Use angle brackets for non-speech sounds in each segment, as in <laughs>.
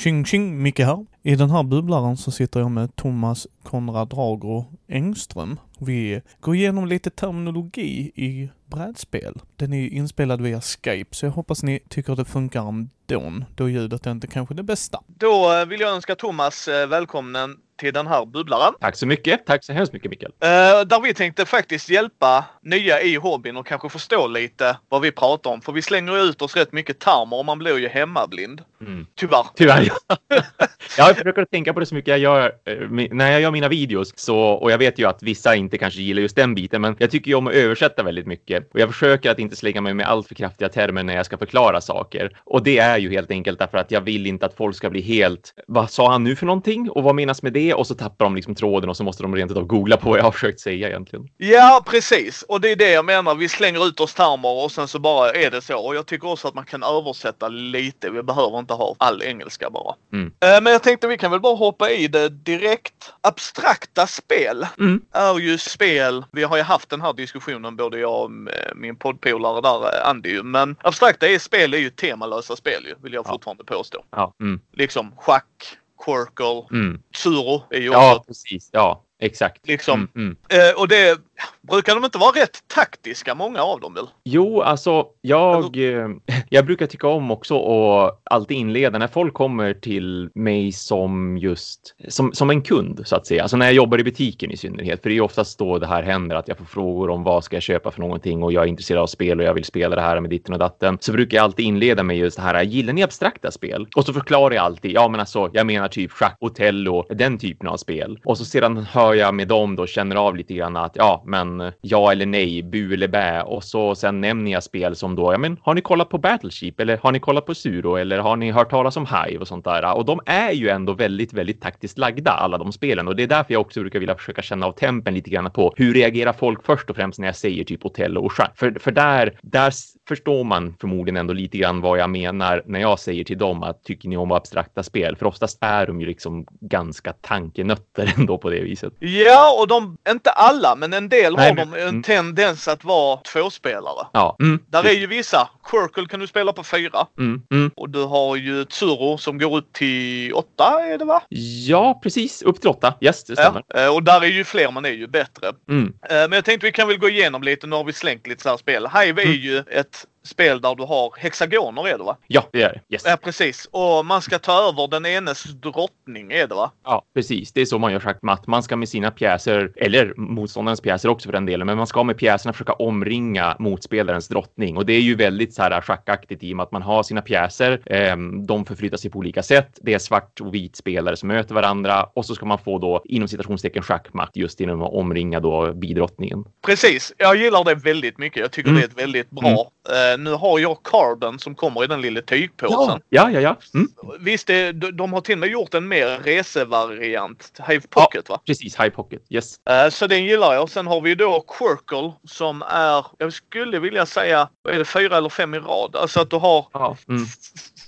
Tjing tjing, Micke här. I den här bubblaren så sitter jag med Thomas Konrad Drago Engström. Vi går igenom lite terminologi i brädspel. Den är inspelad via Skype, så jag hoppas ni tycker det funkar ändå, då ljudet är inte kanske det bästa. Då eh, vill jag önska Thomas eh, välkommen till den här bubblaren. Tack så mycket. Tack så hemskt mycket Mikael. Eh, där vi tänkte faktiskt hjälpa nya i hobbyn och kanske förstå lite vad vi pratar om. För vi slänger ju ut oss rätt mycket termer och man blir ju hemmablind. Mm. Tyvärr. Tyvärr. Ja. <laughs> jag försöker tänka på det så mycket jag gör när jag gör mina videos. Så, och jag vet ju att vissa inte kanske gillar just den biten, men jag tycker ju om att översätta väldigt mycket. Och jag försöker att inte slänga mig med allt för kraftiga termer när jag ska förklara saker. Och det är ju helt enkelt därför att jag vill inte att folk ska bli helt, vad sa han nu för någonting? Och vad menas med det? Och så tappar de liksom tråden och så måste de rent utav googla på vad jag har försökt säga egentligen. Ja, precis. Och det är det jag menar. Vi slänger ut oss termer och sen så bara är det så. Och jag tycker också att man kan översätta lite. Vi behöver inte ha all engelska bara. Mm. Eh, Men jag tänkte vi kan väl bara hoppa i det direkt. Abstrakta spel Mm. är ju spel. Vi har ju haft den här diskussionen både jag och min poddpolare där, eh, Andy. Men abstrakta är spel är ju temalösa spel ju, vill jag Ja. fortfarande påstå. Ja. Mm. Liksom schack, Quirkle, Mm. Tsuro är ju Ja, också precis. Ja, exakt. liksom. Mm. Mm. Eh, och det brukar de inte vara rätt taktiska, många av dem väl? Jo, alltså jag, eh, <laughs> jag brukar tycka om också att alltid inleda när folk kommer till mig som just som, som en kund så att säga. Alltså när jag jobbar i butiken i synnerhet, för det är oftast då det här händer att jag får frågor om vad ska jag köpa för någonting och jag är intresserad av spel och jag vill spela det här med ditten och datten. Så brukar jag alltid inleda med just det här. Gillar ni abstrakta spel? Och så förklarar jag alltid. Ja, men alltså, jag menar typ schack, Otello, den typen av spel. Och så sedan hör jag med dem då känner av lite grann att ja, men eh, ja eller nej, bu eller bä. Och så sen nämner jag spel som då, ja men har ni kollat på Battleship eller har ni kollat på Suro eller har ni hört talas om Hive och sånt där? Och de är ju ändå väldigt, väldigt taktiskt lagda alla de spelen och det är därför jag också brukar vilja försöka känna av tempen lite grann på hur reagerar folk först och främst när jag säger typ hotell och schack? För, för där, där förstår man förmodligen ändå lite grann vad jag menar när jag säger till dem att tycker ni om abstrakta spel? För oftast är de ju liksom ganska tankenötter <laughs> ändå på det viset. Ja, och de, inte alla, men en del Nej, har men- de en mm. tendens att vara tvåspelare. Ja, mm, Där är ju vissa. Quirkle kan du spela på fyra. mm, mm. Och du har ju Tsuro som går upp till åtta, är det va? Ja, precis. Upp till åtta. Yes, det stämmer. Ja. eh, Och där är ju fler man är ju bättre. Mm. Eh, Men jag tänkte vi kan väl gå igenom lite. Nu har vi slängt lite så här spel. Hive är Mm. ju ett spel där du har hexagoner är det va? Ja, det är det. Yes. Ja precis. Och man ska ta över den enes drottning är det va? Ja, precis. Det är så man gör schackmatt. Man ska med sina pjäser, eller motståndarens pjäser också för den delen, men man ska med pjäserna försöka omringa motspelarens drottning. Och det är ju väldigt så här schackaktigt i och med att man har sina pjäser. ehm, de förflyttar sig på olika sätt. Det är svart och vit spelare som möter varandra och så ska man få då inom citationstecken schackmatt just genom att omringa då bidrottningen. Precis. Jag gillar det väldigt mycket. Jag tycker Mm. det är ett väldigt bra. Eh, nu har jag carden som kommer i den lilla tygpåsen. Ja, ja, ja. Mm. Visst, det, de, de har till och med gjort en mer resevariant. Hive Pocket va? Precis, High Pocket. Yes. Eh, Så den gillar jag. Sen har vi då Quirkle som är, jag skulle vilja säga, vad är det, fyra eller fem i rad? Alltså att du har Ja. Mm.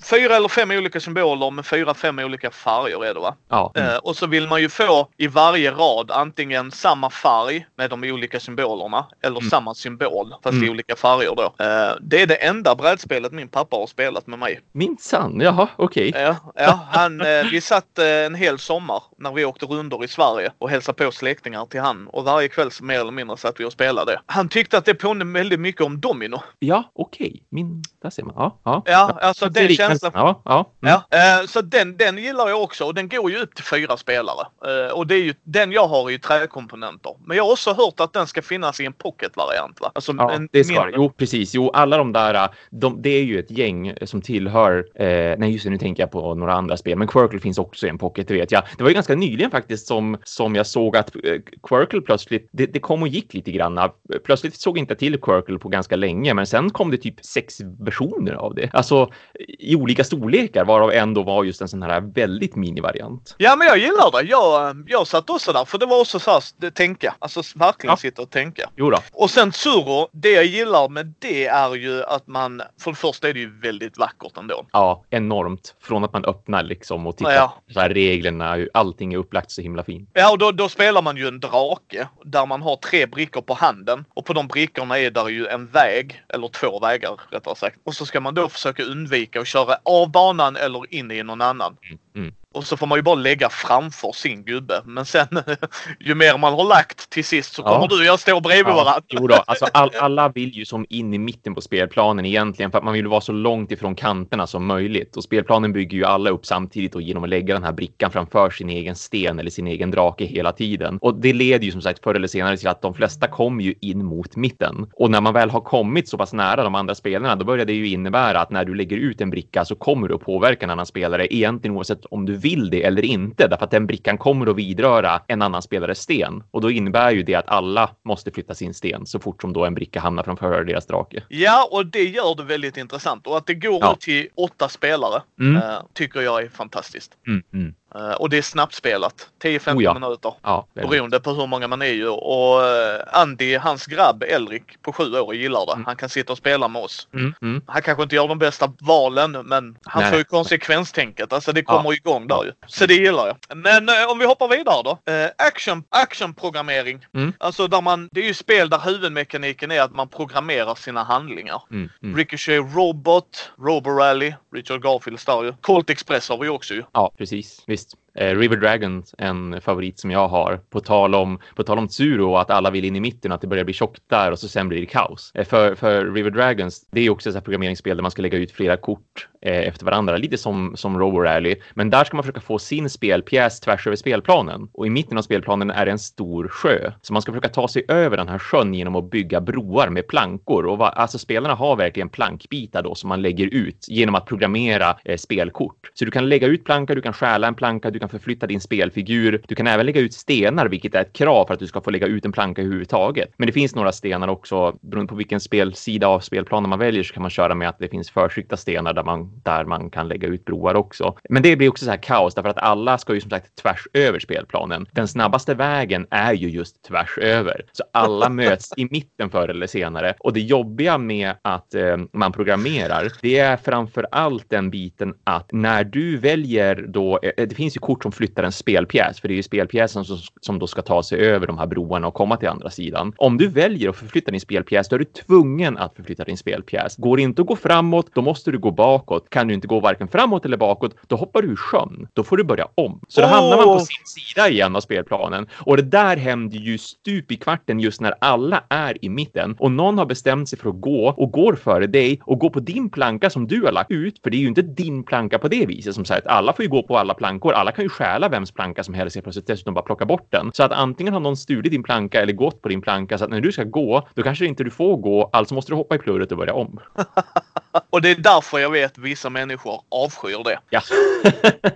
Fyra eller fem olika symboler med fyra, fem olika färger är det va? Ja. Mm. Eh, och så vill man ju få i varje rad antingen samma färg med de olika symbolerna eller Mm. samma symbol fast i Mm. olika färger då. Eh, det är det enda brädspelet min pappa har spelat med mig. Minsann. Jaha, okej. Ja, ja han, eh, vi satt eh, en hel sommar när vi åkte rundor i Sverige och hälsade på släktingar till han och varje kväll så mer eller mindre satt vi och spelade. Han tyckte att det påminner väldigt mycket om domino. Ja, okej. Min... Där ser man. Ja, ja. Ja, alltså den liknelsen. Känslan. Ja, ja. Mm. Ja, eh, så den, den gillar jag också och den går ju upp till fyra spelare. Eh, och det är ju, den jag har är ju träkomponenter. Men jag har också hört att den ska finnas i en pocket-variant va? Alltså Ja, en det ska mindre. Jo, precis. Jo, alla de där, de, det är ju ett gäng som tillhör, eh, nej just det, nu tänker jag på några andra spel, men Quirkle finns också i en pocket, det vet jag. Det var ju ganska nyligen faktiskt som, som jag såg att eh, Quirkle plötsligt, det, det kom och gick lite grann. Plötsligt såg inte till Quirkle på ganska länge, men sen kom det typ sex versioner av det. Alltså i olika storlekar, varav en då var just en sån här väldigt minivariant. Ja men jag gillar det. Jag, jag satt också där för det var också så här, det, tänka. Alltså verkligen Ja. sitta och tänka. Jo då. Och sen Tsuro, det jag gillar med det är ju att man, för det första är det ju väldigt vackert ändå. Ja, enormt. Från att man öppnar liksom och tittar Ja. på så här reglerna, hur allting är upplagt så himla fint. Ja, och då, då spelar man ju en drake där man har tre brickor på handen och på de brickorna är där ju en väg, eller två vägar rättare sagt. Och så ska man då försöka undvika att köra av banan eller in i någon annan. Mm. mm och så får man ju bara lägga framför sin gubbe. Men sen <laughs> ju mer man har lagt till sist så kommer Ja. du och jag stå bredvid Ja, varandra. jo då, alltså all, alla vill ju som in i mitten på spelplanen egentligen för att man vill vara så långt ifrån kanterna som möjligt. Och spelplanen bygger ju alla upp samtidigt och genom att lägga den här brickan framför sin egen sten eller sin egen drake hela tiden. Och det leder ju som sagt förr eller senare till att de flesta kommer ju in mot mitten. Och när man väl har kommit så pass nära de andra spelarna, då börjar det ju innebära att när du lägger ut en bricka så kommer du att påverka en annan spelare egentligen oavsett om du vill det eller inte. Därför att den brickan kommer att vidröra en annan spelares sten. Och då innebär ju det att alla måste flytta sin sten så fort som då en bricka hamnar framför deras drake. Ja, och det gör det väldigt intressant. Och att det går Ja. till åtta spelare Mm. eh, tycker jag är fantastiskt. Mm, mm. Eh, och det är snabbt spelat. 10-15 Oh ja. minuter. Ja. Beroende på hur många man är ju. Och eh, Andy, hans grabb Elrik på sju år gillar det. Mm. Han kan sitta och spela med oss. Mm, mm. Han kanske inte gör de bästa valen men han Nej, får ju konsekvenstänket. Alltså det Ja. kommer igång där Ja. ju. Så det gillar jag. Men eh, om vi hoppar vidare då. Action, actionprogrammering. Mm. Alltså där man, det är ju spel där huvudmekaniken är att man programmerar sina handlingar. Mm, mm. Ricochet Robot, Roborally, Richard Garfields där ju. Colt Express har vi också ju. Ja, precis. Visst. Eh, Eh, River Dragons, en favorit som jag har. På tal om, på tal om Tsuro och att alla vill in i mitten och att det börjar bli tjockt där och så sen blir det kaos. Eh, för, för River Dragons, det är också ett programmeringsspel där man ska lägga ut flera kort eh, efter varandra, lite som, som Robo Rally. Men där ska man försöka få sin spelpjäs tvärs över spelplanen. Och i mitten av spelplanen är det en stor sjö. Så man ska försöka ta sig över den här sjön genom att bygga broar med plankor. Och va, alltså spelarna har verkligen plankbitar då som man lägger ut genom att programmera eh, spelkort. Så du kan lägga ut plankar, du kan stjäla en planka, du kan förflytta din spelfigur. Du kan även lägga ut stenar, vilket är ett krav för att du ska få lägga ut en planka överhuvudtaget. Men det finns några stenar också, beroende på vilken spelsida av spelplanen man väljer så kan man köra med att det finns förtryckta stenar där man, där man kan lägga ut broar också. Men det blir också så här kaos därför att alla ska ju som sagt tvärs över spelplanen. Den snabbaste vägen är ju just tvärs över. Så alla <laughs> möts i mitten förr eller senare. Och det jobbiga med att eh, man programmerar, det är framför allt den biten att när du väljer då, eh, det finns ju kort som flyttar en spelpjäs, för det är ju spelpjäsen som, som då ska ta sig över de här broarna och komma till andra sidan. Om du väljer att förflytta din spelpjäs, då är du tvungen att förflytta din spelpjäs. Går det inte att gå framåt, då måste du gå bakåt. Kan du inte gå varken framåt eller bakåt, då hoppar du i sjön. Då får du börja om. Så då Åh! hamnar man på sin sida igen av spelplanen. Och det där händer ju stup i kvarten just när alla är i mitten och någon har bestämt sig för att gå och går före dig och gå på din planka som du har lagt ut. För det är ju inte din planka på det viset som sagt. Alla får ju gå på alla plankor. Alla kan ju stjäla vems planka som helst helt plötsligt dessutom bara plocka bort den. Så att antingen har någon stulit din planka eller gått på din planka så att när du ska gå, då kanske inte du får gå. Alltså måste du hoppa i plurret och börja om. <laughs> Och det är därför jag vet vissa människor avskyr det. Ja. <laughs>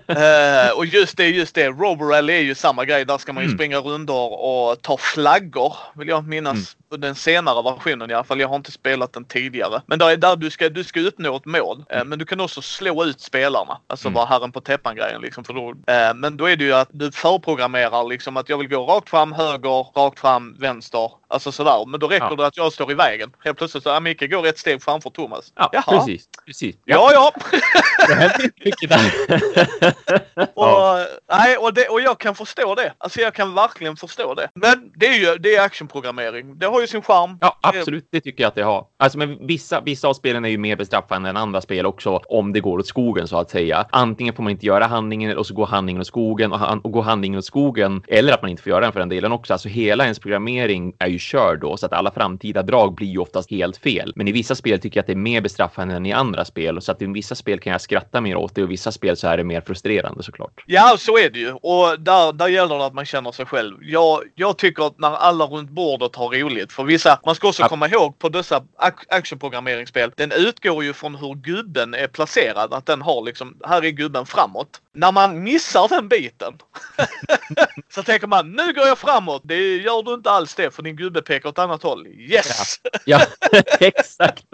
Eh, och just det, just det. Roborally är ju samma grej. Där ska man ju Mm. springa rundor och ta flaggor. Vill jag minnas. Mm. Den senare versionen i alla fall. Jag har inte spelat den tidigare. Men där är där du ska, du ska uppnå ett mål. Eh, men du kan också slå ut spelarna. Alltså Mm. vara herren på täppan grejen liksom. För då, eh, Eh, men då är det ju att du förprogrammerar liksom att jag vill gå rakt fram, höger, rakt fram, vänster. Alltså sådär. Men då räcker Ja. det att jag står i vägen. Helt plötsligt så, ja Micke går ett steg framför Thomas. Ja, Jaha. precis. precis. Ja, ja. Det händer inte mycket där. <laughs> Och, Ja. nej, och, det, och jag kan förstå det. Alltså jag kan verkligen förstå det. Men det är ju det är actionprogrammering. Det har ju sin charm. Ja, absolut. Det tycker jag att det har. Alltså, men vissa, vissa av spelen är ju mer bestraffande än andra spel också, om det går åt skogen så att säga. Antingen får man inte göra handlingen och så går handlingen åt skogen och, han, och går handlingen åt skogen, eller att man inte får göra den för den delen också. Alltså hela ens programmering är ju körd då, så att alla framtida drag blir ju oftast helt fel. Men i vissa spel tycker jag att det är mer bestraffande än i andra spel, så att i vissa spel kan jag skratta mer åt det och i vissa spel så är det mer frustrerande såklart. Ja, så är det ju. Och där, där gäller det att man känner sig själv. Jag, jag tycker att när alla runt bordet har roligt, för vissa, man ska också Ja. komma ihåg på dessa ac- actionprogrammeringsspel, den utgår ju från hur gubben är placerad. Att den har liksom, här är gubben framåt. När man missar den biten <laughs> så tänker man, nu går jag framåt. Det gör du inte alls det, för din gubbe pekar åt annat håll. Yes! Ja, <laughs> exakt.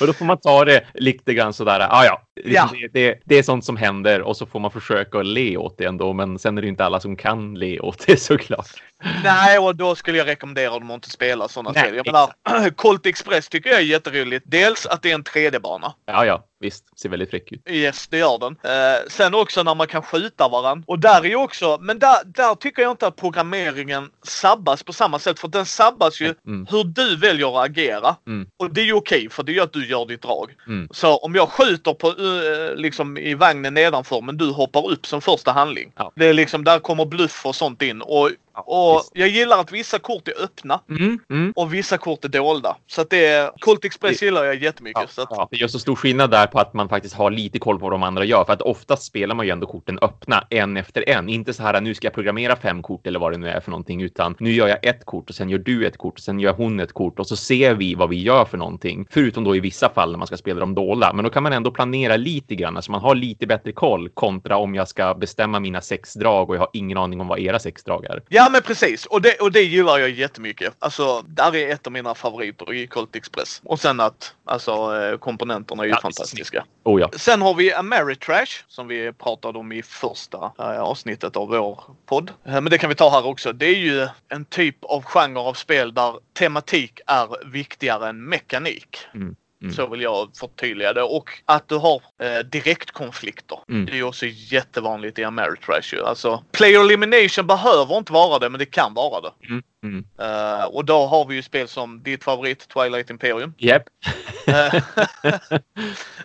och då får man ta det lite grann sådär. Ah, ja, Ja. Det, det, det är sånt som händer och så får man försöka le åt det ändå. Men sen är det inte alla som kan le åt det <laughs> såklart. <laughs> Nej, och då skulle jag rekommendera dem att inte spela sådana Nej, spel. Jag menar, <clears throat> Colt Express tycker jag är jätteroligt. Dels att det är en 3D-bana. Ja, ja, visst. Ser väldigt fräck ut. Yes, det gör den. Eh, sen också när man kan skjuta varandra. Och där är ju också, men där, där tycker jag inte att programmeringen sabbas på samma sätt. För den sabbas ju Mm. hur du väljer att agera. Mm. Och det är ju okej, för det gör att du gör ditt drag. Mm. Så om jag skjuter på, eh, liksom i vagnen nedanför men du hoppar upp som första handling. Ja. Det är liksom, där kommer bluff och sånt in. Och, Ja, och visst. jag gillar att vissa kort är öppna Mm, mm. och vissa kort är dolda. Så att det är, Colt Express Det- gillar jag jättemycket. Ja, så att, ja. Det gör så stor skillnad där på att man faktiskt har lite koll på vad de andra gör. För att oftast spelar man ju ändå korten öppna en efter en. Inte så här nu ska jag programmera fem kort eller vad det nu är för någonting, utan nu gör jag ett kort och sen gör du ett kort och sen gör hon ett kort och så ser vi vad vi gör för någonting. Förutom då i vissa fall när man ska spela dem dolda. Men då kan man ändå planera lite grann så man har lite bättre koll kontra om jag ska bestämma mina sex drag och jag har ingen aning om vad era sex drag är. Ja men precis och det, och det gillar jag jättemycket. Alltså där är ett av mina favoriter i Colt Express. Och sen att alltså eh, komponenterna är ju Ja, fantastiska. Oh ja. Sen har vi Ameritrash som vi pratade om i första eh, avsnittet av vår podd. Eh, men det kan vi ta här också. Det är ju en typ av genre av spel där tematik är viktigare än mekanik. Mm. Mm. Så vill jag förtydliga det. Och att du har eh, direktkonflikter. Mm. Det är ju också jättevanligt i Ameritrash ju. Alltså, player elimination behöver inte vara det, men det kan vara det. Mm. Mm. Eh, och då har vi ju spel som ditt favorit Twilight Imperium. Japp. Eh, <laughs>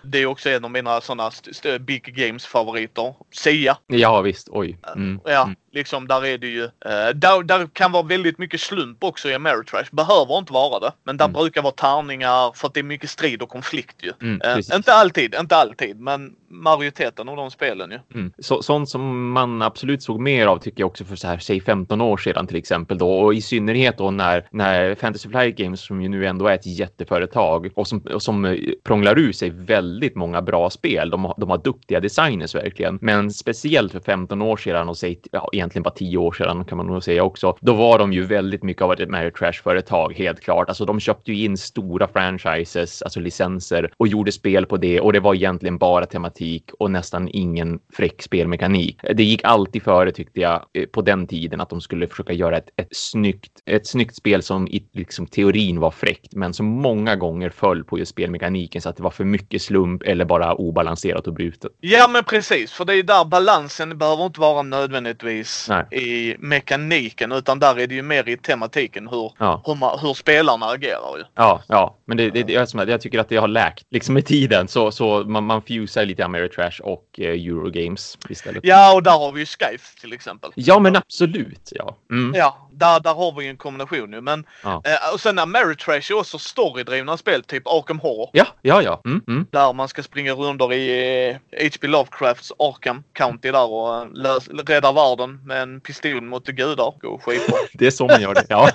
det är också en av mina sådana big games favoriter. Sia. Ja, visst. Oj. Mm. Ja, Mm. liksom där är det ju. eh, där, där kan vara väldigt mycket slump också i Ameritrash. Behöver inte vara det. Men där Mm. brukar vara tärningar för att det är mycket strid och konflikt ju. Mm, Eh, inte alltid, inte alltid, men majoriteten av de spelen ju. Mm. Så, sånt som man absolut såg mer av tycker jag också för så här, säg 15 år sedan till exempel då och i synnerhet då när, när Fantasy Flight Games som ju nu ändå är ett jätteföretag och som, och som eh, prånglar ur sig väldigt många bra spel. De, har- de har duktiga designers verkligen, men speciellt för 15 år sedan och säg ja, egentligen bara 10 år sedan kan man nog säga också. Då var de ju väldigt mycket av ett Mary Trash företag helt klart. Alltså de köpte ju in stora franchises, alltså licenser och gjorde spel på det och det var egentligen bara tematik och nästan ingen fräck spelmekanik. Det gick alltid före tyckte jag eh, på den tiden att de skulle försöka göra ett, ett, snyggt, ett snyggt spel som i liksom, teorin var fräckt men som många gånger föll på just spelmekaniken så att det var för mycket slump eller bara obalanserat och brutet. Ja men precis, för det är där balansen behöver inte vara nödvändigtvis Nej. i mekaniken utan där är det ju mer i tematiken hur, Ja. hur, man, hur spelarna agerar ju. Ja, ja, men det, det, det att jag tycker att det har läkt liksom med tiden så, så man, man fusar lite Ameritrash och eh, Eurogames istället. Ja och där har vi ju Skype till exempel. Ja, men absolut. Ja. Mm. Ja, där, där har vi ju en kombination nu. Men, Ja. eh, och sen Ameritrash är också storydrivna spel, typ Arkham Horror. Ja, ja, ja. Mm, mm. Där man ska springa runt i eh, H.P. Lovecrafts Arkham County där och eh, lös, rädda världen med en pistol mot gudar. Gå skitbra. <laughs> Det är så man gör det. Ja,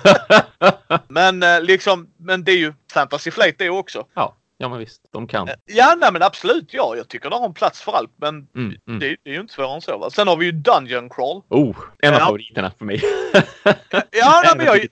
<laughs> men eh, liksom, men det är ju Fantasy Flight det också. ja, ja men visst. De kan. Eh, Ja, nej men absolut. Ja, jag tycker det har en plats för allt. Men Mm, mm. det, det är ju inte svårare än så. Va? Sen har vi ju Dungeon Crawl. Oh, en av Ja. favoriterna för mig. <laughs> Ja, nej, <laughs> men jag,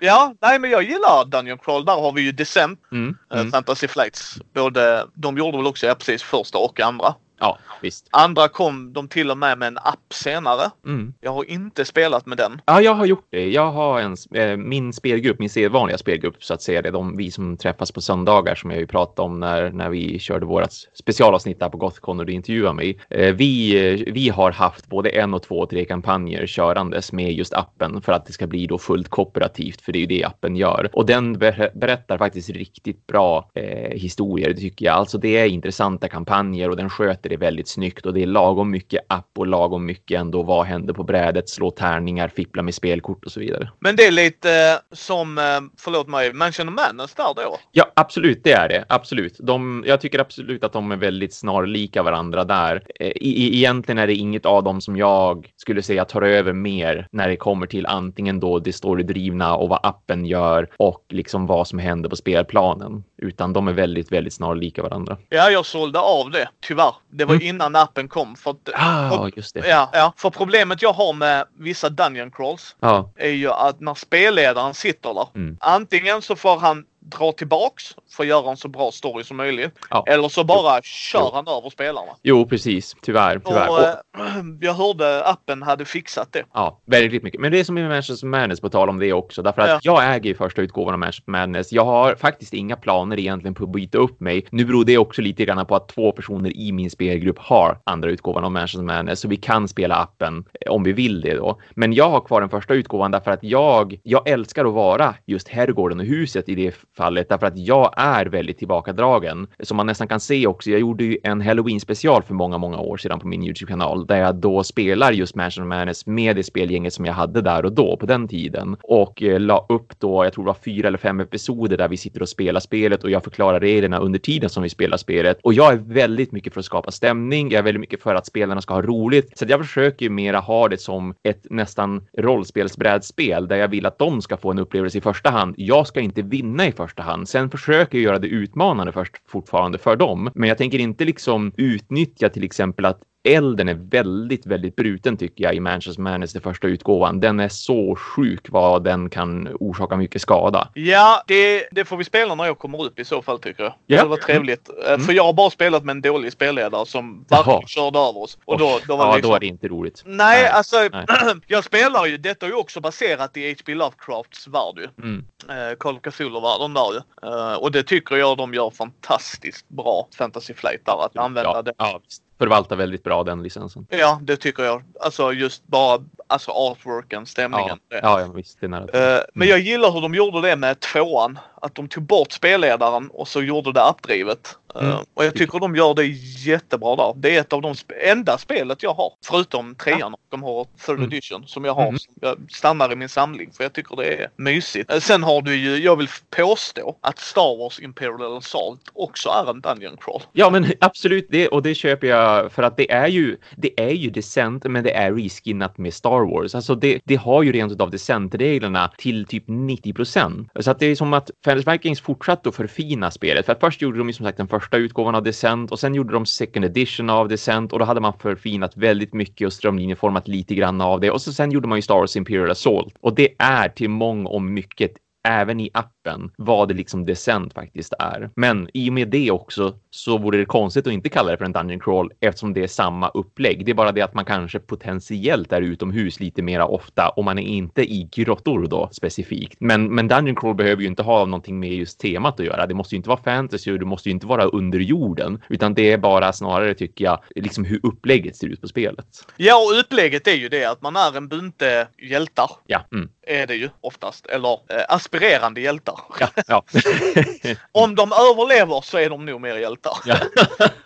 ja, nej, men jag gillar Dungeon Crawl. Där har vi ju Descent, Mm, mm. Fantasy Flights. Både, de gjorde väl också ja, precis första och andra. Ja, visst. Andra kom de till och med med en app senare. Mm. Jag har inte spelat med den. Ja, jag har gjort det. Jag har en, eh, min spelgrupp, min sedvanliga spelgrupp så att säga, det är de vi som träffas på söndagar som jag ju pratade om när, när vi körde vårat specialavsnitt där på Gothcon och du intervjuade mig. Eh, vi, eh, vi har haft både en och två och tre kampanjer körandes med just appen för att det ska bli då fullt kooperativt, för det är ju det appen gör. Och den ber berättar faktiskt riktigt bra eh, historier, tycker jag. Alltså det är intressanta kampanjer och den sköter det väldigt snyggt och det är lagom mycket app och lagom mycket ändå vad händer på brädet, slå tärningar, fippla med spelkort och så vidare. Men det är lite eh, som, eh, förlåt mig, Mansion of Madness där då. Ja, absolut, det är det. Absolut. De, jag tycker absolut att de är väldigt snarlika varandra där. I, egentligen är det inget av dem som jag skulle säga tar över mer när det kommer till antingen då det storydrivna och vad appen gör och liksom vad som händer på spelplanen. Utan de är väldigt, väldigt snarlika varandra. Ja, jag sålde av det, tyvärr. Det var Mm. innan appen kom. För att, Ah, just det. ja, ja, för problemet jag har med vissa Dungeon Crawls Ja, är ju att när spelledaren sitter där. Mm. Antingen så får han dra tillbaks för att göra en så bra story som möjligt. Ja. Eller så bara kör Jo. han över spelarna. Jo, precis. Tyvärr. tyvärr. Och, eh, <clears throat> jag hörde appen hade fixat det. Ja, väldigt mycket. Men det är som med Manchester Madness på tal om det också. Därför att Ja. jag äger ju första utgåvan av Manchester Madness. Jag har faktiskt inga planer egentligen på att byta upp mig. Nu beror det också lite grann på att två personer i min spelgrupp har andra utgåvan av Manchester Madness. Så vi kan spela appen eh, om vi vill det då. Men jag har kvar den första utgåvan därför att jag, jag älskar att vara just herrgården och huset i det fallet. Därför att jag är väldigt tillbakadragen. Som man nästan kan se också. Jag gjorde ju en Halloween special för många, många år sedan på min YouTube-kanal där jag då spelar just Mansion of Madness med det spelgänget som jag hade där och då på den tiden och eh, la upp då, jag tror det var fyra eller fem episoder där vi sitter och spelar spelet och jag förklarar reglerna under tiden som vi spelar spelet. Och jag är väldigt mycket för att skapa stämning. Jag är väldigt mycket för att spelarna ska ha roligt. Så att jag försöker ju mera ha det som ett nästan rollspelsbrädspel där jag vill att de ska få en upplevelse i första hand. Jag ska inte vinna i första första hand. Sen försöker jag göra det utmanande först fortfarande för dem. Men jag tänker inte liksom utnyttja till exempel att elden är väldigt, väldigt bruten tycker jag i Manchester Madness, den första utgåvan. Den är så sjuk vad den kan orsaka mycket skada. Ja, det, det får vi spela när jag kommer upp i så fall tycker jag. Ja. Det var trevligt. Eh, För jag har bara spelat med en dålig spelledare som verkligen körde över oss. Och då, då var ja, liksom... då är det inte roligt. Nej, Nej, alltså nej. <clears throat> jag spelar ju, detta är ju också baserat i H.P. Lovecrafts värld ju. Mm. Eh, Call of Cthulhu-världen där ju. Eh, och det tycker jag de gör fantastiskt bra, Fantasy Flight där, att använda Ja, det. ja. Förvaltar väldigt bra den licensen. Ja, det tycker jag. Alltså just bara, alltså artworken, stämningen. Ja, ja, visst. Det är nära. Eh, Men jag gillar hur de gjorde det med tvåan. Att de tog bort spelledaren och så gjorde det appdrivet. Eh, Mm. Och jag tycker de gör det jättebra där. Det är ett av de sp- enda spelet jag har. Förutom trean de har third Mm. edition som jag har. Mm. Som jag stannar i min samling för jag tycker det är mysigt. Eh, Sen har du ju, jag vill påstå att Star Wars Imperial Assault också är en Dungeon Crawl. Ja, men absolut det och det köper jag för att det är ju. Det är ju Descent, men det är reskinnat med Star Wars. Alltså det, det har ju rent utav Descent-reglerna till typ 90 procent. Så att det är som att Fantasy Vikings fortsatte att förfina spelet. För att först gjorde de ju som sagt den första utgåvan av Descent och sen gjorde de second edition av Descent och då hade man förfinat väldigt mycket och strömlinjeformat lite grann av det och så sen gjorde man ju Star Wars Imperial Assault och det är till mång om mycket även i appen vad det liksom Descent faktiskt är. Men i och med det också så vore det konstigt att inte kalla det för en Dungeon Crawl eftersom det är samma upplägg. Det är bara det att man kanske potentiellt är utomhus lite mera ofta och man är inte i grottor då specifikt. Men, men Dungeon Crawl behöver ju inte ha någonting med just temat att göra. Det måste ju inte vara fantasy och det måste ju inte vara under jorden, utan det är bara snarare tycker jag liksom hur upplägget ser ut på spelet. Ja, och upplägget är ju det att man är en bunte hjältar. Ja, mm. Är det ju oftast. Eller eh, aspirerande hjältar. Ja, ja. <laughs> Om de överlever så är de nog mer hjältar. ja.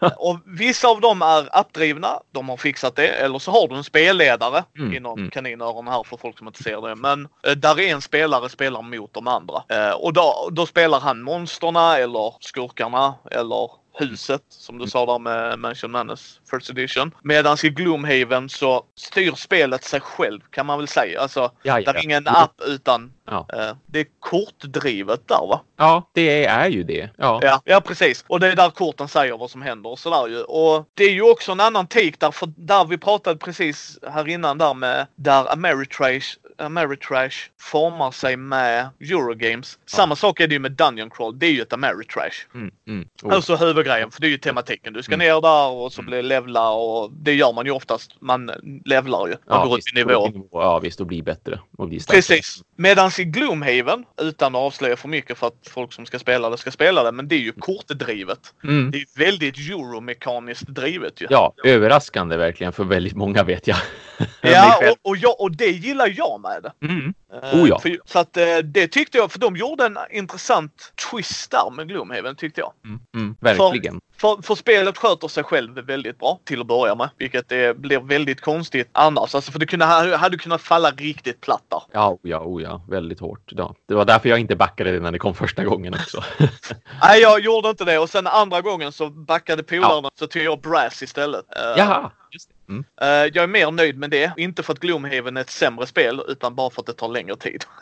<laughs> Och vissa av dem är appdrivna, de har fixat det. Eller så har du en spelledare Mm, inom mm. kaninöron här för folk som inte ser det. Men eh, där är en spelare spelar mot de andra. Eh, och då, då spelar han monsterna eller skurkarna eller huset som du sa där med Mansion Madness First Edition. Medan i Gloomhaven så styr spelet sig själv kan man väl säga. Alltså, Ja, där är ja. ingen app utan Ja. eh, det är kortdrivet där va? ja, det är ju det. Ja. Ja, ja precis. Och det är där korten säger vad som händer och sådär ju. Och det är ju också en annan take där, för där vi pratade precis här innan där med där Ameritrash, Ameritrash formar sig med Eurogames. Samma sak är det ju med Dungeon Crawl. Det är ju ett Ameritrash. Mm, mm. Oh. Alltså huvudgrejen, för det är ju tematiken. Du ska Mm. ner där och så Mm. blir levla och det gör man ju oftast. Man levlar ju. Man går upp visst, i nivå. går upp i Ja, visst, och bli bättre. Och bli starkare. Precis. Medan i Gloomhaven, utan att avslöja för mycket för att folk som ska spela det ska spela det, men det är ju kortdrivet. Mm. Det är väldigt euromekaniskt drivet ju. Ja, överraskande verkligen för väldigt många vet jag. Ja, <laughs> och, och, jag, och det gillar jag med det. Mm. Eh, Oh ja. för, så att eh, det tyckte jag, för de gjorde en intressant twist där med Gloomhaven tyckte jag. Mm. Mm. Verkligen. För, för spelet sköter sig själv väldigt bra till att börja med. Vilket det blir väldigt konstigt annars. Alltså för det kunde, hade kunnat falla riktigt platt där. Ja, oh ja, oh ja, väldigt hårt. Ja. Det var därför jag inte backade det när det kom första gången också. <laughs> Nej, jag gjorde inte det. Och sen andra gången så backade polarna så tog jag Brass istället. Eh, Jaha, just det. Mm. eh, jag är mer nöjd med det. Inte för att Gloomhaven är ett sämre spel utan bara för att det tar längre tid. <laughs>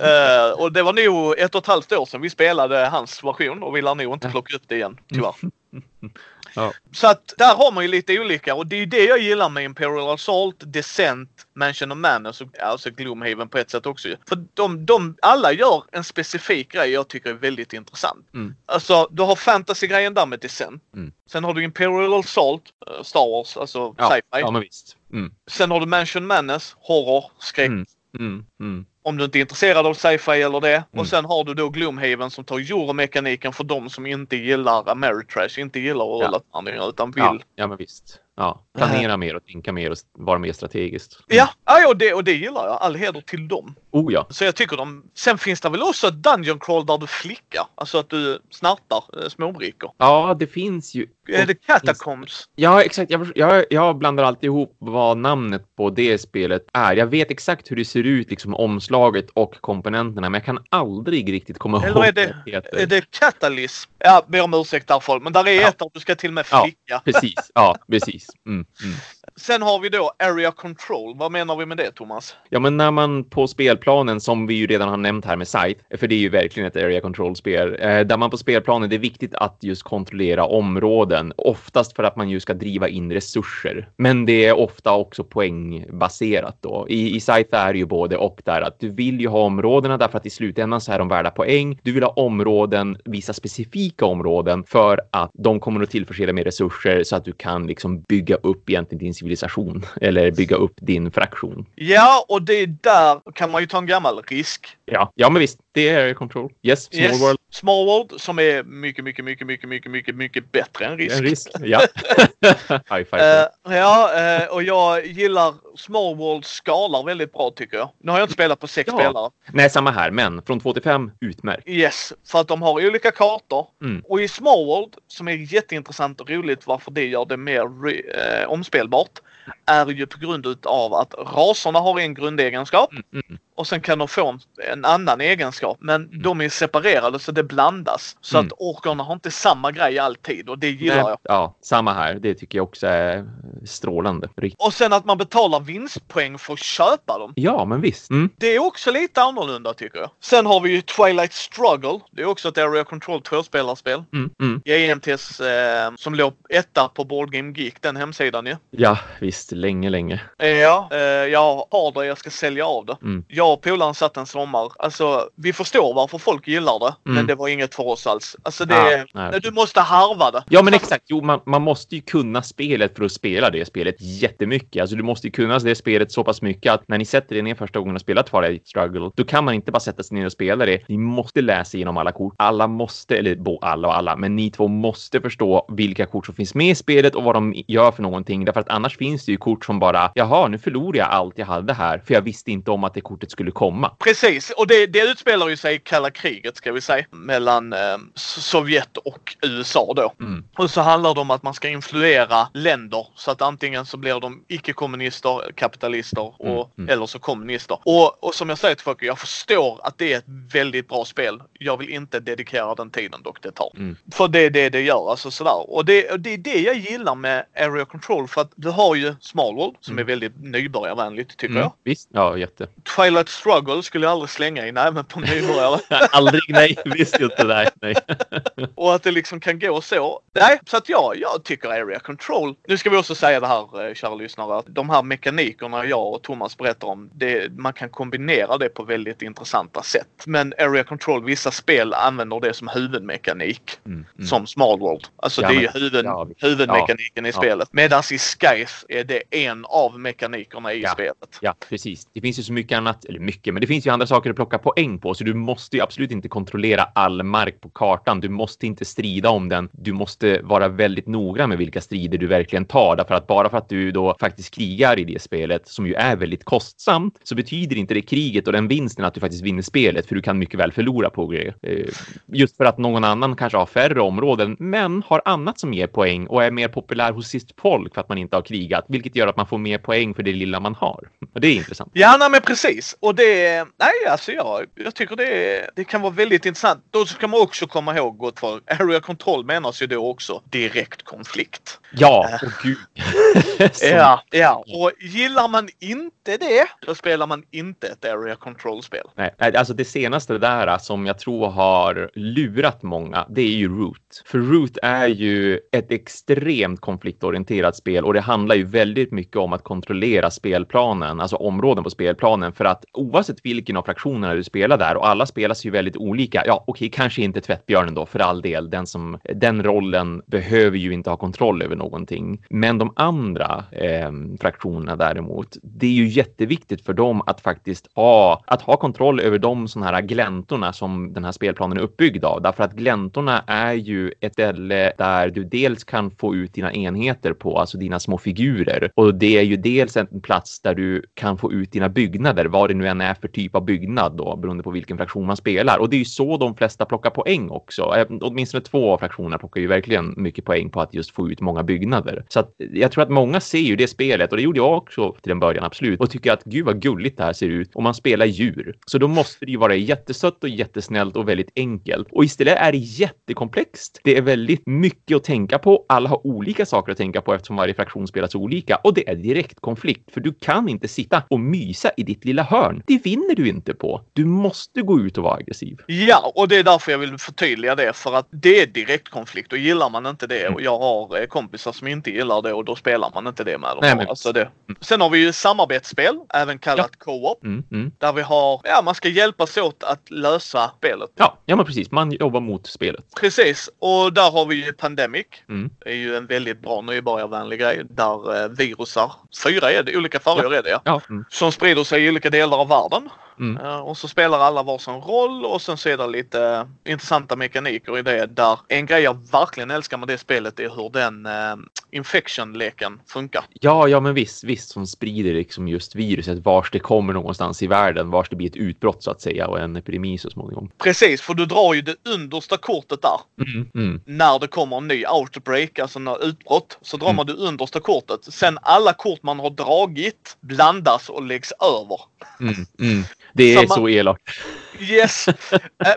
Eh, och det var nog ett och ett halvt år sedan vi spelade hans version och vi lär nog inte plocka upp det igen tyvärr. <laughs> Ja. Så att där har man ju lite olika och det är ju det jag gillar med Imperial Assault, Descent, Mansion of Madness och alltså Gloomhaven på ett sätt också. För de, de alla gör en specifik grej jag tycker är väldigt intressant. Mm. Alltså du har fantasy-grejen där med Descent. Mm. Sen har du Imperial Assault, eh, Star Wars, alltså Ja, sci-fi. ja men visst. Mm. Sen har du Mansion Madness, horror, skräck. Mm. Mm. Mm. Om du inte är intresserad av sci-fi eller det. Mm. Och sen har du då Gloomhaven som tar euromekaniken för de som inte gillar Ameritrash, inte gillar att Ja. rulla tärningar utan vill. Ja, ja, men visst. Ja, planera mer och tänka mer och vara mer strategiskt. Ja, ja och, det, och det gillar jag. All heder till dem. Oh ja. Så jag tycker de... Sen finns det väl också ett Dungeon Crawl där du flickar. Alltså att du snartar eh, småbrickor. Ja, det finns ju. Är det Catacombs? Ja, exakt. Jag, jag, jag blandar alltid ihop vad namnet på det spelet är. Jag vet exakt hur det ser ut, liksom omslaget och komponenterna, men jag kan aldrig riktigt komma Eller ihåg är det- vad det. Är det Catalysm? Ja, ber om ursäkt där folk. Men där är Ja. ett där du ska till och med Ja. flicka. Precis. Ja, precis. Mm, mm. Sen har vi då Area Control. Vad menar vi med det Thomas? Ja, men när man på spelplanen, som vi ju redan har nämnt här med Scythe, för det är ju verkligen ett area control-spel, eh, där man på spelplanen, det är viktigt att just kontrollera områden, oftast för att man ju ska driva in resurser. Men det är ofta också poängbaserat då. I, i Scythe är det ju både och där att du vill ju ha områdena därför att i slutändan så är de värda poäng. Du vill ha områden, vissa specifika områden för att de kommer att tillförse mer resurser så att du kan liksom bygga upp egentligen din civilisation eller bygga upp din fraktion. Ja, och det är där kan man ju ta en gammal risk. Ja, ja men visst, det är control. Yes, small Yes. world. Small World som är mycket, mycket, mycket, mycket, mycket, mycket, mycket bättre än risk. En risk. <laughs> Ja. <laughs> High five. Eh, ja, eh, och jag gillar Small World skalar väldigt bra tycker jag. Nu har jag inte spelat på sex Ja. spelare. Nej, samma här, men från 2 till 5, utmärkt. Yes, för att de har olika kartor. Mm. Och i Small World, som är jätteintressant och roligt varför det gör det mer eh, omspelbart, är ju på grund utav att raserna har en grundegenskap Mm, mm. Och sen kan de få en, en annan egenskap. Men de är separerade så det blandas. Så Mm. att orkarna har inte samma grej alltid och det gillar Nej, jag. Ja, samma här. Det tycker jag också är strålande. Och sen att man betalar vinstpoäng för att köpa dem. Ja, men visst. Mm. Det är också lite annorlunda tycker jag. Sen har vi ju Twilight Struggle. Det är också ett Area Control tvåspelarspel. Mm, mm. JMTs eh, som låg etta på Board Game Geek, den hemsidan ju. Ja, visst. Länge, länge. Ja, eh, jag har det, jag ska sälja av det. Mm. Jag och polaren satt en sommar. Alltså, vi förstår varför folk gillar det, men Mm. det var inget för oss alls. Alltså det, Ah, nej. nej, du måste harva det. Ja, men exakt. Jo, man, man måste ju kunna spelet för att spela det spelet jättemycket. Alltså, du måste ju kunna det spelet så pass mycket att när ni sätter er ner första gången och spelar Twilight Struggle, då kan man inte bara sätta sig ner och spela det. Ni måste läsa igenom alla kort. Alla måste, eller bo, alla och alla, men ni två måste förstå vilka kort som finns med i spelet och vad de gör för någonting. Därför att annars finns det ju kort som bara, jaha, nu förlorar jag allt jag hade här, för jag visste inte om att det kortet skulle komma. Precis, och det, det utspelar ju sig i kalla kriget ska vi säga. Mellan eh, Sovjet och USA då. Mm. Och så handlar det om att man ska influera länder så att antingen så blir de icke-kommunister, kapitalister och, Mm, mm. eller så kommunister. Och, och som jag säger till folk, jag förstår att det är ett väldigt bra spel. Jag vill inte dedikera den tiden dock det tar. Mm. För det är det det gör, alltså sådär. Och det, och det är det jag gillar med Area Control för att du har ju Small World som Mm. är väldigt nybörjarvänligt tycker Mm. jag. Visst? Ja, jätte. Twilight Struggle skulle jag aldrig slänga i näven på <laughs> nybörjare. Aldrig, nej. Visst inte. Nej, nej. <laughs> och att det liksom kan gå så. Nej, så att ja, jag tycker Area Control. Nu ska vi också säga det här, eh, kära lyssnare, att de här mekanikerna jag och Thomas berättar om, det, man kan kombinera det på väldigt intressanta sätt. Men Area Control, vissa spel använder det som huvudmekanik. Mm, mm. Som Small World. Alltså Ja, det är ju huvud, ja, huvudmekaniken i Ja. spelet. Medan i Skies är det en av mekanikerna i spelet. Ja, precis. Det finns ju så mycket annat, väldigt mycket, men det finns ju andra saker att plocka poäng på, så du måste ju absolut inte kontrollera all mark på kartan. Du måste inte strida om den. Du måste vara väldigt noggrann med vilka strider du verkligen tar, därför att bara för att du då faktiskt krigar i det spelet, som ju är väldigt kostsamt, så betyder inte det kriget och den vinsten att du faktiskt vinner spelet, för du kan mycket väl förlora på grejer. Eh, just för att någon annan kanske har färre områden, men har annat som ger poäng och är mer populär hos sitt folk för att man inte har krigat, vilket gör att man får mer poäng för det lilla man har. Och det är intressant. Ja, nej, men precis. Och det, nej alltså jag, jag tycker det, det kan vara väldigt intressant. då ska man också komma ihåg gott för Area Control menas ju då också direkt konflikt. Ja, och gud. <laughs> Ja, ja. Och gillar man inte det, då spelar man inte ett Area Control-spel. Nej, nej, alltså det senaste där som jag tror har lurat många, det är ju Root. För Root är ju ett extremt konfliktorienterat spel och det handlar ju väldigt mycket om att kontrollera spelplanen, alltså områden på spelplanen för att oavsett vilken av fraktionerna du spelar där och alla spelas ju väldigt olika. Ja, okej, kanske inte tvättbjörnen då för all del. Den som den rollen behöver ju inte ha kontroll över någonting. Men de andra eh, fraktionerna däremot, det är ju jätteviktigt för dem att faktiskt ha att ha kontroll över de sådana här gläntorna som den här spelplanen är uppbyggd av. Därför att gläntorna är ju ett ställe där du dels kan få ut dina enheter på, alltså dina små figurer. Och det är ju dels en plats där du kan få ut dina byggnader, vad det nu nu än är för typ av byggnad då, beroende på vilken fraktion man spelar. Och det är ju så de flesta plockar poäng också. Eh, Åtminstone två av fraktionerna plockar ju verkligen mycket poäng på att just få ut många byggnader. Så att jag tror att många ser ju det spelet och det gjorde jag också till en början absolut och tycker att gud vad gulligt det här ser ut och man spelar djur. Så då måste det ju vara jättesött och jättesnällt och väldigt enkelt. Och istället är det jättekomplext. Det är väldigt mycket att tänka på. Alla har olika saker att tänka på eftersom varje fraktion spelas olika och det är direkt konflikt för du kan inte sitta och mysa i ditt lilla hörn. Det vinner du inte på. Du måste gå ut och vara aggressiv. Ja, och det är därför jag vill förtydliga det för att det är direktkonflikt och gillar man inte det och jag har eh, kompisar som inte gillar det och då spelar man inte det med dem. Nej, men- alltså det. Sen har vi ju samarbetsspel, även kallat co-op, Mm, mm. där vi har, ja man ska hjälpas åt att lösa spelet. Ja, ja, men precis. Man jobbar mot spelet. Precis, och där har vi ju Pandemic. Mm. Det är ju en väldigt bra nybörjarvänlig grej där eh, virusar, fyra är det, olika färger är det ja, Ja, som sprider sig i olika delar av världen. Mm. Eh, Och så spelar alla varsin roll och sen så är det lite eh, intressanta mekaniker i det där en grej jag verkligen älskar med det spelet är hur den eh, infection-leken funkar. Ja, ja, men visst, visst som sprider liksom just viruset vars det kommer någonstans i världen, vars det blir ett utbrott så att säga och en epidemi så småningom. Precis, för du drar ju det understa kortet där Mm, mm. när det kommer en ny outbreak, alltså när utbrott, så drar Mm. man det understa kortet. Sen alla kort man har dragit blandas och läggs över. Det är Samma- så elakt. Yes! Eh,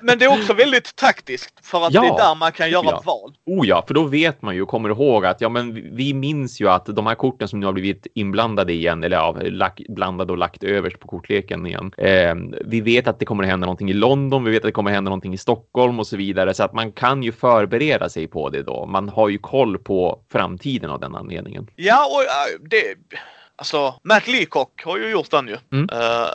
Men det är också väldigt taktiskt för att Ja, det är där man kan göra ja. ett val. Oh ja, för då vet man ju och kommer ihåg att ja, men vi- minns ju att de här korten som nu har blivit inblandade igen, eller ja, lack, blandade och lagt överst på kortleken igen. Eh, vi vet att det kommer att hända någonting i London, vi vet att det kommer hända någonting i Stockholm och så vidare, så att man kan ju förbereda sig på det då. Man har ju koll på framtiden av den anledningen. Ja, och det... Alltså, Matt Leacock har ju gjort den ju. Mm. Eh,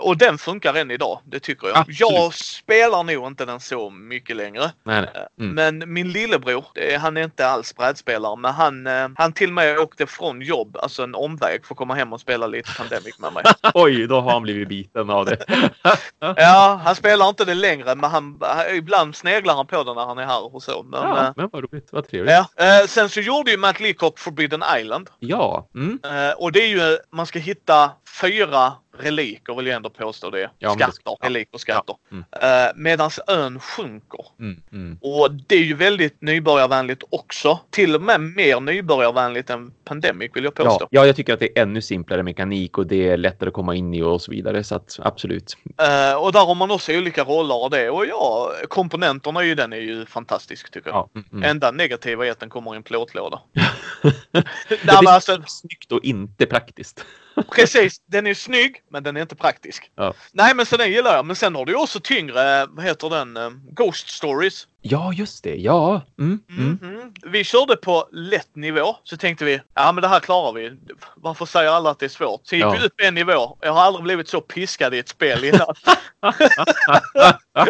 och den funkar än idag, det tycker jag. Absolut. Jag spelar nog inte den så mycket längre. Nej, nej. Mm. Men min lillebror, han är inte alls brädspelare, men han, eh, han till och med åkte från jobb, alltså en omväg för att komma hem och spela lite Pandemic med mig. <laughs> Oj, då har han blivit biten av det. <laughs> Ja, han spelar inte det längre, men han, ibland sneglar han på det när han är här och så. Men, Ja, eh, men vad roligt, vad trevligt. ja. Eh, sen så gjorde ju Matt Leacock Forbidden Island. Ja, mm. Eh, och det är ju, man ska hitta fyra reliker vill jag ändå påstå det. Ja, det skatter, ska- ja. reliker, skatter. Ja, mm. Eh, medans ön sjunker. Mm, mm. Och det är ju väldigt nybörjarvänligt också. Till och med mer nybörjarvänligt än Pandemic vill jag påstå. Ja, ja, jag tycker att det är ännu simplare mekanik och det är lättare att komma in i och så vidare. Så att absolut. Eh, och där har man också olika roller och det. Och ja, komponenterna i den är ju fantastisk tycker jag. Ja, mm, mm. Enda negativa är att den kommer i en plåtlåda. <laughs> Nej, det men alltså, är snyggt och inte praktiskt. Precis, den är snygg men den är inte praktisk. Ja. Nej men så den gillar jag. Men sen har du också tyngre, vad heter den, eh, Ghost Stories. Ja, just det. Ja. Mm, mm. Mhm. Vi körde på lätt nivå. Så tänkte vi, ja men det här klarar vi. Varför säger alla att det är svårt? Så gick Ja. vi upp en nivå. Jag har aldrig blivit så piskad i ett spel innan. <laughs>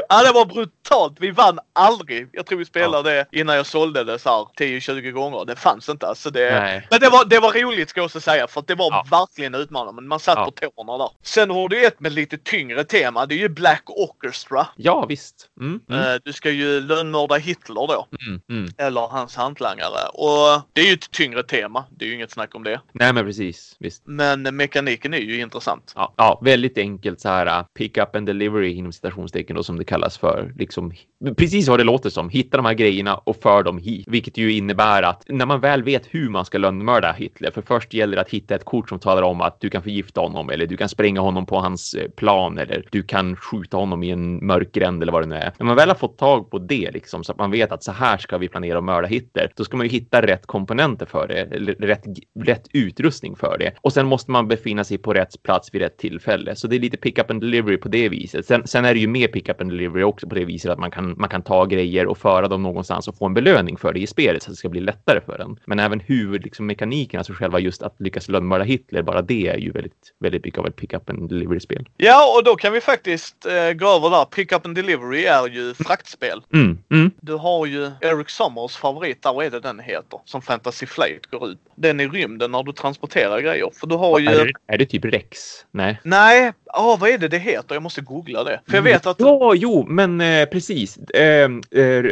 ja det var brutalt. Vi vann aldrig. Jag tror vi spelade det innan jag sålde det så här 10-20 gånger. Det fanns inte. Alltså det... Nej. Men det var, det var roligt ska jag också säga för det var Ja. Verkligen utmanande. Men man satt Ja. på tårna där. Sen har du ett med lite tyngre tema. Det är ju Black Orchestra. Ja, visst. Mm, mm, Eh, Du ska ju lönnmörda Hitler då mm, mm. eller hans hantlangare. Och det är ju ett tyngre tema. Det är ju inget snack om det. Nej, men men precis. Visst. Men mekaniken är ju intressant. Ja, ja, väldigt enkelt så här uh, pick up and delivery inom citationstecken då som det kallas för. Liksom, precis vad det låter som. Hitta de här grejerna och för dem hit. Vilket ju innebär att när man väl vet hur man ska lönnmörda Hitler, för först gäller det att hitta ett kort som talar om att du kan förgifta honom eller du kan spränga honom på hans eh, plan eller du kan skjuta honom i en mörk gränd eller vad det nu är. När man väl har fått tag på det liksom så att man vet att så här ska vi planera att mörda Hitler, då ska man ju hitta rätt komponenter för det, eller rätt, rätt utrustning för det. Och sen måste man befinna sig på rätt plats vid rätt tillfälle. Så det är lite pick up and delivery på det viset. Sen, sen är det ju mer pick up and delivery också på det viset att man kan, man kan ta grejer och föra dem någonstans och få en belöning för det i spelet så att det ska bli lättare för en. Men även huvudmekaniken, liksom mekaniken, alltså själva just att lyckas lönnmörda Hitler, bara det är ju väldigt, väldigt mycket av ett pick up and delivery spel. Ja, och då kan vi faktiskt eh, gå över där. Pick up and delivery är ju fraktspel. Mm, mm. Du har ju Eric Sommers favorit där, vad är det den heter? Som Fantasy Flight går ut. Den i rymden när du transporterar grejer. För du har ju... Är, det, är det typ Rex? Nej. Nej, oh, vad är det det heter? Jag måste googla det. För jag vet att... Ja, jo, men eh, precis. Eh, eh,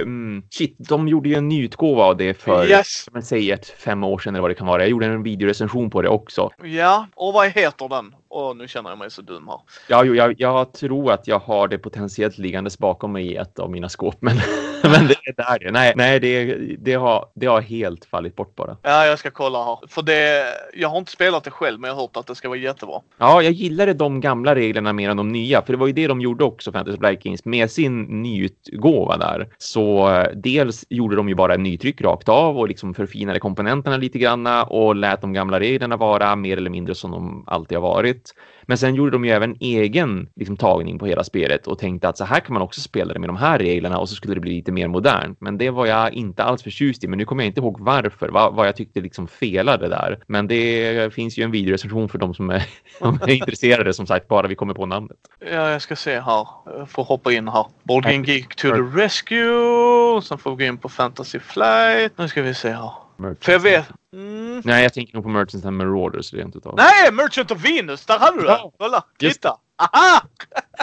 shit, de gjorde ju en ny utgåva av det för, Yes. säger, ett fem år sedan eller vad det kan vara. Jag gjorde en videorecension på det också. Ja, och vad heter den? Och nu känner jag mig så dum här. Ja, jo, jag, jag tror att jag har det potentiellt liggandes bakom mig i ett av mina skåp, men, <laughs> men det är där det. Nej, nej det, det, har, det har helt fallit bort bara. Ja, jag ska kolla här. För det... Jag har inte spelat det själv, men jag har hört att det ska vara jättebra. Ja, jag gillade de gamla reglerna mer än de nya, för det var ju det de gjorde också, Fantasy Flight Games, med sin nyutgåva där. Så eh, dels gjorde de ju bara en nytryck rakt av och liksom förfinade komponenterna lite granna och lät de gamla reglerna vara mer eller mindre som de alltid har varit. Men sen gjorde de ju även egen liksom, tagning på hela spelet och tänkte att så här kan man också spela det med de här reglerna och så skulle det bli lite mer modernt. Men det var jag inte alls förtjust i. Men nu kommer jag inte ihåg varför, vad, vad jag tyckte liksom felade där. Men det finns ju en videorecension för de som är, <laughs> de är intresserade som sagt, bara vi kommer på namnet. Ja, jag ska se här. Jag får hoppa in här. Board Game Geek to the rescue. Sen får vi gå in på Fantasy Flight. Nu ska vi se här. För jag vet... Mm. Nej, jag tänker nog på Merchants and Marauders rent utav. Nej, Merchant of Venus! Där hade du det! Ja, Kolla! Titta! Aha!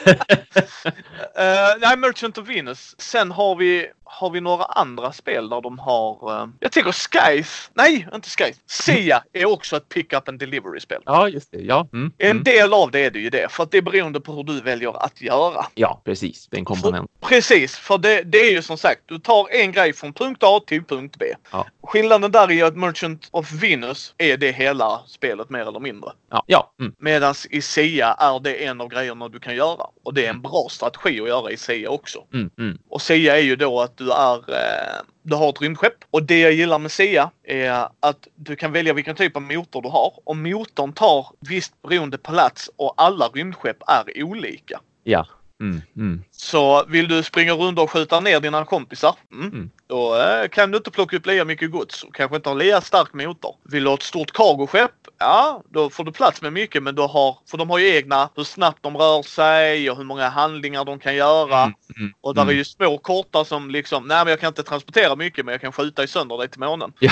<laughs> Eh, nej, Merchant of Venus. Sen har vi, har vi några andra spel där de har... eh, jag tänker Skies. Nej, inte Skies. Sia är också ett pick up and delivery-spel. Ja, just det. Ja, mm, En mm. del av det är det ju det, för att det är beroende på hur du väljer att göra. ja precis. Det är en komponent. Precis, för det, det är ju som sagt, du tar en grej från punkt A till punkt B. Ja. Skillnaden där är att Merchant of Venus är det hela spelet mer eller mindre. Ja, ja. Mm. Medan i Sia är det en av grejerna du kan göra. Och det är en bra strategi att göra i Sia också. Mm, mm. Och Sia är ju då att du är eh, du har ett rymdskepp och det jag gillar med Sia är att du kan välja vilken typ av motor du har och motorn tar visst beroende på plats och alla rymdskepp är olika. Ja. Mm, mm. Så vill du springa runt och skjuta ner dina kompisar, mm, Mm. då eh, kan du inte plocka upp lika mycket gods och kanske inte ha lika stark motor. Vill du ha ett stort cargoskepp, ja då får du plats med mycket men du har, för de har ju egna hur snabbt de rör sig och hur många handlingar de kan göra. Mm, mm, Och där mm. är ju små korta som liksom, nej men jag kan inte transportera mycket men jag kan skjuta i sönder dig till månen. Ja,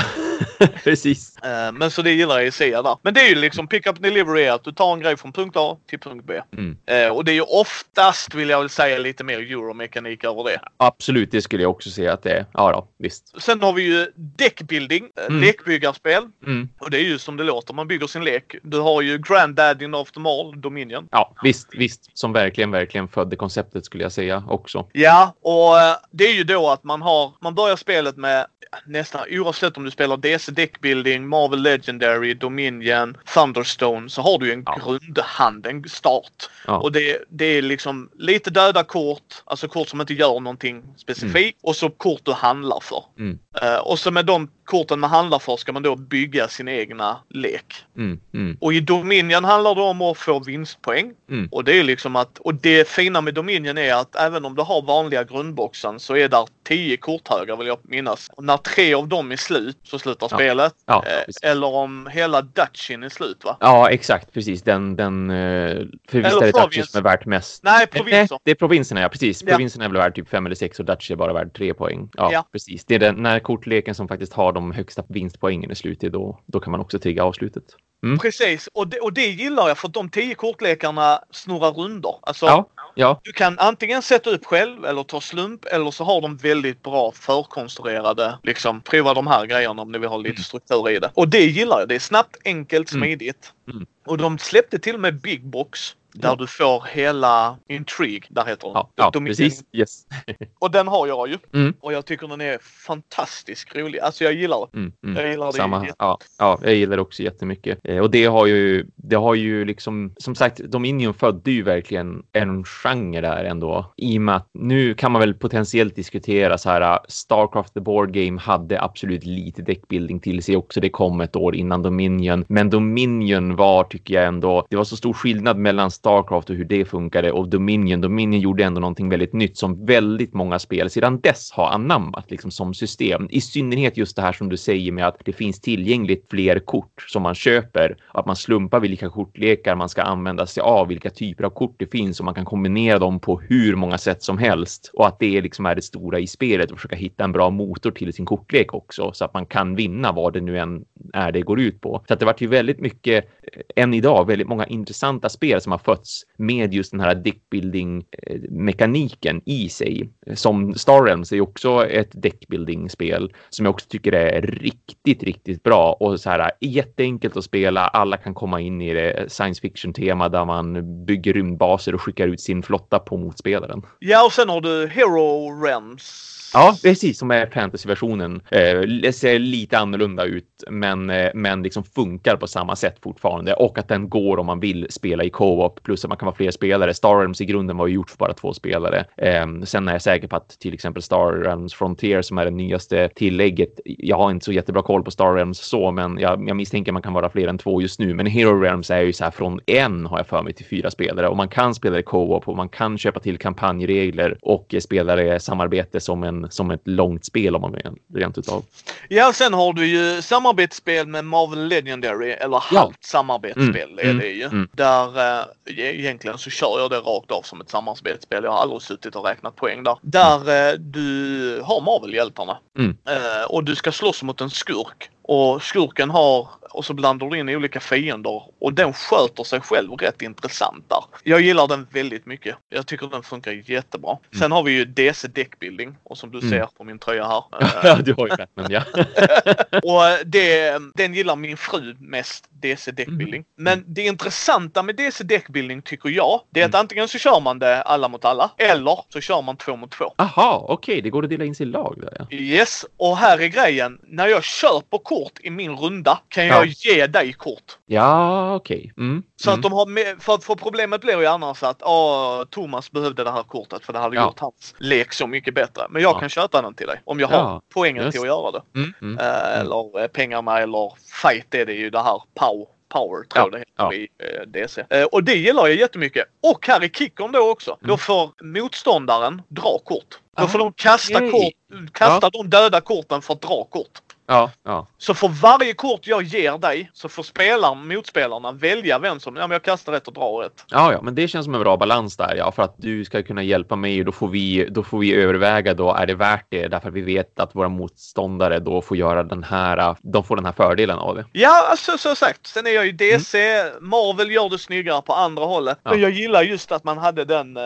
<laughs> precis. Eh, men så det gillar jag i Sia där. Men det är ju liksom pick up delivery att du tar en grej från punkt A till punkt B. Mm. Eh, och det är ju oftast vill jag väl säga lite mer euromekanik över det. Absolut, det skulle jag också säga att det är. Ja, då, visst. Sen har vi ju deckbuilding, eh, Mm. lekbyggarspel. Mm. Och det är ju som det låter, man bygger sin lek. Du har ju Granddaddyn of them all, Dominion. Ja, visst, visst. Som verkligen, verkligen födde konceptet skulle jag säga också. Ja, och eh, det är ju då att man har, man börjar spelet med nästan oavsett om du spelar DC Deckbuilding, Marvel Legendary, Dominion, Thunderstone så har du en Ja. grundhand, en start. Ja. Och det, det är liksom lite döda kort, alltså kort som inte gör någonting specifikt och så kort du handlar för. Mm. Eh, och så med de korten man handlar för ska man då bygga sin egna lek. Mm, mm, Och i Dominion handlar det om att få vinstpoäng. Mm. Och det är liksom att, och det fina med Dominion är att även om du har vanliga grundboxen så är där 10 korthögar vill jag minnas. Och när tre av dem är slut så slutar Ja. spelet. Ja, Eh, eller om hela Dutchin är slut va? ja, exakt. Precis. Den, den, eh, för visst är det. Dutchess som är värt mest. Nej, Nej, provinser. det är provinserna, ja precis. Ja. Provinserna är väl värd typ fem eller sex och Dutch är bara värd tre poäng. Ja, Ja. precis. Det är den när kortleken som faktiskt har de högsta vinstpoängen i slutet, då, då kan man också trigga avslutet. Mm. Precis, och det, och det gillar jag för de tio kortlekarna snurrar rundor. Alltså, Ja, ja. Du kan antingen sätta upp själv eller ta slump eller så har de väldigt bra förkonstruerade, liksom prova de här grejerna om ni vill ha lite Mm. struktur i det. Och det gillar jag. Det är snabbt, enkelt, Mm. smidigt. Mm. Och de släppte till och med Big Box. Där Ja. du får hela Intrigue, där heter den. Ja, ja precis. Yes. <laughs> Och den har jag ju. Mm. Och jag tycker den är fantastiskt rolig. Alltså jag gillar det. Mm, mm. Jag gillar det Samma, ja, ja, jag gillar det också jättemycket. Eh, och det har ju, det har ju liksom, som sagt, Dominion födde ju verkligen en genre där ändå. I och med att nu kan man väl potentiellt diskutera så här, uh, Starcraft the Board Game hade absolut lite deckbuilding till sig också. Det kom ett år innan Dominion, men Dominion var, tycker jag ändå, det var så stor skillnad mellan Starcraft och hur det funkade och Dominion. Dominion gjorde ändå någonting väldigt nytt som väldigt många spel sedan dess har anammat liksom som system. I synnerhet just det här som du säger med att det finns tillgängligt fler kort som man köper, att man slumpar vilka kortlekar man ska använda sig av, vilka typer av kort det finns och man kan kombinera dem på hur många sätt som helst och att det liksom är det stora i spelet och försöka hitta en bra motor till sin kortlek också så att man kan vinna vad det nu än är det går ut på. Så att det vart ju väldigt mycket eh, än idag väldigt många intressanta spel som har fötts med just den här deckbuilding-mekaniken i sig. Som Star Realms är ju också ett deckbuilding-spel som jag också tycker är riktigt, riktigt bra och så här jätteenkelt att spela. Alla kan komma in i det science fiction-tema där man bygger rymdbaser och skickar ut sin flotta på motspelaren. Ja, och sen har du Hero Realms. Ja, precis som är fantasyversionen. Eh, det ser lite annorlunda ut, men, eh, men liksom funkar på samma sätt fortfarande och att den går om man vill spela i co-op plus att man kan vara fler spelare. Star Realms i grunden var ju gjort för bara två spelare. Eh, sen är jag säker på att till exempel Star Realms Frontier som är det nyaste tillägget. Jag har inte så jättebra koll på Star Realms så, men jag, jag misstänker man kan vara fler än två just nu. Men Hero Realms är ju så här från en har jag för mig till fyra spelare och man kan spela i co-op och man kan köpa till kampanjregler och spelare samarbete som en som ett långt spel om man vill rent utav. Ja, sen har du ju samarbetsspel med Marvel Legendary eller halvt samarbetsspel Mm, är mm, det ju. mm. Där eh, egentligen så kör jag det rakt av som ett samarbetsspel. Jag har aldrig suttit och räknat poäng där. Där eh, du har Marvel-hjältarna Mm. eh, och du ska slåss mot en skurk. Och skurken har, och så blandar du in olika fiender och den sköter sig själv rätt intressant där. Jag gillar den väldigt mycket. Jag tycker den funkar jättebra. Sen har vi ju DC Deckbuilding och som du Mm. ser på min tröja här. <laughs> eh, Ja, du har ju men ja. <laughs> och det, den gillar min fru mest, DC Deckbuilding. Mm. Men det intressanta med DC Deckbuilding tycker jag, det är att Mm. antingen så kör man det alla mot alla, eller så kör man två mot två. Aha, okej, det går att dela in sig i lag där ja. Yes, och här är grejen. När jag köper kort i min runda kan Ja. jag ge dig kort. Ja, okej. Mm. Så mm. att de har för, för problemet blir ju annars att åh, Thomas behövde det här kortet för det hade Ja. gjort hans lek så mycket bättre. Men jag Ja. kan köpa den till dig om jag har Ja, poängen just till att göra det. Mm. Mm. Eh, eller eh, pengarna eller fight är det ju det här pow. Power tror Ja, jag det heter ja. i eh, DC. Eh, och det gillar jag jättemycket. Och här i kickern då också. Mm. Då får motståndaren dra kort. Då Ah, får de kasta, okej. kort, kasta de döda korten för att dra kort. Ja, ja. Så för varje kort jag ger dig så får spelaren, motspelarna välja vem som, ja men jag kastar rätt och drar rätt. Ja, ja, men det känns som en bra balans där. Ja, för att du ska kunna hjälpa mig och då får vi, då får vi överväga då, är det värt det? Därför att vi vet att våra motståndare då får göra den här, de får den här fördelen av det. Ja, alltså så sagt. Sen är jag ju DC. Marvel gör det snyggare på andra hållet. Ja. Men jag gillar just att man hade den eh,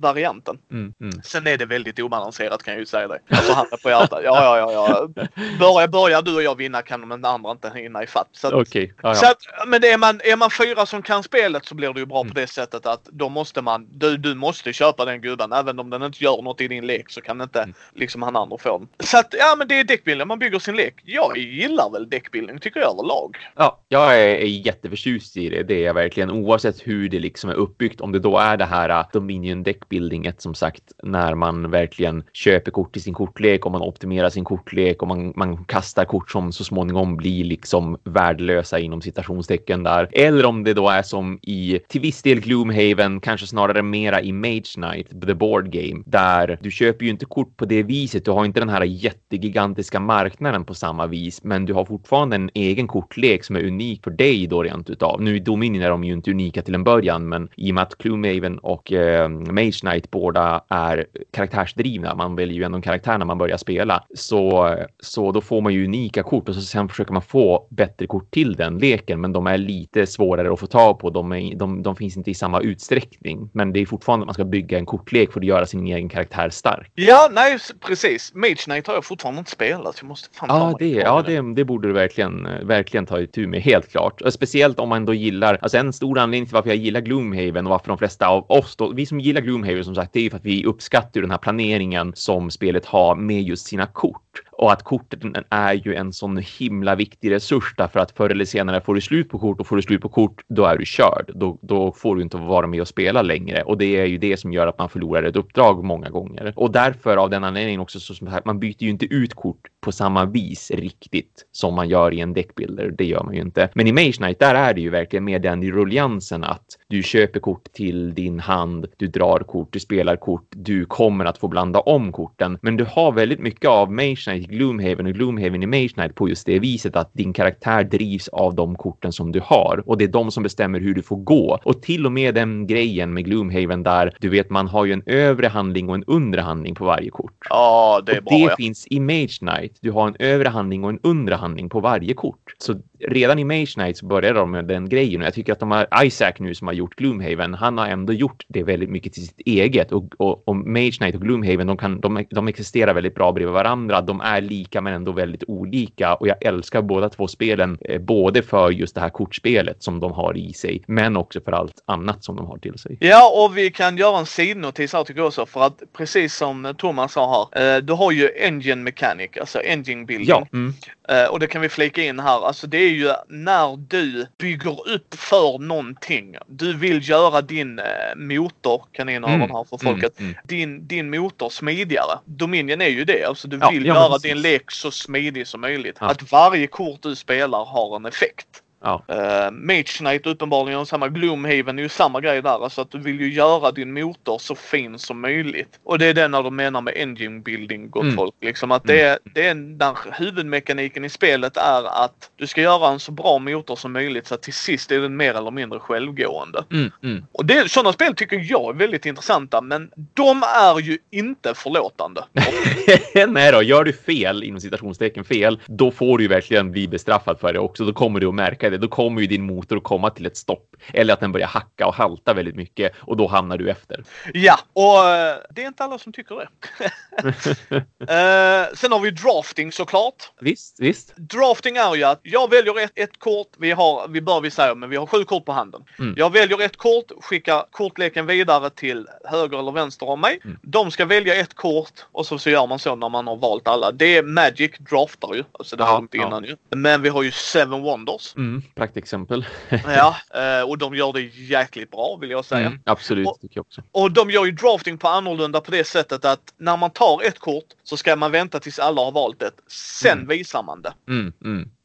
varianten. Mm, mm. Sen är det väldigt obalanserat kan jag ju säga dig. Alltså handen på hjärtat. Ja, ja, ja, ja. <laughs> Börjar, börjar du och jag vinna kan de andra inte hinna ifatt. Så att, Okej, ja, så att, men är man, är man fyra som kan spelet så blir det ju bra Mm. på det sättet att då måste man, du, du måste köpa den gubben. Även om den inte gör något i din lek så kan inte Mm. liksom han andra få den. Så att ja men det är deckbuilding, man bygger sin lek. Jag gillar väl deckbuilding tycker jag överlag. Ja, jag är, är jätteförtjust i det. Det är jag verkligen oavsett hur det liksom är uppbyggt. Om det då är det här uh, Dominion deckbuildinget som sagt när man verkligen köper kort i sin kortlek och man optimerar sin kortlek och man, man kastar kort som så småningom blir liksom värdelösa inom citationstecken där. Eller om det då är som i till viss del Gloomhaven, kanske snarare mera i Mage Knight, the board game, där du köper ju inte kort på det viset. Du har inte den här jättegigantiska marknaden på samma vis, men du har fortfarande en egen kortlek som är unik för dig då rent utav. Nu i Dominion är de ju inte unika till en början, men i och med att Gloomhaven och eh, Mage Knight båda är karaktärsdrivna, man väljer ju ändå en karaktär när man börjar spela, så, så då får man ju unika kort och så sen försöker man få bättre kort till den leken. Men de är lite svårare att få tag på. De, är, de, de finns inte i samma utsträckning. Men det är fortfarande att man ska bygga en kortlek för att göra sin egen karaktär stark. Ja, nej precis. Mage Knight har jag fortfarande inte spelat. Jag måste fan ja, det, ja det, det borde du verkligen, verkligen ta itu med, helt klart. Speciellt om man då gillar, alltså en stor anledning till varför jag gillar Gloomhaven och varför de flesta av oss, då, vi som gillar Gloomhaven som sagt, det är ju för att vi uppskattar den här planeringen som spelet har med just sina kort. Och att korten är ju en sån himla viktig resurs därför att förr eller senare får du slut på kort och får du slut på kort, då är du körd. Då, då får du inte vara med och spela längre och det är ju det som gör att man förlorar ett uppdrag många gånger. Och därför av den anledningen också så som här, man byter ju inte ut kort på samma vis riktigt som man gör i en deckbuilder. Det gör man ju inte. Men i Mage Knight, där är det ju verkligen med den rulliansen att du köper kort till din hand, du drar kort, du spelar kort, du kommer att få blanda om korten. Men du har väldigt mycket av Mage Knight Gloomhaven och Gloomhaven i Mage Knight på just det viset att din karaktär drivs av de korten som du har och det är de som bestämmer hur du får gå. Och till och med den grejen med Gloomhaven där du vet man har ju en övre handling och en undre handling på varje kort. Ja, det är och bra. Det ja. finns i Mage Knight. Du har en övre handling och en undre handling på varje kort. Så redan i Mage Knight så började de med den grejen och jag tycker att de har Isaac nu som har gjort Gloomhaven. Han har ändå gjort det väldigt mycket till sitt eget och, och, och Mage Knight och Gloomhaven de, kan, de, de existerar väldigt bra bredvid varandra. De är lika men ändå väldigt olika och jag älskar båda två spelen eh, både för just det här kortspelet som de har i sig men också för allt annat som de har till sig. Ja, och vi kan göra en sidnotis här tycker jag också för att precis som Thomas sa här, eh, du har ju Engine Mechanic, alltså Engine Building. Ja. Mm. Eh, och det kan vi flika in här. Alltså det är ju när du bygger upp för någonting. Du vill göra din eh, motor, kaninöron Mm, här för folket, Mm, mm. din, din motor smidigare. Dominion är ju det. Alltså du vill ja, göra precis. din lek så smidig som möjligt. Ja. Att varje kort du spelar har en effekt. Ja. Uh, Mage Knight uppenbarligen samma. Gloomhaven är ju samma grej där. Alltså att du vill ju göra din motor så fin som möjligt. Och det är det när de menar med engine building gott Mm. folk. Liksom att det, är- det är när huvudmekaniken i spelet är att du ska göra en så bra motor som möjligt så att till sist är den mer eller mindre självgående. Mm, mm. Och det, sådana spel tycker jag är väldigt intressanta men de är ju inte förlåtande. <laughs> Nej då, gör du fel, inom citationstecken fel, då får du ju verkligen bli bestraffad för det också. Då kommer du att märka det. Då kommer ju din motor att komma till ett stopp. Eller att den börjar hacka och halta väldigt mycket och då hamnar du efter. Ja, och eh, det är inte alla som tycker det. <laughs> Eh, sen har vi drafting såklart. Visst, visst. Drafting är ju att jag väljer ett, ett kort, vi har, vi bör vi säga, men vi har sju kort på handen. Mm. Jag väljer ett kort, skickar kortleken vidare till höger eller vänster om mig. Mm. De ska välja ett kort och så, så gör man så när man har valt alla. Det är Magic draftar ju, alltså det Ja, har de inte ja. innan ju. Men vi har ju Seven Wonders. Mm, praktexempel. ja, <laughs> eh, och de gör det jäkligt bra vill jag säga. Mm, absolut, Och- tycker jag också. Och de gör ju drafting på annorlunda på det sättet att när man tar ett kort så ska man vänta tills alla har valt det. Sen Mm. visar man det. Mm,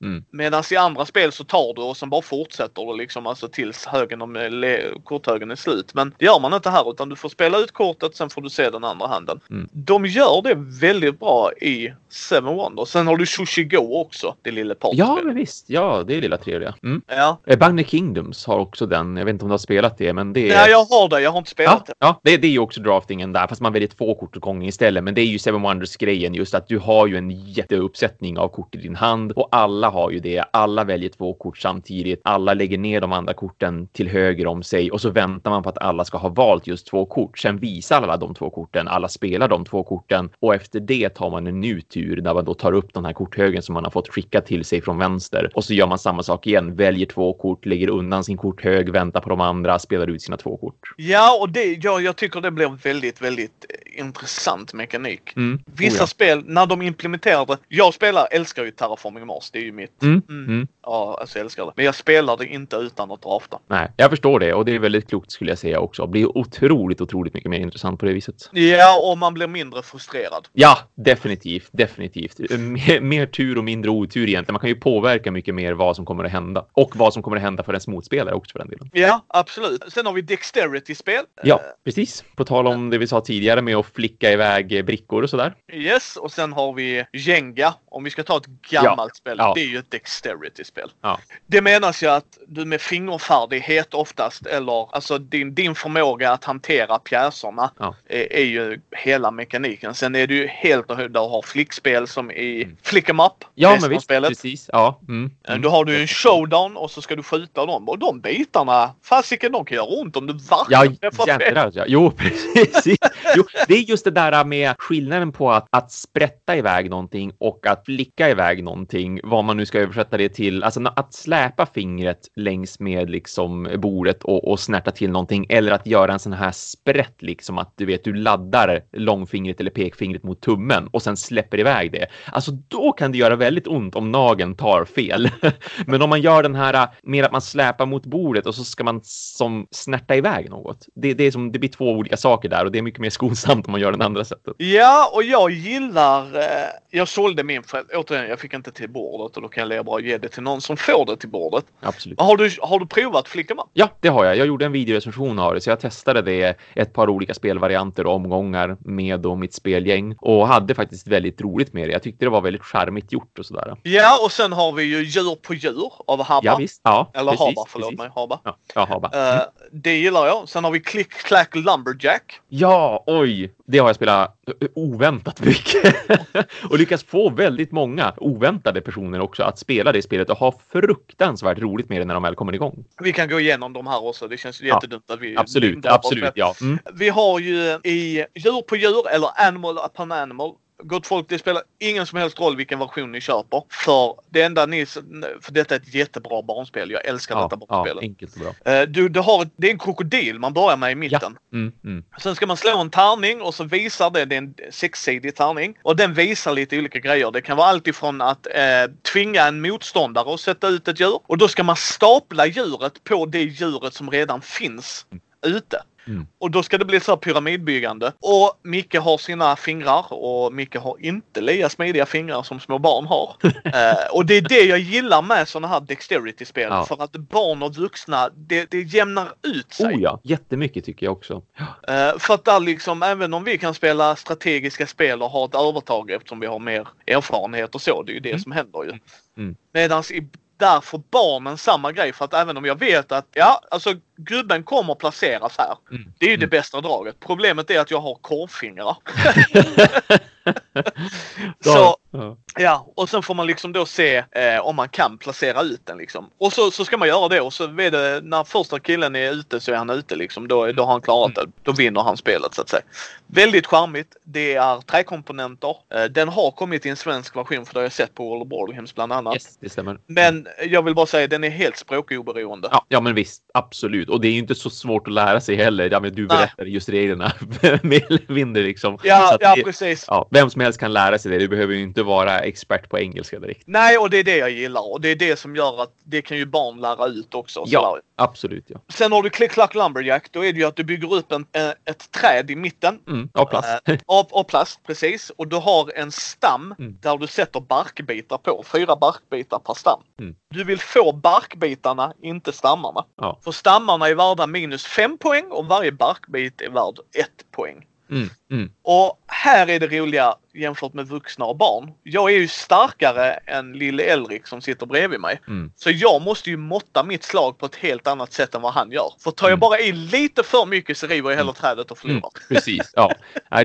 mm. Medan i andra spel så tar du och sen bara fortsätter du liksom alltså tills högen om, le- korthögen är slut. Men det gör man inte här utan du får spela ut kortet sen får du se den andra handen. Mm. De gör det väldigt bra i Seven Wonders. Sen har du Sushi Go också, det lilla Ja, partyspelet. men visst. Ja, det är lilla trevliga. Mm. Ja. Eh, Bang Kingdoms har också den. Jag vet inte om du har spelat det, men det är... Nej, jag har det. Jag har inte spelat Ja, det. ja det, det är ju också draftingen där, fast man väljer två kort åt gången istället. Men det är ju Seven Wonders-grejen just att du har ju en jätteuppsättning av kort i din hand och alla har ju det. Alla väljer två kort samtidigt. Alla lägger ner de andra korten till höger om sig och så väntar man på att alla ska ha valt just två kort. Sen visar alla de två korten. Alla spelar de två korten och efter det tar man en ny tur där man då tar upp den här korthögen som man har fått skicka till sig från vänster och så gör man samma sak igen. Väljer två kort, lägger undan sin korthög, väntar på de andra, spelar ut sina två kort. Ja, och det, ja, jag tycker det blir väldigt, väldigt eh, intressant mekanik. Mm. Vissa Oh, ja. spel, när de implementerar det. Jag spelar, älskar ju Terraforming Mars. Det är ju mitt. Mm. Mm. Mm. Ja, alltså jag älskar det. Men jag spelar det inte utan att drafta. Nej, jag förstår det och det är väldigt klokt skulle jag säga också. Blir otroligt, otroligt mycket mer intressant på det viset. Ja, och man blir mindre frustrerad. Ja, definitivt, definitivt. Mer, mer tur och mindre otur egentligen. Man kan ju påverka mycket mer vad som kommer att hända och vad som kommer att hända för ens motspelare också för den delen. Ja, absolut. Sen har vi Dexterity-spel. Ja, precis. På tal om det vi sa tidigare med att flicka iväg brickor och sådär. Yes, och sen har vi Jenga. Om vi ska ta ett gammalt spel. Ja. Det är ju ett dexterity-spel. Ja. Det menas ju att du med fingerfärdighet oftast, eller alltså din, din förmåga att hantera pjäserna Ja. är, är ju hela mekaniken. Sen är det ju helt och hållet, du har flickspel som i Mm. Flick 'em Up. Ja, men visst. spelet. Precis. Ja. Mm. Eh, Mm. Då har du en showdown och så ska du skjuta dem. Och de bitarna, fasiken de kan göra ont om du Ja, verkligen träffar fel. ja. Jo, <laughs> precis. Jo, det är just det där med skillnaden på att, att sprätta iväg någonting och att flicka iväg någonting, vad man nu nu ska översätta det till. Alltså att släpa fingret längs med liksom bordet och, och snärta till någonting eller att göra en sån här sprätt, liksom att du vet, du laddar långfingret eller pekfingret mot tummen och sen släpper iväg det. Alltså då kan det göra väldigt ont om nageln tar fel. <laughs> Men om man gör den här mer att man släpar mot bordet och så ska man som snärta iväg något. Det, det är som, det blir två olika saker där och det är mycket mer skonsamt om man gör den andra sättet. Ja, och jag gillar... Eh, jag sålde min för återigen, jag fick inte till bordet och då kan jag lika bra ge det till någon som får det till bordet. Absolut. Har du, har du provat Flick 'em Up? Ja, det har jag. Jag gjorde en videorecension av det, så jag testade det ett par olika spelvarianter och omgångar med då mitt spelgäng och hade faktiskt väldigt roligt med det. Jag tyckte det var väldigt charmigt gjort och sådär. Ja, och sen har vi ju Djur på djur av Habba. Ja, visst. Ja, Eller precis, Haba, förlåt precis. mig. Haba. Ja, ja Haba. Mm. Eh, det gillar jag. Sen har vi Click Clack Lumberjack. Ja, oj, det har jag spelat oväntat mycket <laughs> och lyckats få väldigt många oväntade personer också att spela det spelet och ha fruktansvärt roligt med det när de väl kommer igång. Vi kan gå igenom de här också. Det känns Ja, jättedumt att vi... Absolut, absolut, ja. Mm. Vi har ju i Djur på djur eller Animal upon Animal. Gott folk, det spelar ingen som helst roll vilken version ni köper. För det enda ni... För detta är ett jättebra barnspel. Jag älskar Ja, detta ja, barnspelet. enkelt och bra. Eh, du, du har, det är en krokodil man börjar med i mitten. Mm, mm. Sen ska man slå en tärning och så visar det, det är en sexsidig tärning. Och den visar lite olika grejer. Det kan vara allt ifrån att eh, tvinga en motståndare att sätta ut ett djur. Och då ska man stapla djuret på det djuret som redan finns ute. Mm. Och då ska det bli så här pyramidbyggande. Och Micke har sina fingrar och Micke har inte lika smidiga fingrar som små barn har. <laughs> eh, och det är det jag gillar med sådana här dexterity-spel. Ja. För att barn och vuxna, det, det jämnar ut sig. Oh ja, jättemycket tycker jag också. Eh, för att där liksom, även om vi kan spela strategiska spel och ha ett övertag eftersom vi har mer erfarenhet och så, det är ju det Mm. som händer ju. Mm. Medans i, där får barnen samma grej för att även om jag vet att, ja, alltså gubben kommer placeras här. Mm. Det är ju det Mm. bästa draget. Problemet är att jag har korvfingrar. <laughs> Så, ja. och sen får man liksom då se eh, om man kan placera ut den liksom. Och så, så ska man göra det och så är det, när första killen är ute så är han ute liksom. Då, då har han klarat det. Då vinner han spelet så att säga. Väldigt charmigt. Det är träkomponenter. Eh, den har kommit i en svensk version för det har jag sett på World of Board Games bland annat. Yes, det stämmer. Men jag vill bara säga den är helt språkoberoende. Ja, ja, men visst, absolut. Och det är ju inte så svårt att lära sig heller. Ja, men du Nej. berättade just reglerna <laughs> mer eller mindre liksom. Ja, ja det, precis. ja, vem som helst kan lära sig det. Du behöver ju inte vara expert på engelska direkt. Nej, och det är det jag gillar och det är det som gör att det kan ju barn lära ut också. Ja. Absolut, ja. Sen har du Click Clack Lumberjack. Då är det ju att du bygger upp en, eh, ett träd i mitten. Mm, av plast. Eh, av, av plast, precis. Och du har en stam Mm. där du sätter barkbitar på. Fyra barkbitar per stam. Mm. Du vill få barkbitarna, inte stammarna. Ja. För stammarna är värda minus fem poäng och varje barkbit är värd ett poäng. Mm, mm. Och här är det roliga jämfört med vuxna och barn. Jag är ju starkare än lille Elrik som sitter bredvid mig. Mm. Så jag måste ju måtta mitt slag på ett helt annat sätt än vad han gör. För tar jag Mm. bara i lite för mycket så river jag hela trädet och förlorar. Mm, precis, ja.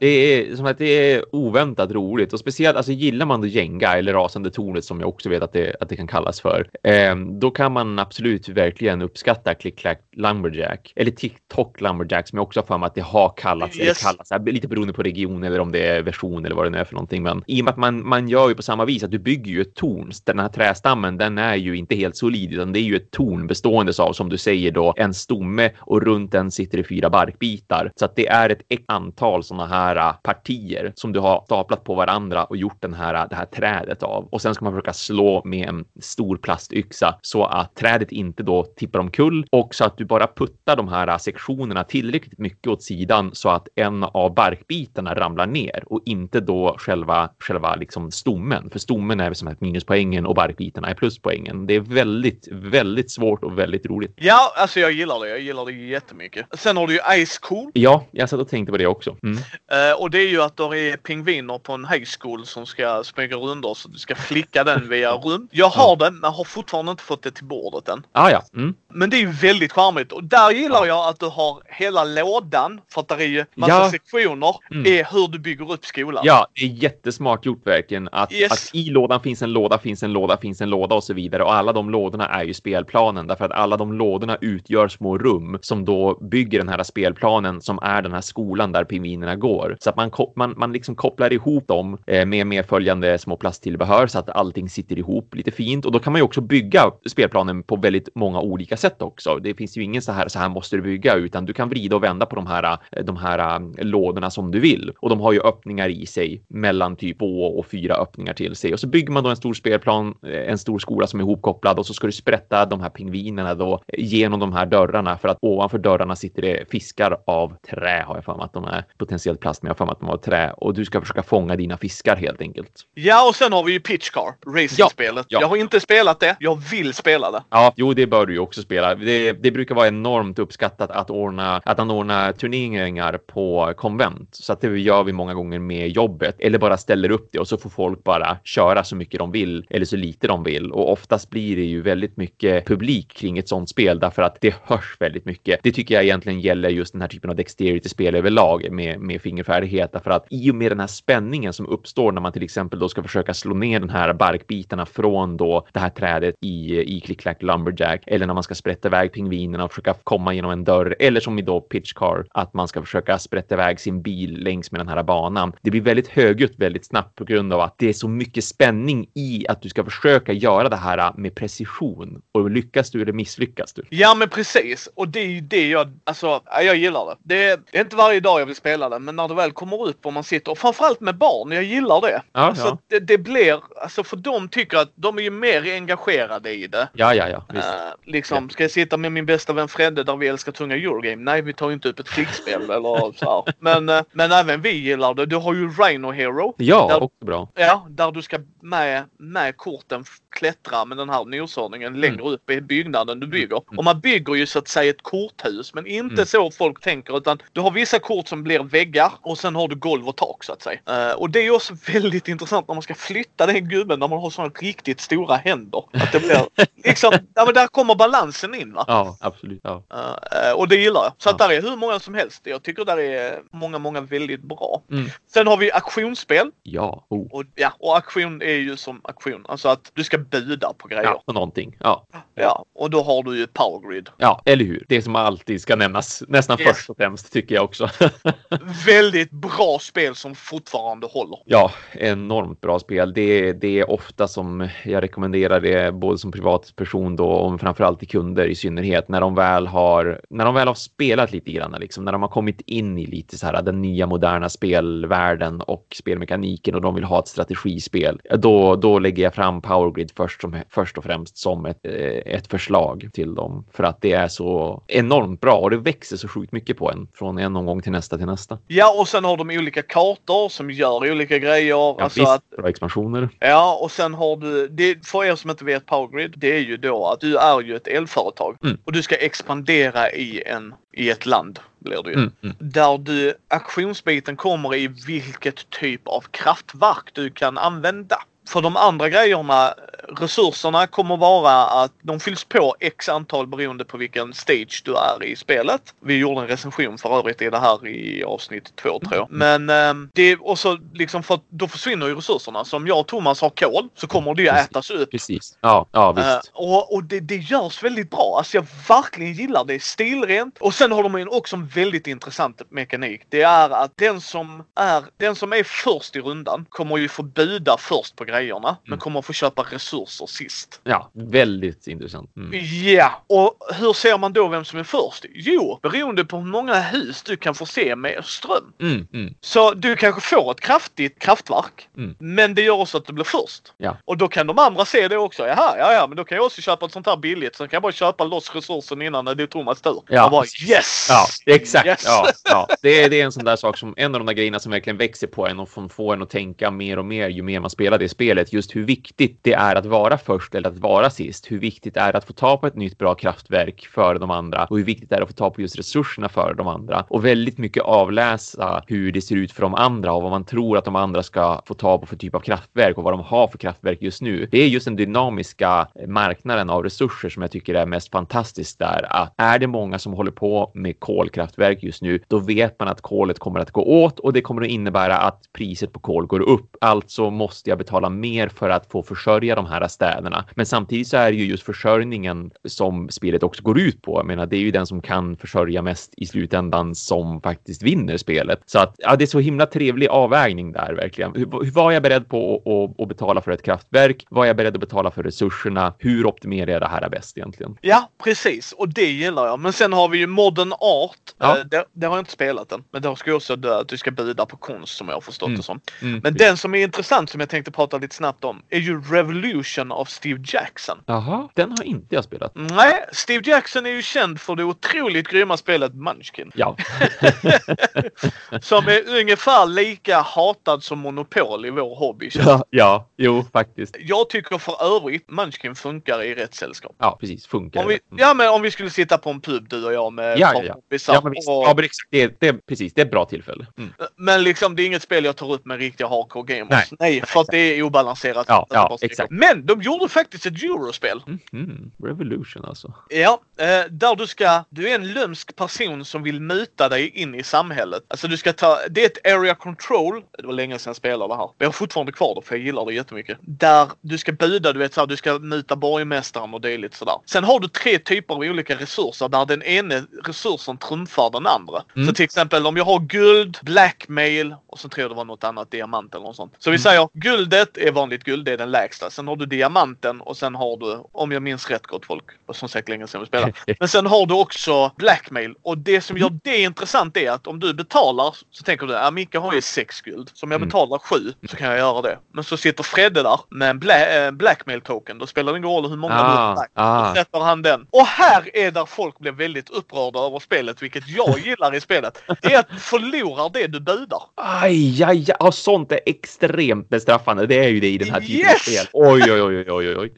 Det är som att det är oväntat roligt och speciellt alltså gillar man då Jenga eller rasande tornet som jag också vet att det, att det kan kallas för. Eh, då kan man absolut verkligen uppskatta Click Clack Lumberjack eller TikTok Lumberjack som jag också har för mig att det har kallats. Eller Yes. kallas här, lite beroende på region eller om det är version eller vad det nu är för någonting. Men i och med att man, man gör ju på samma vis att du bygger ju ett torn. Den här trästammen, den är ju inte helt solid utan det är ju ett torn bestående av som du säger då en stomme och runt den sitter det fyra barkbitar. Så att det är ett antal sådana här äh, partier som du har staplat på varandra och gjort den här, äh, det här trädet av. Och sen ska man försöka slå med en stor plastyxa så att trädet inte då tippar omkull och så att du bara puttar de här äh, sektionerna tillräckligt mycket åt sidan så att en av barkbitarna ramlar ner och inte då själva, själva liksom stommen. För stommen är som att minuspoängen och barkbitarna är pluspoängen. Det är väldigt, väldigt svårt och väldigt roligt. Ja, alltså jag gillar det. Jag gillar det jättemycket. Sen har du ju Ice Cool. Ja, jag satt och tänkte på det också. Mm. Eh, och det är ju att det är pingviner på en high school som ska smyga rundor så du ska flicka den via <laughs> rum. Jag har den men har fortfarande inte fått det till bordet än. Ah, ja. Mm. Men det är ju väldigt charmigt och där gillar jag att du har hela lådan för att det är ju massa Ja. sektioner Mm. är hur du bygger upp skolan. Ja, det är jättesmart gjort verkligen. Att, Yes. att i lådan finns en låda, finns en låda, finns en låda och så vidare. Och alla de lådorna är ju spelplanen därför att alla de lådorna utgör små rum som då bygger den här spelplanen som är den här skolan där pingvinerna går. Så att man, man, man liksom kopplar ihop dem eh, med medföljande små plasttillbehör så att allting sitter ihop lite fint. Och då kan man ju också bygga spelplanen på väldigt många olika sätt också. Det finns ju ingen så här, så här måste du bygga, utan du kan vrida och vända på de här, eh, de här eh, lådorna som du vill. Och de har ju öppningar i sig mellan typ två och fyra öppningar till sig. Och så bygger man då en stor spelplan, eh, en stor skola som är ihopkopplad och så ska du sprätta de här pingvinerna då genom de här dörrarna för att ovanför dörrarna sitter det fiskar av trä har jag för mig att de är potentiellt plast, men jag har för mig att de har trä och du ska försöka fånga dina fiskar helt enkelt. Ja, och sen har vi ju Pitch Car, racingspelet. Ja, ja. Jag har inte spelat det. Jag vill spela det. Ja, jo, det bör du ju också spela. Det, det brukar vara enormt uppskattat att ordna, att anordna turneringar på konvent. Så att det gör vi många gånger med jobbet eller bara ställer upp det och så får folk bara köra så mycket de vill eller så lite de vill. Och oftast blir det ju väldigt mycket publik kring ett sånt spel därför att det hörs väldigt mycket. Det tycker jag egentligen gäller just den här typen av dexterity-spel överlag med, med fingerfärdighet därför att i och med den här spänningen som uppstår när man till exempel då ska försöka slå ner den här barkbitarna från då det här trädet i, i Click Clack Lumberjack eller när man ska sprätta iväg pingvinerna och försöka komma genom en dörr eller som i då Pitch Car att man ska försöka sprätta iväg sin bil längs med den här banan. Det blir väldigt högljutt väldigt snabbt på grund av att det är så mycket spänning i att du ska försöka göra det här med precision och lyckas du eller misslyckas du. Ja, men precis. Och det är ju det jag, alltså, ja, jag gillar det. det. Det är inte varje dag jag vill spela det, men när det väl kommer upp och man sitter, och framförallt med barn, jag gillar det. Ja, alltså, ja. Det, det blir, alltså för de tycker att de är ju mer engagerade i det. Ja, ja, ja. Visst. Eh, liksom, ska jag sitta med min bästa vän Fredde där vi älskar tunga Eurogame? Nej, vi tar ju inte upp ett flickspel eller så här. <laughs> Men, eh, men även vi gillar det. Du har ju Rhino Hero. Ja, där- också bra. Ja, där du ska med, med korten klättra med den här noshörningen längre upp i byggnaden du bygger. Och man bygger ju så att säga ett korthus, men inte Mm. så folk tänker utan du har vissa kort som blir väggar och sen har du golv och tak så att säga. Eh, och det är ju också <laughs> väldigt intressant när man ska flytta den gubben när man har sådana riktigt stora händer. Att det blir <laughs> liksom, ja men där kommer balansen in va. Ja, absolut. Ja. Eh, och det gillar jag. Så att Ja. där är hur många som helst. Jag tycker där är många, många väldigt bra. Mm. Sen har vi auktionsspel. Ja, oh. Och, ja, och auktion är ju som auktion. Alltså att du ska buda på grejer. ja, på någonting. Ja. Ja, och då har du ju Power Grid. ja, eller hur? Det som alltid ska nämnas nästan Yes. först och främst tycker jag också. <laughs> Väldigt bra spel som fortfarande håller. Ja, enormt bra spel. Det, det är ofta som jag rekommenderar det både som privatperson då och framförallt till kunder i synnerhet när de väl har när de väl har spelat lite grann liksom när de har kommit in i lite så här den nya moderna spelvärlden och spelmekaniken och de vill ha ett strategispel. Då, då lägger jag fram Power Grid först, som, först och främst som ett, eh, ett förslag till dem för att det är så enormt bra och det växer så sjukt mycket på en från en omgång till nästa till nästa. Ja, och sen har de olika kartor som gör olika grejer. Ja, alltså visst, att, bra expansioner. ja, och sen har du, det, för er som inte vet Power Grid, det är ju då att du är ju ett elföretag. Mm. Och du ska expandera i, en, i ett land. Blir det ju. Mm, mm. Där du, aktionsbiten kommer i vilket typ av kraftverk du kan använda. För de andra grejerna, resurserna kommer vara att de fylls på x antal beroende på vilken stage du är i spelet. Vi gjorde en recension för övrigt i det här i avsnitt två tror jag. Men eh, det och så liksom för att då försvinner ju resurserna. Så om jag och Thomas har kol så kommer det ju Precis. ätas upp Precis. Ja, ja visst. Eh, och och det, det görs väldigt bra. Alltså jag verkligen gillar det. Stilrent. Och sen har de ju också en väldigt intressant mekanik. Det är att den som är, den som är först i rundan kommer ju få buda först på grejer. Grejerna men Mm. kommer få köpa resurser sist. Ja, väldigt intressant. Mm. Ja, och hur ser man då vem som är först? Jo, beroende på hur många hus du kan förse med ström. Mm, mm. Så du kanske får ett kraftigt kraftverk, Mm. men det gör också att du blir först. Ja. Och då kan de andra se det också. Jaha, ja, ja, men då kan jag också köpa ett sånt här billigt. Så kan jag bara köpa loss resursen innan det är Thomas tur. Ja, och bara yes! Ja, exakt. Yes! Ja, <laughs> ja. Det, är, det är en sån där sak som en av de där grejerna som verkligen växer på en och får en att tänka mer och mer ju mer man spelar det spelet. Just hur viktigt det är att vara först eller att vara sist. Hur viktigt det är att få ta på ett nytt bra kraftverk före de andra och hur viktigt det är att få ta på just resurserna före de andra och väldigt mycket avläsa hur det ser ut för de andra och vad man tror att de andra ska få ta på för typ av kraftverk och vad de har för kraftverk just nu. Det är just den dynamiska eh, marknaden av resurser som jag tycker är mest fantastiskt där. Att är det många som håller på med kolkraftverk just nu, då vet man att kolet kommer att gå åt och det kommer att innebära att priset på kol går upp. Alltså måste jag betala mer för att få försörja de här städerna. Men samtidigt så är det ju just försörjningen som spelet också går ut på. Jag menar, det är ju den som kan försörja mest i slutändan som faktiskt vinner spelet. Så att ja, det är så himla trevlig avvägning där verkligen. Hur, var jag beredd på att, betala för ett kraftverk? Var jag beredd att betala för resurserna? Hur optimerar jag det här bäst egentligen? Ja, precis. Och det gillar jag. Men sen har vi ju Modern Art. Ja. Eh, Det, det har jag inte spelat än. Men då ska jag också dö att du ska buda på konst som jag har förstått Mm. det som. Mm. Men den som är intressant som jag tänkte prata lite snabbt om är ju Revolution av Steve Jackson. Jaha, den har inte jag spelat. Nej, Steve Jackson är ju känd för det otroligt grymma spelet Munchkin. Ja, <laughs> Som är ungefär lika hatad som Monopol i vår hobby. ja, ja, jo, faktiskt. Jag tycker för övrigt Munchkin funkar i rätt sällskap. Ja, precis. Funkar. Om vi. Mm. ja men om vi skulle sitta på en pub du och jag med Ja, ja, ja. Ja, men visst. och- Ja, men exakt. Det, det, precis. Det är ett bra tillfälle. Mm. Men liksom det är inget spel jag tar upp med riktiga hardcore gamers. Nej. Nej, för att det är obalanserat. Ja, ja, exakt. Men de gjorde faktiskt ett Eurospel. Mhm. Revolution alltså. Ja, eh, där du ska, du är en lömsk person som vill muta dig in i samhället. Alltså du ska ta, det är ett area control, det var länge sedan jag spelade det här. Men jag har fortfarande kvar det för jag gillar det jättemycket. Där du ska buda, du vet såhär, du ska muta borgmästaren och dylikt sådär. Sen har du tre typer av olika resurser där den ena resursen trumfar den andra. Mm. Så till exempel om jag har guld, blackmail och så tror jag det var något annat, diamant eller något sånt. Så vi Mm. säger guldet är vanligt guld, det är den lägsta. Sen har du diamanten och sen har du, om jag minns rätt gott folk, som sagt länge sedan vi spelade. <laughs> Men sen har du också blackmail och det som gör det intressant är att om du betalar så tänker du att Micke har ju sex guld. Så om jag Mm. betalar sju så kan jag göra det. Men så sitter Fredde där med en bla- eh, blackmail token. Då spelar det ingen roll hur många du Ah, black. ah. Då sätter han den. Och här är där folk blir väldigt upprörda över spelet, vilket jag <laughs> gillar i spelet. Det är att du förlorar det du budar. Aj, aj, aj. Ja, sånt är extremt bestraffande. Det är ju det i den här typen av Yes! spel. Oj, oj, oj, oj, oj.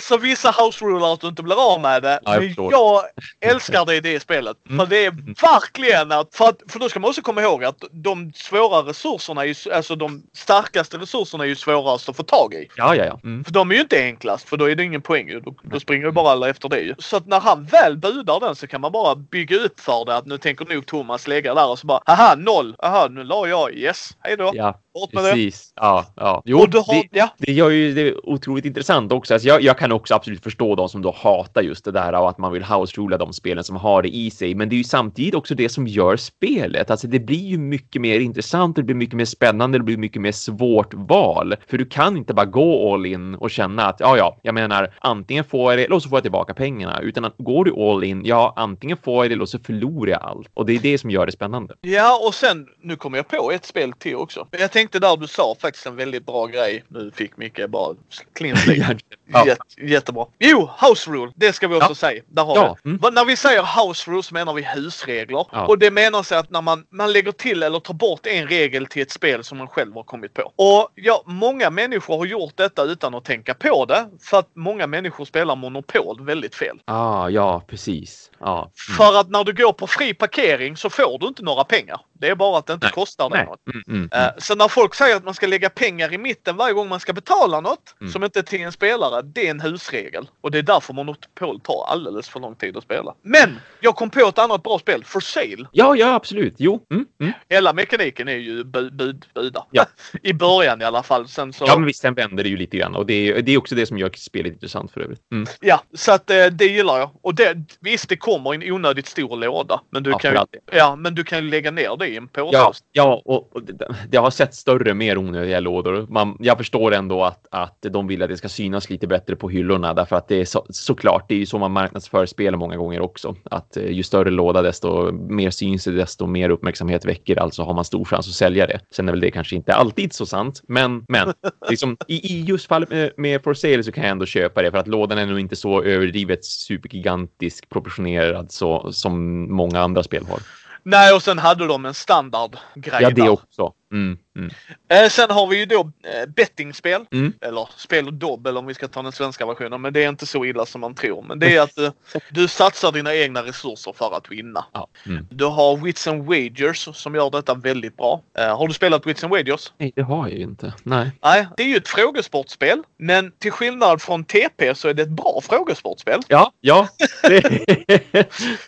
Så vissa house ruler att du inte blir av med det. Ja, jag men förstår. jag älskar det i det spelet. Mm. För det är verkligen att för, att... för då ska man också komma ihåg att de svåra resurserna, är ju, alltså de starkaste resurserna är ju svårast att få tag i. Ja, ja, ja. Mm. För de är ju inte enklast för då är det ingen poäng ju. Då, då springer ju bara alla efter det ju. Så att när han väl budar den så kan man bara bygga upp för det att nu tänker nog Thomas lägga där och så bara haha noll. Aha nu la jag yes. Hej då. Ja, Bort med det. precis. Ja, ja. Jo, Och du har, det, ja. det gör ju det otroligt intressant också. Alltså jag, jag kan också absolut förstå de som då hatar just det där och att man vill house-rula de spelen som har det i sig. Men det är ju samtidigt också det som gör spelet. Alltså det blir ju mycket mer intressant, det blir mycket mer spännande, det blir mycket mer svårt val. För du kan inte bara gå all in och känna att ja, ja, jag menar antingen får jag det eller så får jag tillbaka pengarna. Utan att går du all in, ja, antingen får jag det eller så förlorar jag allt. Och det är det som gör det spännande. Ja och sen, nu kommer jag på ett spel till också. Jag tänkte där du sa faktiskt en väldigt bra grej. Nu fick Micke bara clean <laughs> slate. Ja. Jätte, jättebra. Jo, house rule. Det ska vi också säga. Där har Ja, vi. mm. När vi säger house rule så menar vi husregler. Ja. Och det menar sig att när man, man lägger till eller tar bort en regel till ett spel som man själv har kommit på. Och ja, många människor har gjort detta utan att tänka på det. För att många människor spelar Monopol väldigt fel. Ah, ja, precis. Ja. Mm. För att när du går på fri parkering så får du inte några pengar. Det är bara att det inte Nej. kostar dig något. Mm, mm, Eh, Så när folk säger att man ska lägga pengar i mitten varje gång man ska betala något Mm. som inte är till en spelare, det är en husregel. Och det är därför Monopol tar alldeles för lång tid att spela. Men jag kom på ett annat bra spel, For Sale. Ja, ja, absolut. Jo. Mm, mm. Hela mekaniken är ju bud, bud, buda. Ja. <laughs> I början i alla fall. Sen så, Ja, men visst, sen vänder det ju lite grann och det är, det är också det som gör spelet intressant för övrigt. Mm. ja, så att eh, det gillar jag. Och det, visst, det kommer i en onödigt stor låda. Men du Ja, kan ju, ja, men du kan ju lägga ner det en påse. Ja, ja och, och det, det, har sett större, mer onödiga lådor. Man, jag förstår ändå att, att de vill att det ska synas lite bättre på hyllorna därför att det är så, såklart, det är ju så man marknadsför spel många gånger också. Att eh, ju större låda, desto mer syns det, desto mer uppmärksamhet väcker, alltså har man stor chans att sälja det. Sen är väl det kanske inte alltid så sant, men, men <laughs> liksom, i, i just fallet med, med For Sale så kan jag ändå köpa det för att lådan är nog inte så överdrivet supergigantisk proportionerad så, som många andra spel har. Nej, och sen hade de en standardgrej Ja, det där. också. Mm, mm. Eh, sen har vi ju då eh, bettingspel. Mm. Eller spel och dobbel om vi ska ta den svenska versionen. Men det är inte så illa som man tror. Men det är att eh, du satsar dina egna resurser för att vinna. Ja. Mm. Du har Wits and Wagers som gör detta väldigt bra. Har du spelat Wits and Wagers? Nej, det har jag ju inte. Nej. Nej, det är ju ett frågesportspel. Men till skillnad från TP så är det ett bra frågesportspel. Ja, ja. <laughs>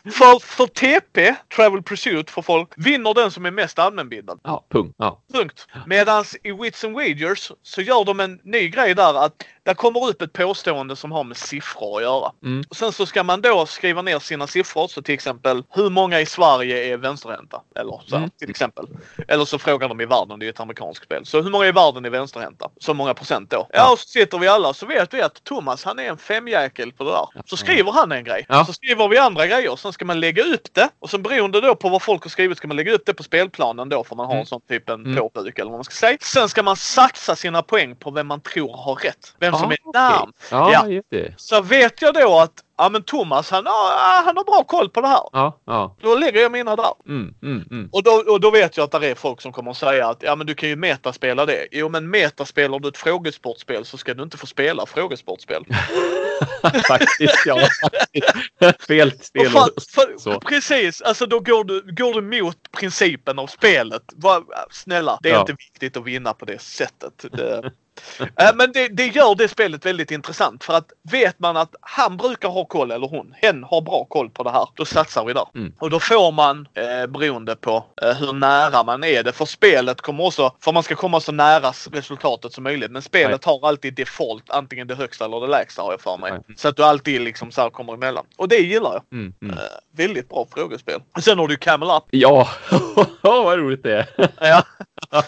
för, för TP, Travel Pursuit för folk, vinner den som är mest allmänbildad. Ja, punkt. Ja. Punkt. Medan i Wits and Wagers så gör de en ny grej där att där kommer upp ett påstående som har med siffror att göra. Mm. Och sen så ska man då skriva ner sina siffror. Så till exempel hur många i Sverige är vänsterhänta? Eller så mm. till exempel. Eller så frågar de i världen, det är ett amerikanskt spel. Så hur många i världen är vänsterhänta? Så många procent då. Ja, och så sitter vi alla så vet vi att Thomas han är en femjäkel på det där. Så skriver han en grej. Ja. Så skriver vi andra grejer. Sen ska man lägga upp det. Och sen beroende då på vad folk har skrivit ska man lägga upp det på spelplanen då för man har en Mm. sån typ en Mm. Påbuk eller vad man ska säga. Sen ska man saxa sina poäng på vem man tror har rätt. Vem som Ah, är okej. närmast. Ja, Ja. just det. Så vet jag då att ja, men Thomas han, ja, han har bra koll på det här. Ja, ja. Då lägger jag mina där. Mm, mm, mm. Och då, och då vet jag att det är folk som kommer att säga att ja men du kan ju metaspela det. Jo men metaspelar du ett frågesportspel så ska du inte få spela frågesportspel. <laughs> <laughs> faktiskt, ja. Faktiskt. Fel spel. och- för, så. precis, alltså då går du, går du mot principen av spelet. Var, snälla, det är Ja. inte viktigt att vinna på det sättet. Det, <laughs> men det, det gör det spelet väldigt intressant för att vet man att han brukar ha koll eller hon, hen har bra koll på det här, då satsar vi där. Mm. Och då får man, eh, beroende på eh, hur nära man är det, för spelet kommer också, för man ska komma så nära resultatet som möjligt, men spelet har alltid default, antingen det högsta eller det lägsta har jag för mig. Nej. Så att du alltid liksom så här kommer emellan. Och det gillar jag. Mm, mm. Eh, väldigt bra frågespel. Och sen har du Camel Up. Ja, <laughs> vad roligt det är. Ja. <laughs>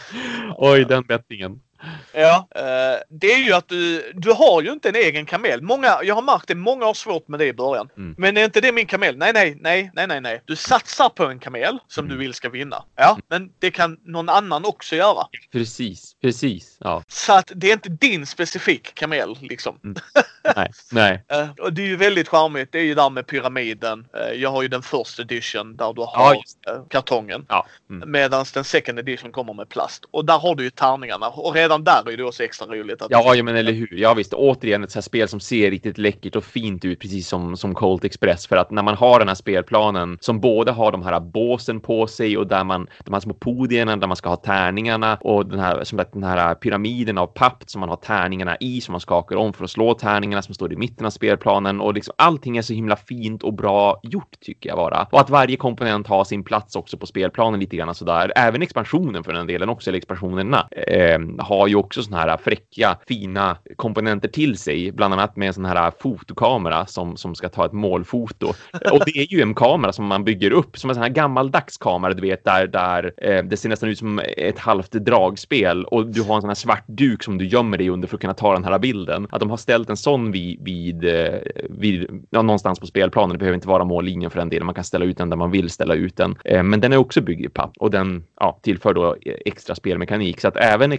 Oj, den bettingen. Ja, eh, det är ju att du, du har ju inte en egen kamel. Många, jag har märkt det, många har svårt med det i början. Mm. Men är inte det min kamel? Nej, nej, nej, nej, nej, nej. Du satsar på en kamel som Mm. du vill ska vinna. Ja, men det kan någon annan också göra. Precis, precis. Ja, Så att det är inte din specifik kamel liksom. <laughs> nej, nej. Eh, och det är ju väldigt charmigt. Det är ju där med pyramiden. Eh, jag har ju den first edition där du Ja, har eh, kartongen. Ja. Mm. Medan den second edition kommer med plast. Och där har du ju tärningarna. Och redan där är det också extra roligt. Att Ja, ja, men eller hur. Ja, visst. Återigen ett så här spel som ser riktigt läckert och fint ut, precis som, som Colt Express. För att när man har den här spelplanen som både har de här båsen på sig och där man, de här små podierna där man ska ha tärningarna och den här, som sagt, den här pyramiden av papp som man har tärningarna i som man skakar om för att slå tärningarna som står i mitten av spelplanen och liksom allting är så himla fint och bra gjort tycker jag bara. Och att varje komponent har sin plats också på spelplanen lite grann sådär. Även expansionen för den delen också, eller expansionerna, eh, har ju också såna här fräcka, fina komponenter till sig, bland annat med en sån här fotokamera som, som ska ta ett målfoto. <laughs> Och det är ju en kamera som man bygger upp som en sån här gammaldags kamera, du vet, där, där eh, det ser nästan ut som ett halvt dragspel och du har en sån här svart duk som du gömmer dig under för att kunna ta den här bilden. Att de har ställt en sån vid, vid, eh, vid ja, någonstans på spelplanen. Det behöver inte vara mållinjen för den delen. Man kan ställa ut den där man vill ställa ut den. Eh, men den är också byggd i papp och den ja, tillför då eh, extra spelmekanik. Så att även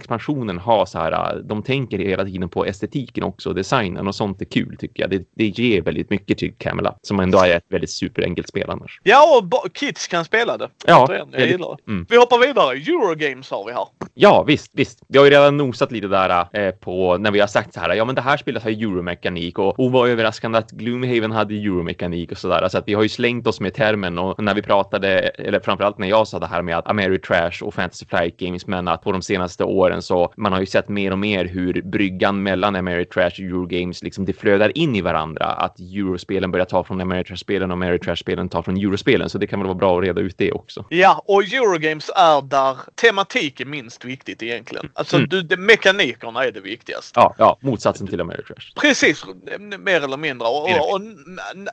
expansionen har så här, eh, de tänker hela tiden på estetiken också, designen och sånt är kul tycker jag. Det, det ger väldigt mycket till Camela som ändå är ett väldigt superenkelt spel annars. Ja, och kids kan spela det. Ja, Återigen, jag gillar det. mm. Vi hoppar vidare. Eurogames har vi här. Ja, visst, visst. Vi har ju redan nosat lite där eh, på när vi har sagt så här. Ja, men det här spelet har euromekanik och, och vad överraskande att Gloomhaven hade euromekanik och så där. Så att vi har ju slängt oss med termen och när vi pratade, eller framförallt när jag sa det här med att Ameritrash och Fantasy Flight Games, men att på de senaste åren så man har ju sett mer och mer hur bryggan mellan Ameritrash och Eurogames liksom det flödar in i varandra. Att Eurospelen börjar ta från Ameritrash-spelen och Ameritrash-spelen tar från Eurospelen. Så det kan väl vara bra att reda ut det också. Ja, och Eurogames är där tematik är minst viktigt egentligen. Alltså Mm. du, det, mekanikerna är det viktigaste. Ja, ja motsatsen till Ameritrash. Precis, mer eller mindre. Och, och, och,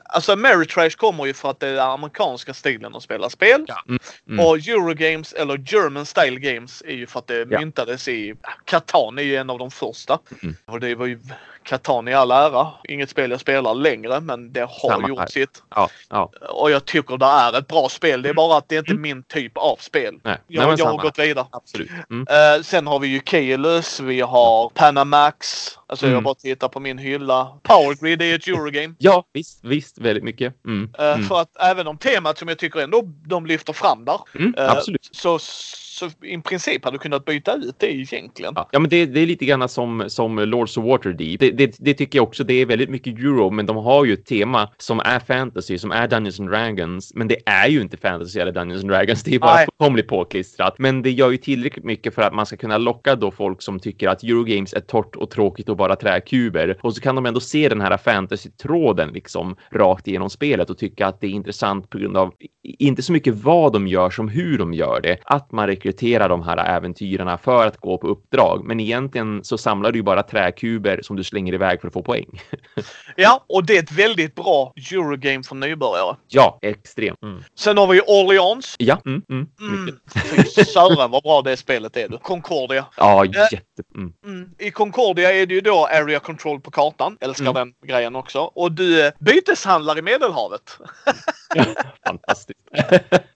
alltså Ameritrash kommer ju för att det är amerikanska stilen att spela spel. Ja. Mm. Mm. Och Eurogames eller German Style Games är ju för att det Ja. myntades i... Catan är ju en av de första. Mm. Och det var ju Catan i all ära. Inget spel jag spelar längre men det har Samma gjort här. sitt. Ja, ja. Och jag tycker det är ett bra spel. Det är bara att det är inte min typ av spel. Nej, Nej, Jag, men jag har gått vidare. Absolut. Mm. Eh, sen har vi ju Keyless, vi har Panamax. Alltså jag Mm. bara tittar på min hylla. Power Grid är ett Eurogame. Ja, visst, visst, väldigt mycket. Mm. Mm. För att även om temat som jag tycker ändå de lyfter fram där. Mm. eh, Absolut. Så, så i princip hade du kunnat byta ut det egentligen. Ja, ja men det, det är lite grann som, som Lords of Waterdeep. Det, det, det tycker jag också. Det är väldigt mycket euro, men de har ju ett tema som är fantasy, som är Dungeons and Dragons. Men det är ju inte fantasy eller Dungeons and Dragons. Det är bara fullkomligt påklistrat. Men det gör ju tillräckligt mycket för att man ska kunna locka då folk som tycker att Eurogames är torrt och tråkigt och bara träkuber. Och så kan de ändå se den här fantasy-tråden liksom rakt igenom spelet och tycka att det är intressant på grund av inte så mycket vad de gör som hur de gör det. Att man rekryterar de här äventyrarna för att gå på uppdrag. Men egentligen så samlar du ju bara träkuber som du slänger iväg för att få poäng. <laughs> Ja, och det är ett väldigt bra Eurogame för nybörjare. Ja, extremt. Mm. Sen har vi Orleans. Ja, mm, mm, Mm. Fy sören vad bra det spelet är du. Concordia. Ja, Eh. jätte... Mm. Mm. I Concordia är det ju då area control på kartan. Älskar Mm. den grejen också. Och du byteshandlar i Medelhavet. <laughs> Fantastiskt. <laughs>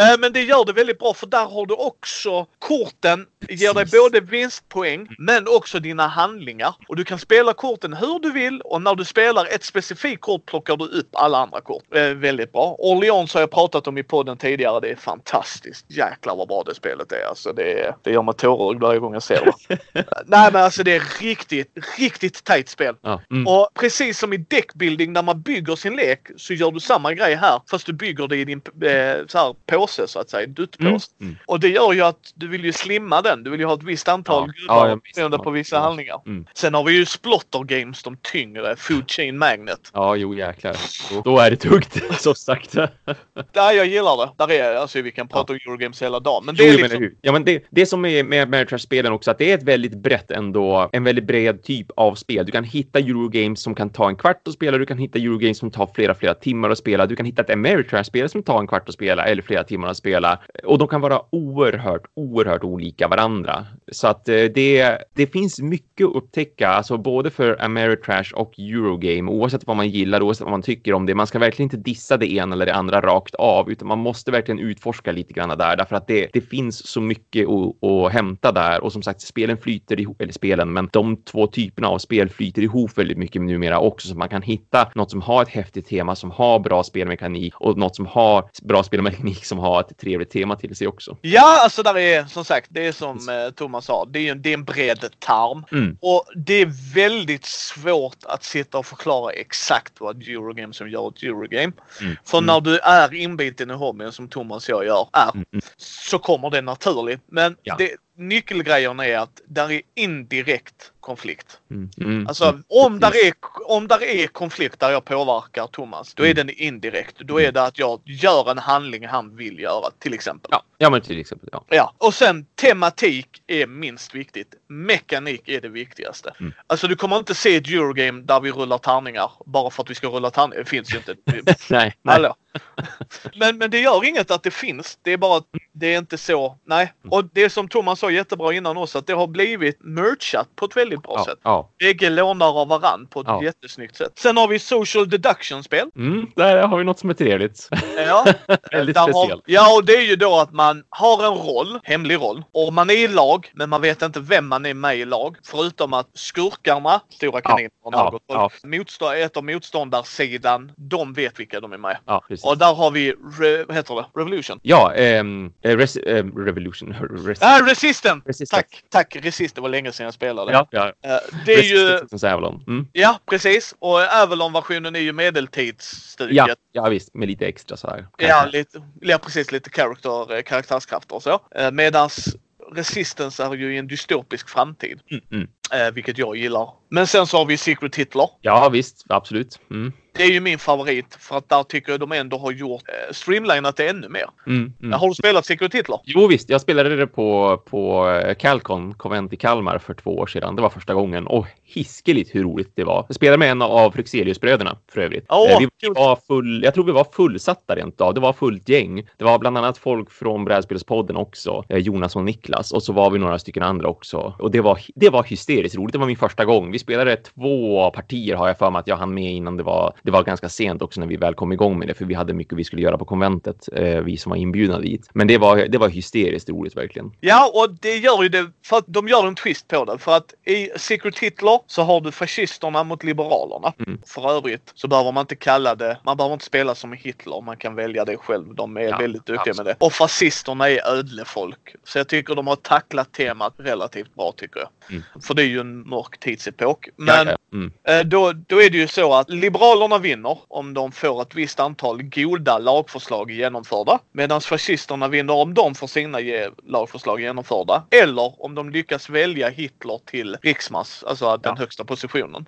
Eh, Men det gör det väldigt bra för där har du också korten ger dig både vinstpoäng men också dina handlingar. Och du kan spela korten hur du vill och när du spelar ett specifikt kort plockar du upp alla andra kort. Eh, väldigt bra. Orleans har jag pratat om i podden tidigare. Det är fantastiskt. Jäklar vad bra det spelet är. Alltså det, det gör mig tårögd varje gång jag ser det. <laughs> Nej men alltså det är riktigt, riktigt tajt spel. Ja, mm. Och precis som i deckbuilding när man bygger sin lek så gör du samma grej här fast du bygger det i din eh, så här, påse så att säga, duttpåse. Mm. Mm. Och det gör ju att du vill ju slimma den. Du vill ju ha ett visst antal Ja. gubbar Ja, ja, på Ja. vissa Ja. handlingar. Mm. Sen har vi ju Splotter Games, de tyngre, Food Chain Magnet. Ja, jo jäklar. Då, då är det tungt, <laughs> så sagt. <laughs> Där jag gillar det. Där är, alltså vi kan prata om Eurogames hela dagen. Men det Jo, är jo, men liksom... Ja, men det, det som är med Ameritrash-spelen också, att det är ett väldigt brett ändå, en väldigt bred typ av spel. Du kan hitta Eurogames som kan ta en kvart att spela, du kan hitta Eurogames som tar flera, flera timmar att spela, du kan hitta ett Ameritrash-spel som tar en kvart att spela eller flera timmar att spela. Och de kan vara oerhört, oerhört olika varandra. Så att eh, det, det finns mycket att upptäcka, alltså både för Ameritrash och Eurogame, oavsett vad man gillar, oavsett vad man tycker om det. Man ska verkligen inte dissa det ena eller det andra rakt av, utan man måste verkligen utforska lite grann där, därför att det, det finns så mycket att, att hämta där. Och som sagt, spelen flyter ihop, eller spelen, men de två typerna av spel flyter ihop väldigt mycket numera också, så man kan hitta något som har ett häftigt tema, som har bra spelmekanik och något som har bra spelmekanik som har ett trevligt tema till sig också. Ja, alltså där är som sagt, det är som eh, Thomas sa, det är, det är en bred tarm. Mm. Och det är väldigt svårt att sitta och förklara exakt vad Eurogame som gör ett Eurogame. Mm. För Mm. när du är inbiten i hobbyn som Thomas och jag gör, är, Mm, mm. så kommer det naturligt. Men Ja. det, nyckelgrejen är att där är indirekt konflikt. Mm. Mm. Alltså om där, är, om där är konflikt där jag påverkar Thomas, då är Mm. den indirekt. Då är det att jag gör en handling han vill göra till exempel. Ja, ja, men till exempel. Ja. Ja, och sen tematik är minst viktigt. Mekanik är det viktigaste. Mm. Alltså du kommer inte se ett Eurogame där vi rullar tärningar bara för att vi ska rulla tärningar. Det finns ju inte. <laughs> Nej, nej. Hallå. <laughs> Men, men det gör inget att det finns. Det är bara att det är inte så. Nej. Och det som Thomas sa jättebra innan också att det har blivit merchat på ett väldigt bra Ja, sätt. ja. Bägge lånar av varann på ett Ja. jättesnyggt sätt. Sen har vi social deduction-spel. Mm, där har vi något som är trevligt. Ja. <laughs> Väldigt speciellt. ja, och det är ju då att man har en roll, hemlig roll, och man är i lag, men man vet inte vem man är med i lag. Förutom att skurkarna, Stora kaniner ja, Margot, ja. motstå- ett av motståndarsidan, de vet vilka de är med. Ja, precis. Och där har vi, re, vad heter det, Revolution. Ja, eh, res, eh, Revolution. <laughs> Res, Ah, Resistant! Resistance. Tack, tack. Resist, det var länge sedan jag spelade. Ja, ja. Eh, det är ju, Resistance Avalon. Mm. ja precis. Och Avalon-versionen är ju medeltidsstuket. Ja, ja, visst. Med lite extra så här. Ja, lite, ja, precis. Lite character, eh, karaktärskrafter och så. Eh, Medans Resistance är ju i en dystopisk framtid. Mm, mm. Vilket jag gillar. Men sen så har vi Secret Hitler. Ja, visst. Absolut. Mm. Det är ju min favorit för att där tycker jag de ändå har gjort eh, streamlinat det ännu mer. Mm, mm. Har du spelat Secret Hitler? Jo visst, jag spelade det på, på eh, Calcon, konvent i Kalmar för två år sedan. Det var första gången. Och hiskeligt hur roligt det var. Jag spelade med en av Fryxeliusbröderna för övrigt. Eh, vi var full, jag tror vi var fullsatta rent av. Det var fullt gäng. Det var bland annat folk från Brädspelspodden också. eh, Jonas och Niklas. Och så var vi några stycken andra också. Och det var, det var hysteriskt roligt. Det var min första gång. Vi spelade två partier har jag för mig att jag hann med innan det var, det var ganska sent också när vi väl kom igång med det. För vi hade mycket vi skulle göra på konventet. Eh, vi som var inbjudna dit. Men det var, det var hysteriskt roligt verkligen. Ja, och det gör ju det för att de gör en twist på det. För att i Secret Hitler så har du fascisterna mot liberalerna. Mm. För övrigt så behöver man inte kalla det, man behöver inte spela som Hitler. Man kan välja det själv. De är Ja, väldigt duktiga absolut. med det. Och fascisterna är ödlefolk. Så jag tycker de har tacklat temat relativt bra tycker jag. Mm. För det är ju en mörk tidsepok. Ja, Men ja. Mm. Eh, Då, då är det ju så att Liberalerna vinner om de får ett visst antal goda lagförslag genomförda. Medan fascisterna vinner om de får sina lagförslag genomförda. Eller om de lyckas välja Hitler till riksmass, alltså att den högsta positionen.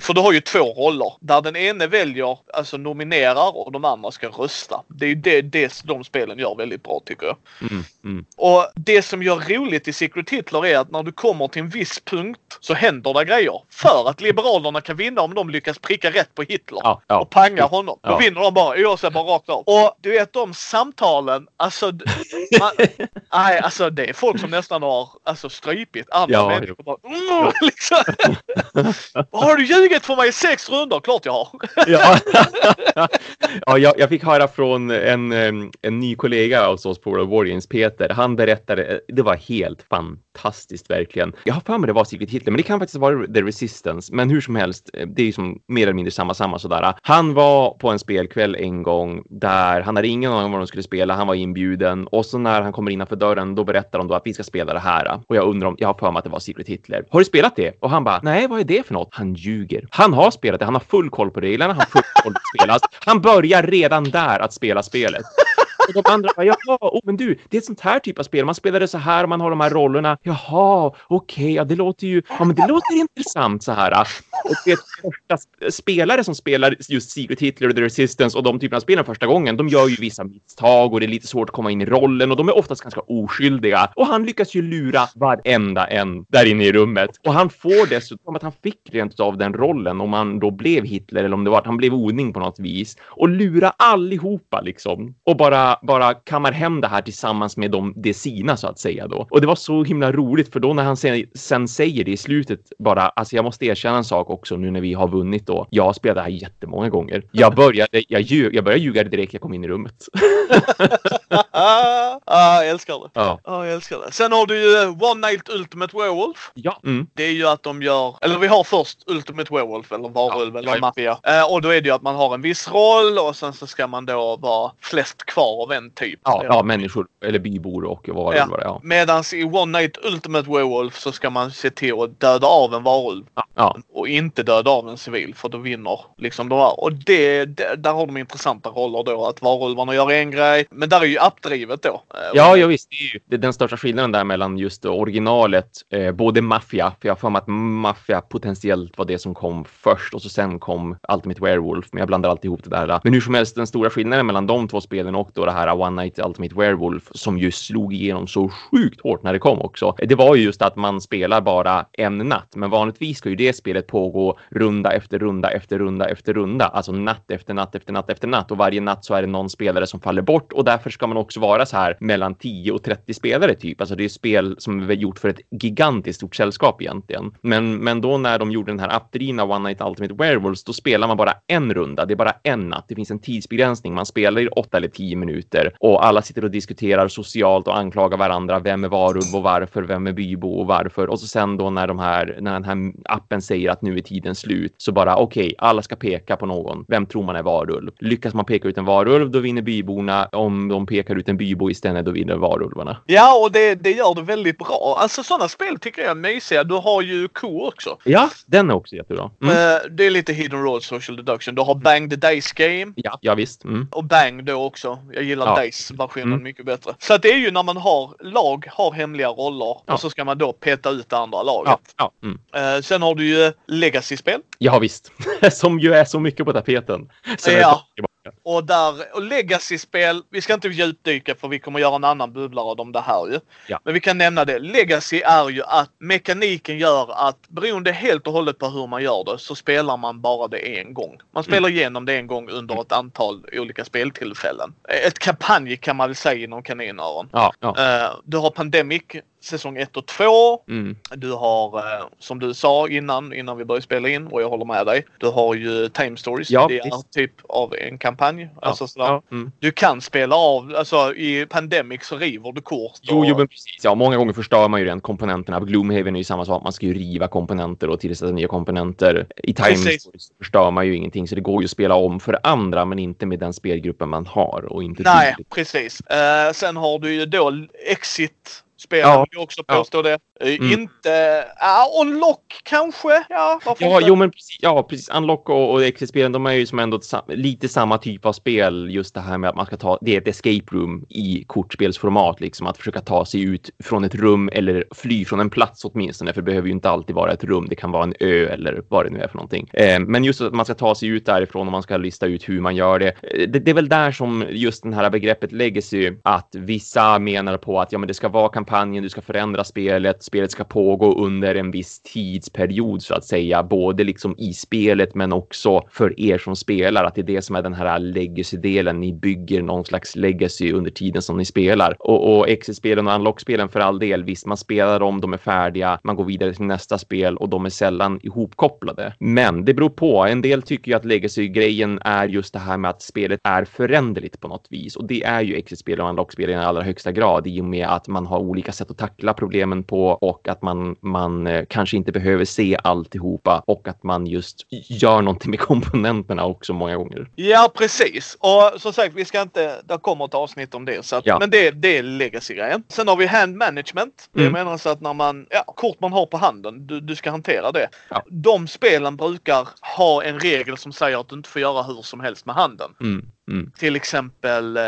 För du har ju två roller. Där den ene väljer, alltså nominerar och de andra ska rösta. Det är ju det, det de spelen gör väldigt bra tycker jag. Mm. Mm. Och det som gör roligt i Secret Hitler är att när du kommer till en viss punkt så händer det grejer. För att Liberalerna kan vinna om de lyckas pricka rätt på Hitler. Ja, ja. Och panga honom. Då Ja. vinner de bara oavsett bara rakt av. Och du vet de samtalen, alltså. Man, <laughs> nej, alltså det är folk som nästan har alltså, strypit andra människor. Bara, mm, <laughs> liksom. <laughs> har du ljugit för mig i sex runder? Klart jag har. <laughs> Ja, ja jag, jag fick höra från en, en ny kollega hos oss på World of Peter. Han berättade, eh, det var helt fantastiskt Fantastiskt verkligen. Jag har för mig det var Secret Hitler, men det kan faktiskt vara The Resistance. Men hur som helst, eh, det är ju som mer eller mindre samma, samma sådär. Han var på en spelkväll en gång där han hade ingen aning om vad de skulle spela. Han var inbjuden och så när han kommer innanför dörren, då berättar de då att vi ska spela det här. Och jag undrar om, jag har för mig att det var Secret Hitler. Har du spelat det? Och han bara, nej, vad är det för något? Han ljuger. Han har spelat det, han har full koll på reglerna, han har full koll på spelas. Han börjar redan där att spela spelet. Och de andra bara, jaha, oh, men du, det är ett sånt här typ av spel. Man spelar det så här, man har de här rollerna. Jaha, okej, ja, det låter ju, ja, men det låter intressant så här. Och det är första spelare som spelar just Secret Hitler och The Resistance och de typerna av spelen första gången, de gör ju vissa misstag och det är lite svårt att komma in i rollen och de är oftast ganska oskyldiga. Och han lyckas ju lura varenda en där inne i rummet. Och han får dessutom att han fick rent av den rollen om han då blev Hitler eller om det var att han blev odning på något vis och lura allihopa liksom och bara, bara kammar hem det här tillsammans med dem, det sina så att säga då. Och det var så himla roligt för då när han sen, sen säger det i slutet bara, alltså jag måste erkänna en sak också nu när vi har vunnit då. Jag har spelat det här jättemånga gånger. Jag började, jag, ljug, jag började ljuga direkt jag kom in i rummet. <laughs> ah, jag älskar det. Ja. Ja, jag älskar det. Sen har du ju eh, One Night Ultimate Werewolf. Ja. Mm. Det är ju att de gör, eller vi har först Ultimate Werewolf eller Varulv Ja, eller. Maffia. Eh, och då är det ju att man har en viss roll och sen så ska man då vara flest kvar av en typ. Ja, ja, människor eller bybor och det Ja. Ja. Medans i One Night Ultimate Werewolf så ska man se till att döda av en varulv Ja, ja. och inte döda av en civil för då vinner liksom de här. Och det, det, där har de intressanta roller då att varulvarna gör en grej. Men där är ju appdrivet då. Eh, Ja, ja visst. Det är ju det är den största skillnaden där mellan just originalet, eh, både Mafia, för jag har för mig att Mafia potentiellt var det som kom först och så sen kom Ultimate Werewolf, men jag blandar alltid ihop det där. Men hur som helst, den stora skillnaden mellan de två spelen och då det här One Night Ultimate Werewolf som ju slog igenom så sjukt hårt när det kom också. Det var ju just att man spelar bara en natt, men vanligtvis ska ju det spelet pågå runda efter runda efter runda efter runda, alltså natt efter natt efter natt efter natt och varje natt så är det någon spelare som faller bort och därför ska man också vara så här mellan 10 och 30 spelare typ. Alltså det är spel som är gjort för ett gigantiskt stort sällskap egentligen. Men, men då när de gjorde den här appdrivna One Night Ultimate Werewolves, då spelar man bara en runda. Det är bara en natt. Det finns en tidsbegränsning. Man spelar i 8 eller 10 minuter och alla sitter och diskuterar socialt och anklagar varandra. Vem är varulv och varför? Vem är bybo och varför? Och så sen då när de här, när den här appen säger att nu är tiden slut så bara okej, alla ska peka på någon. Vem tror man är varulv? Lyckas man peka ut en varulv, då vinner byborna. Om de pekar ut en bybo istället, då vinner varulvarna. Ja, och det, det gör det väldigt bra. Alltså sådana spel tycker jag är mysiga. Du har ju Ko också. Ja, den är också jättebra. Mm. Eh, det är lite Hidden Road Social Deduction. Du har Bang the Dice Game. Ja, ja visst. Mm. Och Bang då också. Jag gillar Ja. Days-versionen Mm. mycket bättre. Så att det är ju när man har lag, har hemliga roller Ja. och så ska man då peta ut det andra laget. Ja. Mm. Eh, sen har du ju Legacy-spel. ja visst. <laughs> som ju är så mycket på tapeten. Så Ja. Och där, och Legacy-spel, vi ska inte djupdyka för vi kommer göra en annan bubblare om det här ju. Ja. Men vi kan nämna det. Legacy är ju att mekaniken gör att beroende helt och hållet på hur man gör det så spelar man bara det en gång. Man spelar igenom det en gång under ett antal olika speltillfällen. Ett kampanj kan man väl säga inom kaninöron. Ja, ja. Eh, du har Pandemic säsong 1 och 2. Mm. Du har, eh, som du sa innan, innan vi började spela in och jag håller med dig. Du har ju Time Stories. Ja, det är visst. typ av en kampanj. Alltså sådär. Ja, mm. Du kan spela av, alltså i Pandemic så river du kort. Jo, och- jo, men precis. Ja, många gånger förstör man ju rent komponenterna. Gloomhaven är ju samma sak. Man ska ju riva komponenter och tillsätta nya komponenter. I Time Precis. Stories förstör man ju ingenting, så det går ju att spela om för andra, men inte med den spelgruppen man har och inte Nej, tidigt. precis. Eh, sen har du ju då Exit. Spelen Ja. vill också påstå det. Eh, Mm. Inte... Ja, Unlock kanske? Ja, Ja, inte? jo, men precis, ja, precis. Unlock och, och Exit-spelen, de är ju som ändå lite samma typ av spel. Just det här med att man ska ta, det är ett escape room i kortspelsformat, liksom att försöka ta sig ut från ett rum eller fly från en plats åtminstone, för det behöver ju inte alltid vara ett rum. Det kan vara en ö eller vad det nu är för någonting. Eh, men just att man ska ta sig ut därifrån och man ska lista ut hur man gör det. Eh, det. Det är väl där som just den här begreppet legacy, att vissa menar på att ja, men det ska vara kampanjen, du ska förändra spelet, spelet ska pågå under en viss tidsperiod så att säga, både liksom i spelet men också för er som spelar, att det är det som är den här legacy-delen. Ni bygger någon slags legacy under tiden som ni spelar. Och, och exit-spelen och unlock-spelen för all del, visst, man spelar dem, de är färdiga, man går vidare till nästa spel och de är sällan ihopkopplade. Men det beror på. En del tycker ju att legacy-grejen är just det här med att spelet är föränderligt på något vis och det är ju exit-spel och unlock-spel i allra högsta grad i och med att man har olika sätt att tackla problemen på och att man, man eh, kanske inte behöver se alltihopa och att man just gör någonting med komponenterna också många gånger. Ja, precis. Och som sagt, vi ska inte... Det kommer ett avsnitt om det. Så att, Ja. Men det, det är legacy-grejen. Sen har vi hand management. Det Mm. menar så att när man... Ja, kort man har på handen, du, du ska hantera det. Ja. De spelen brukar ha en regel som säger att du inte får göra hur som helst med handen. Mm, mm. Till exempel, eh,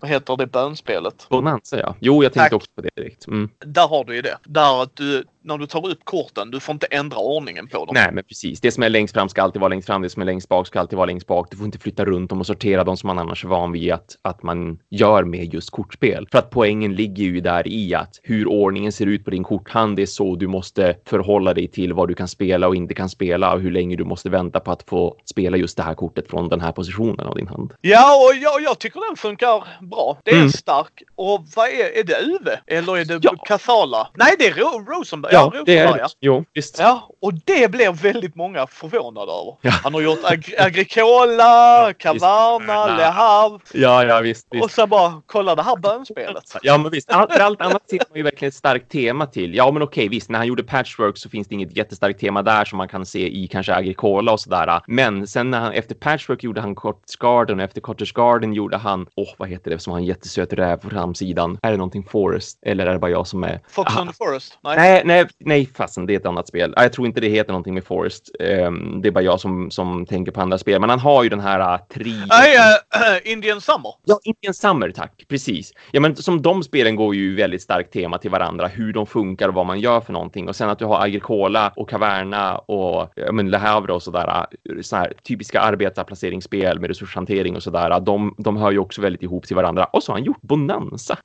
vad heter det bönspelet? Bonanza, ja. Jo, jag Tack. tänkte också på det direkt. Mm. Där har du ju det. Där att du, när du tar upp korten, du får inte ändra ordningen på dem. Nej, men precis. Det som är längst fram ska alltid vara längst fram. Det som är längst bak ska alltid vara längst bak. Du får inte flytta runt dem och sortera dem som man annars är van vid att, att man gör med just kortspel. För att poängen ligger ju där i att hur ordningen ser ut på din korthand, det är så du måste förhålla dig till vad du kan spela och inte kan spela och hur länge du måste vänta på att få spela just det här kortet från den här positionen av din hand. Ja, och jag, jag tycker den funkar bra. Det är Mm. stark. Och vad är, är det Uve? Eller är det Ja. Kathala? Nej, det är Ro Rosenberg. Ja, det är ja. Jo, visst. Ja, och det blev väldigt många förvånade över. Ja. Han har gjort Ag Agricola. Caverna, <laughs> Ja. Le Havre. Ja, ja, visst. visst. Och så bara, kolla det här bönspelet. Ja, men visst. Allt, för allt annat ser man ju verkligen ett starkt tema till. Ja, men okej, visst. När han gjorde Patchwork så finns det inget jättestarkt tema där som man kan se i kanske Agricola och sådär. Men sen när han efter Patchwork gjorde han Cottage Garden och efter Cottage Garden gjorde han, åh, vad heter det som har en jättesöt räv på framsidan? Är det någonting Forest? Eller är det bara jag som är? Fox Aha. on the Forest? Nej. Nej, nej, nej, fasen, det är ett annat spel. Ja, Jag tror inte det heter någonting med Forest. Ehm, det är bara jag som, som tänker på andra spel. Men han har ju den här uh, trion. Nej, äh, <clears throat> Indian Summer. Ja, Indian Summer, tack. Precis. Ja, men som de spelen går ju väldigt starkt tema till varandra, hur de funkar och vad man gör för någonting. Och sen att du har Agricola och Caverna och ja, men Le Havre och sådär, så här typiska arbetarplaceringsspel med resurshantering och sådär. De, de hör ju också väldigt ihop till varandra. Och så har han gjort Bonanza.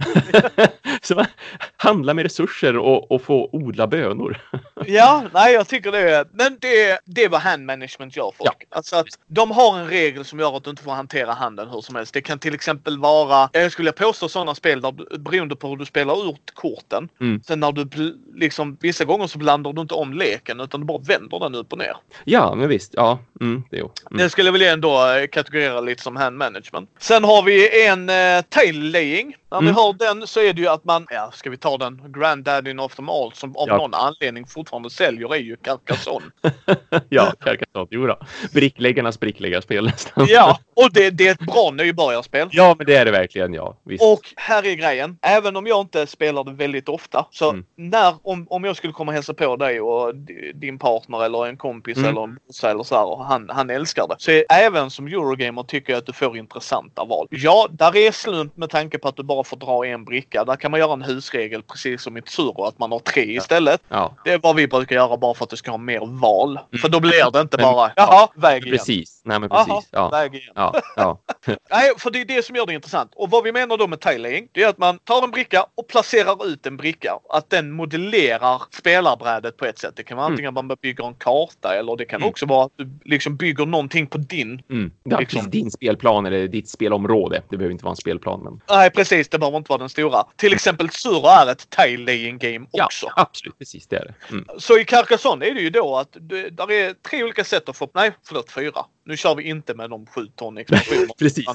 <laughs> så handla med resurser och, och få odla bönor. <laughs> Ja, nej jag tycker det är... Men det, det är vad hand management gör folk. Ja. Alltså att de har en regel som gör att du inte får hantera handen hur som helst. Det kan till exempel vara, jag skulle påstå sådana spel där beroende på hur du spelar ut korten. Mm. Sen när du liksom, vissa gånger så blandar du inte om leken utan du bara vänder den upp och ner. Ja, men visst. Ja, mm, det. Mm. Det skulle jag väl ändå eh, kategorera lite som hand management. Sen har vi en eh, tail laying. När vi Mm. har den så är det ju att man, ja ska vi ta den, granddaddy of them all som av Ja, någon anledning fortfarande säljer är ju Carcassonne. <laughs> ja, Carcassonne. Jo då. Brickläggarnas brickläggarspel nästan. ja, och det, det, är ett bra nybörjarspel. Ja, men det är det verkligen. Ja, visst. Och här är grejen. Även om jag inte spelar det väldigt ofta. Så mm. när, om, om jag skulle komma och hälsa på dig och din partner eller en kompis mm. eller en brorsa eller så här, och han, han älskar det. Så även som Eurogamer tycker jag att du får intressanta val. Ja, där är slump med tanke på att du bara får dra en bricka. Där kan man göra en husregel precis som i Tsuro att man har tre istället. Ja. Det är vad vi brukar göra bara för att du ska ha mer val. Mm. För då blir det inte bara jaha, väg igen. Precis. Nej men precis. Aha, ja. väg igen. Ja. Ja. <laughs> Nej, för det är det som gör det intressant. Och vad vi menar då med tiling, det är att man tar en bricka och placerar ut en bricka. Att den modellerar spelarbrädet på ett sätt. Det kan vara mm. antingen att man bygger en karta eller det kan mm. också vara att du liksom bygger någonting på din. Mm. Liksom. din spelplan eller ditt spelområde. Det behöver inte vara en spelplan. Men... Nej, precis. Det behöver inte vara den stora. Till exempel Sura är ett tile laying game också. Ja, absolut. Precis, det är det. Mm. Så i Carcassonne är det ju då att det, där är tre olika sätt att få, nej förlåt fyra. Nu kör vi inte med de sju ton <laughs> expansioner. Precis.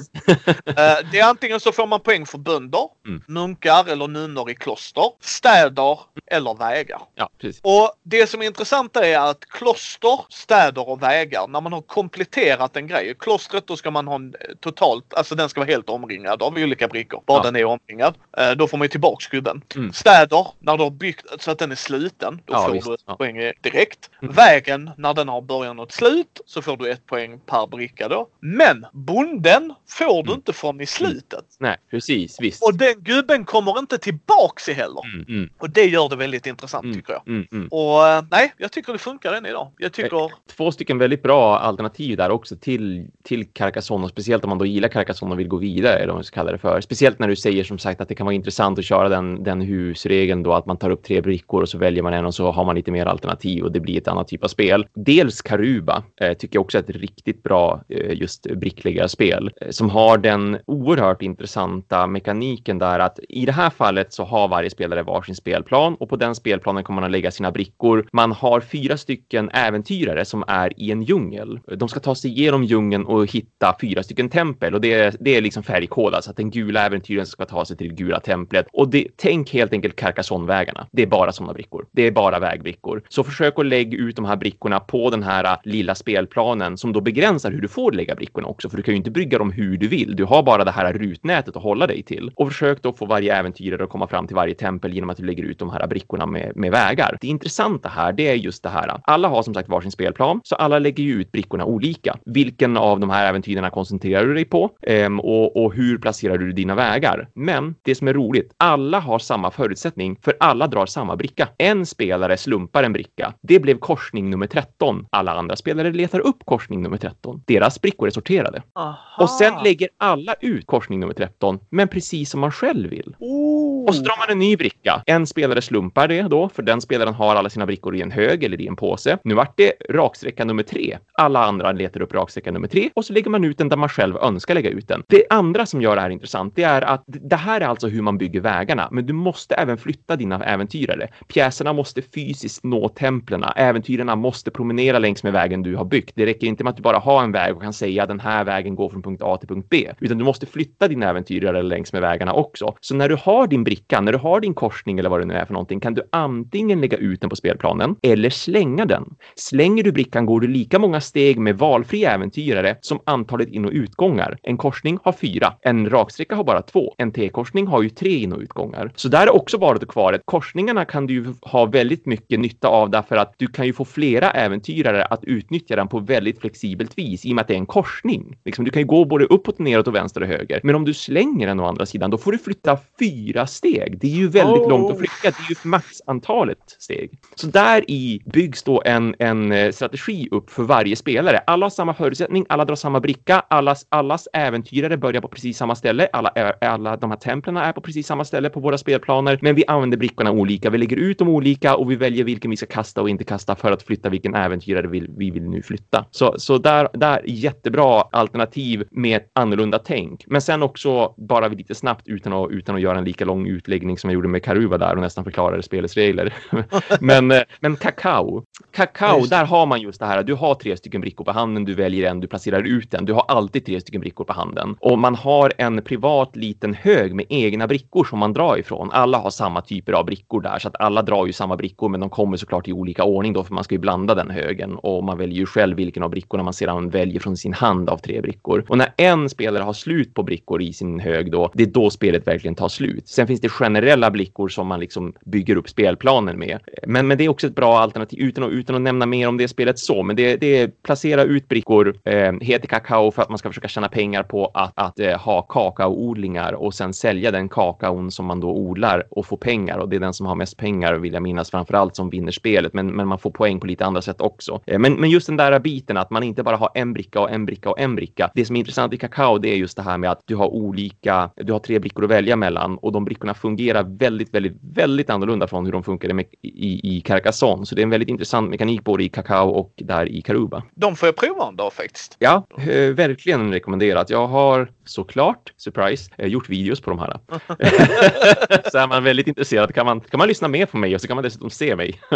Eh, det är antingen så får man poäng för bönder, mm. munkar eller nunnor i kloster, städer eller vägar. Ja, precis. Och det som är intressant är att kloster, städer och vägar, när man har kompletterat en grej. Klostret då ska man ha eh, totalt, alltså den ska vara helt omringad av olika brickor. Bara ja. den är omringad. Eh, då får man ju tillbaks gubben. Mm. Städer, när du har byggt så att den är sluten, då ja, får visst. du ett ja. poäng direkt. Mm. Vägen, när den har början och ett slut, så får du ett poäng per bricka då. Men bonden får du mm. inte från i slutet. Nej, precis. Visst. Och den gubben kommer inte tillbaks i heller. Mm, mm. Och det gör det väldigt intressant mm, tycker jag. Mm, mm. Och eh, nej, jag tycker det funkar än idag. Jag tycker... Två stycken väldigt bra alternativ där också till, till Carcassonne. Speciellt om man då gillar Carcassonne och vill gå vidare, eller vad man ska kalla det för. Speciellt när du säger som sagt att det kan vara intressant att köra den, den husregeln då att man tar upp tre brickor och så väljer man en och så har man lite mer alternativ och det blir ett annat typ av spel. Dels Karuba eh, tycker jag också är ett riktigt bra eh, just brickläggarspel eh, som har den oerhört intressanta mekaniken där att i det här fallet så har varje spelare varsin spelplan och på den spelplanen kommer man att lägga sina brickor. Man har fyra stycken äventyrare som är i en djungel. De ska ta sig igenom djungeln och hitta fyra stycken tempel och det är, det är liksom färgkodat så att den gula äventyren ska ta sig till det gula templet. Och det, tänk helt enkelt Carcassonne-vägarna. Det är bara sådana brickor. Det är bara vägbrickor. Så försök att lägga ut de här brickorna på den här eh, lilla spelplanen som då begränsar hur du får lägga brickorna också, för du kan ju inte brygga dem hur du vill. Du har bara det här rutnätet att hålla dig till och försök då få varje äventyrare att komma fram till varje tempel genom att du lägger ut de här brickorna med, med vägar. Det intressanta här, det är just det här. Alla har som sagt varsin spelplan, så alla lägger ju ut brickorna olika. Vilken av de här äventyrarna koncentrerar du dig på ehm, och, och hur placerar du dina vägar? Men det som är roligt, alla har samma förutsättning för alla drar samma bricka. En spelare slumpar en bricka. Det blev korsning nummer 13. Alla andra spelare letar upp korsning nummer 13. Deras brickor är sorterade. Aha. Och sen lägger alla ut korsning nummer 13, men precis som man själv vill. Oh. Och så drar man en ny bricka. En spelare slumpar det då, för den spelaren har alla sina brickor i en hög eller i en påse. Nu vart det raksträcka nummer tre. Alla andra letar upp raksträcka nummer tre och så lägger man ut den där man själv önskar lägga ut den. Det andra som gör det här intressant, det är att det här är alltså hur man bygger vägarna, men du måste även flytta dina äventyrare. Pjäserna måste fysiskt nå templerna. Äventyrarna måste promenera längs med vägen du har byggt. Det räcker inte med att du bara ha en väg och kan säga den här vägen går från punkt A till punkt B, utan du måste flytta din äventyrare längs med vägarna också. Så när du har din bricka, när du har din korsning eller vad det nu är för någonting, kan du antingen lägga ut den på spelplanen eller slänga den. Slänger du brickan går du lika många steg med valfri äventyrare som antalet in och utgångar. En korsning har fyra, en raksträcka har bara två, en T-korsning har ju tre in och utgångar. Så där är också valet kvar att korsningarna kan du ju ha väldigt mycket nytta av därför att du kan ju få flera äventyrare att utnyttja den på väldigt flexibelt vis i och med att det är en korsning. Liksom, du kan ju gå både uppåt, neråt och vänster och höger. Men om du slänger den å andra sidan, då får du flytta fyra steg. Det är ju väldigt oh. långt att flytta. Det är ju maxantalet steg. Så där i byggs då en, en eh, strategi upp för varje spelare. Alla har samma förutsättning, alla drar samma bricka, allas, allas äventyrare börjar på precis samma ställe. Alla, alla de här templen är på precis samma ställe på våra spelplaner, men vi använder brickorna olika. Vi lägger ut dem olika och vi väljer vilken vi ska kasta och inte kasta för att flytta vilken äventyrare vi, vi vill nu flytta. Så, så där, där jättebra alternativ med ett annorlunda tänk. Men sen också bara lite snabbt utan att, utan att göra en lika lång utläggning som jag gjorde med Karuba där och nästan förklarade spelets regler. <laughs> men, eh, men kakao. Kakao, där har man just det här. Du har tre stycken brickor på handen. Du väljer en, du placerar ut den. Du har alltid tre stycken brickor på handen och man har en privat liten hög med egna brickor som man drar ifrån. Alla har samma typer av brickor där så att alla drar ju samma brickor, men de kommer såklart i olika ordning då, för man ska ju blanda den högen och man väljer ju själv vilken av brickorna man sedan väljer från sin hand av tre brickor. Och när en spelare har slut på brickor i sin hög då, det är då spelet verkligen tar slut. Sen finns det generella brickor som man liksom bygger upp spelplanen med. Men, men det är också ett bra alternativ utan att, utan att nämna mer om det spelet så. Men det, det är placera ut brickor, eh, heter kakao för att man ska försöka tjäna pengar på att, att eh, ha kakaoodlingar och sen sälja den kakaon som man då odlar och få pengar. Och det är den som har mest pengar vill jag minnas framför allt som vinner spelet. Men, men man får poäng på lite andra sätt också. Eh, men, men just den där biten att man inte bara har en bricka och en bricka och en bricka. Det som är intressant i kakao det är just det här med att du har olika, du har tre brickor att välja mellan och de brickorna fungerar väldigt, väldigt, väldigt annorlunda från hur de funkade i, i Carcassonne. Så det är en väldigt intressant mekanik både i kakao och där i Karuba. De får jag prova en dag faktiskt. Ja, eh, verkligen rekommenderat. Jag har såklart, surprise, eh, gjort videos på de här. <laughs> så är man väldigt intresserad kan man, kan man lyssna mer på mig och så kan man dessutom se mig. <laughs>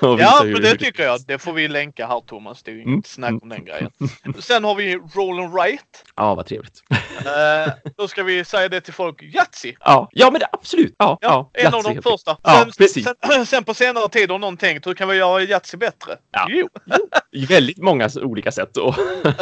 ja, men det tycker jag. Det får vi länka här Thomas. Det är ju mm. inget snack om den grejen. <laughs> Sen har vi Roll and Write. Ja, vad trevligt. uh, då ska vi säga det till folk. Yatzy. Ja, ja men det, absolut. Ja, ja, en Yatzy, av de första. Ja, sen, precis. Sen, <clears throat> sen, på senare tid har någon tänkt hur kan vi göra Yatzy bättre? Ja. Jo. I väldigt många olika sätt. Då. uh,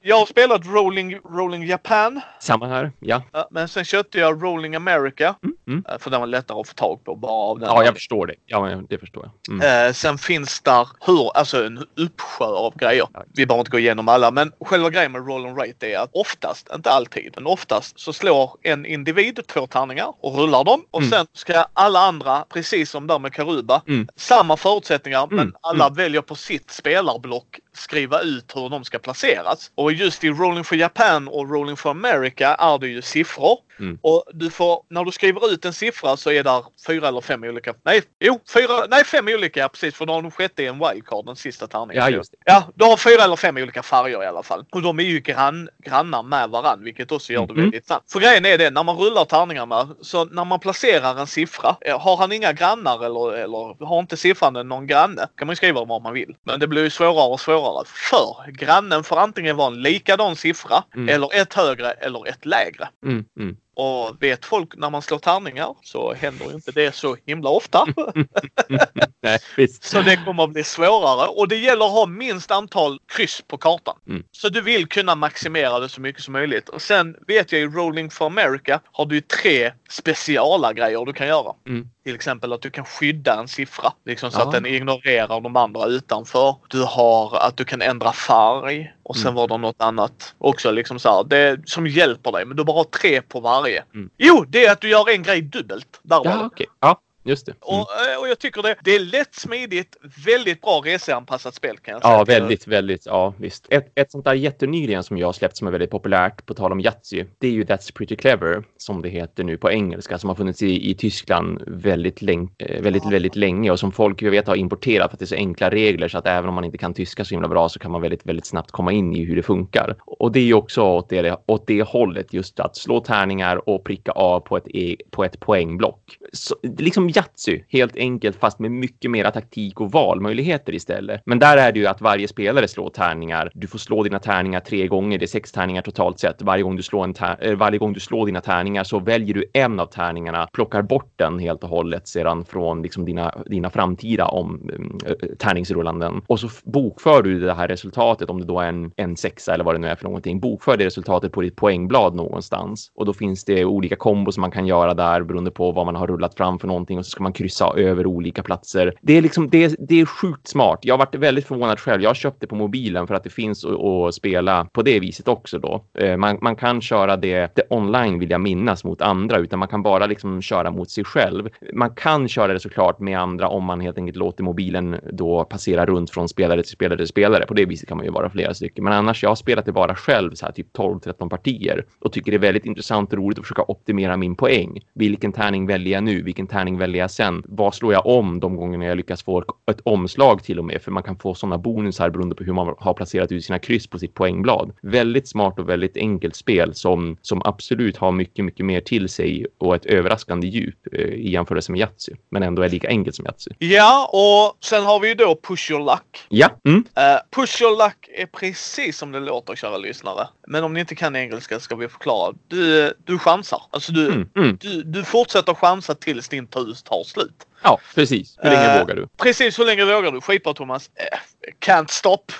jag har spelat Rolling, Rolling Japan. Samma här, ja. Men sen köpte jag Rolling America. Mm, mm. för den var lättare att få tag på bara av den. Ja, jag förstår det. Ja, det förstår jag. Mm. sen finns där hur, alltså en uppsjö av grejer. Vi behöver inte gå igenom alla, men själva grejen med roll and rate är att oftast, inte alltid, men oftast så slår en individ två tärningar och rullar dem och mm. sen ska alla andra, precis som där med Karuba, mm. samma förutsättningar men mm. alla mm. väljer på sitt spelarblock skriva ut hur de ska placeras. Och just i Rolling for Japan och Rolling for America är det ju siffror. Mm. Och du får, när du skriver ut en siffra så är där fyra eller fem olika. Nej, jo, fyra, nej fem olika precis för då har de sjätte en wildcard, den sista tärningen. Ja, just det. Ja, du har fyra eller fem olika färger i alla fall. Och de är ju grann, grannar med varann, vilket också gör det mm. väldigt sant. För grejen är det, när man rullar tärningarna, så när man placerar en siffra, eh, har han inga grannar eller, eller har inte siffran någon granne, kan man skriva vad man vill. Men det blir ju svårare och svårare. För grannen får antingen vara en likadan siffra mm. eller ett högre eller ett lägre. Mm, mm. Och vet folk när man slår tärningar så händer inte det så himla ofta. <laughs> Nej, så det kommer att bli svårare och det gäller att ha minst antal kryss på kartan. Mm. Så du vill kunna maximera det så mycket som möjligt. Och sen vet jag i Rolling for America har du tre speciala grejer du kan göra. Mm. Till exempel att du kan skydda en siffra liksom så ja. att den ignorerar de andra utanför. Du har att du kan ändra färg och sen mm. var det något annat också liksom så här, det som hjälper dig men du bara har tre på varje. Mm. Jo, det är att du gör en grej dubbelt. Där ja, okay. ja, Just det. Mm. Och, eh, och, jag tycker det, det är lätt, smidigt, väldigt bra reseanpassat spel kan jag säga. Ja, väldigt, väldigt. Ja, visst. Ett, ett sånt där jättenyligen som jag har släppt som är väldigt populärt, på tal om Yatzy, det är ju That's Pretty Clever, som det heter nu på engelska, som har funnits i, i Tyskland väldigt, länge, eh, väldigt, ja. väldigt länge och som folk jag vet har importerat för att det är så enkla regler så att även om man inte kan tyska så himla bra så kan man väldigt, väldigt snabbt komma in i hur det funkar. Och det är ju också åt det, åt det hållet, just att slå tärningar och pricka av på ett, e, på ett poängblock. Så, liksom Yatzy, helt enkelt, fast med mycket mera taktik och valmöjligheter istället. Men där är det ju att varje spelare slår tärningar. Du får slå dina tärningar tre gånger. Det är sex tärningar totalt sett. Varje gång du slår, en tär, eh, varje gång du slår dina tärningar så väljer du en av tärningarna, plockar bort den helt och hållet sedan från liksom dina, dina framtida om, äh, tärningsrullanden. Och så bokför du det här resultatet, om det då är en, en sexa eller vad det nu är för någonting. Bokför det resultatet på ditt poängblad någonstans. Och då finns det olika kombos som man kan göra där beroende på vad man har rullat fram för någonting och så ska man kryssa över olika platser. Det är liksom, det är, det är sjukt smart. Jag har varit väldigt förvånad själv. Jag köpte på mobilen för att det finns att spela på det viset också då. Eh, man, man kan köra det, det online vill jag minnas mot andra utan man kan bara liksom köra mot sig själv. Man kan köra det såklart med andra om man helt enkelt låter mobilen då passera runt från spelare till spelare till spelare. På det viset kan man ju vara flera stycken. Men annars, jag har spelat det bara själv så här typ 12-13 partier och tycker det är väldigt intressant och roligt att försöka optimera min poäng. Vilken tärning väljer jag nu? Vilken tärning väljer väljer jag sen? Vad slår jag om de gångerna jag lyckas få ett omslag till och med? För man kan få sådana bonusar beroende på hur man har placerat ut sina kryss på sitt poängblad. Väldigt smart och väldigt enkelt spel som, som absolut har mycket, mycket mer till sig och ett överraskande djup eh, i jämförelse med Yatzy. Men ändå är lika enkelt som Yatzy. Ja, och sen har vi ju då Push Your Luck. Ja. Mm. Uh, push Your Luck är precis som det låter, kära lyssnare. Men om ni inte kan engelska ska vi förklara. Du, du chansar. Alltså du, Mm. Mm. du, du fortsätter chansa tills din tur tar slut. Ja, precis. Hur länge Eh, vågar du? Precis, hur länge vågar du? Skitbra Thomas. Eh, can't stop.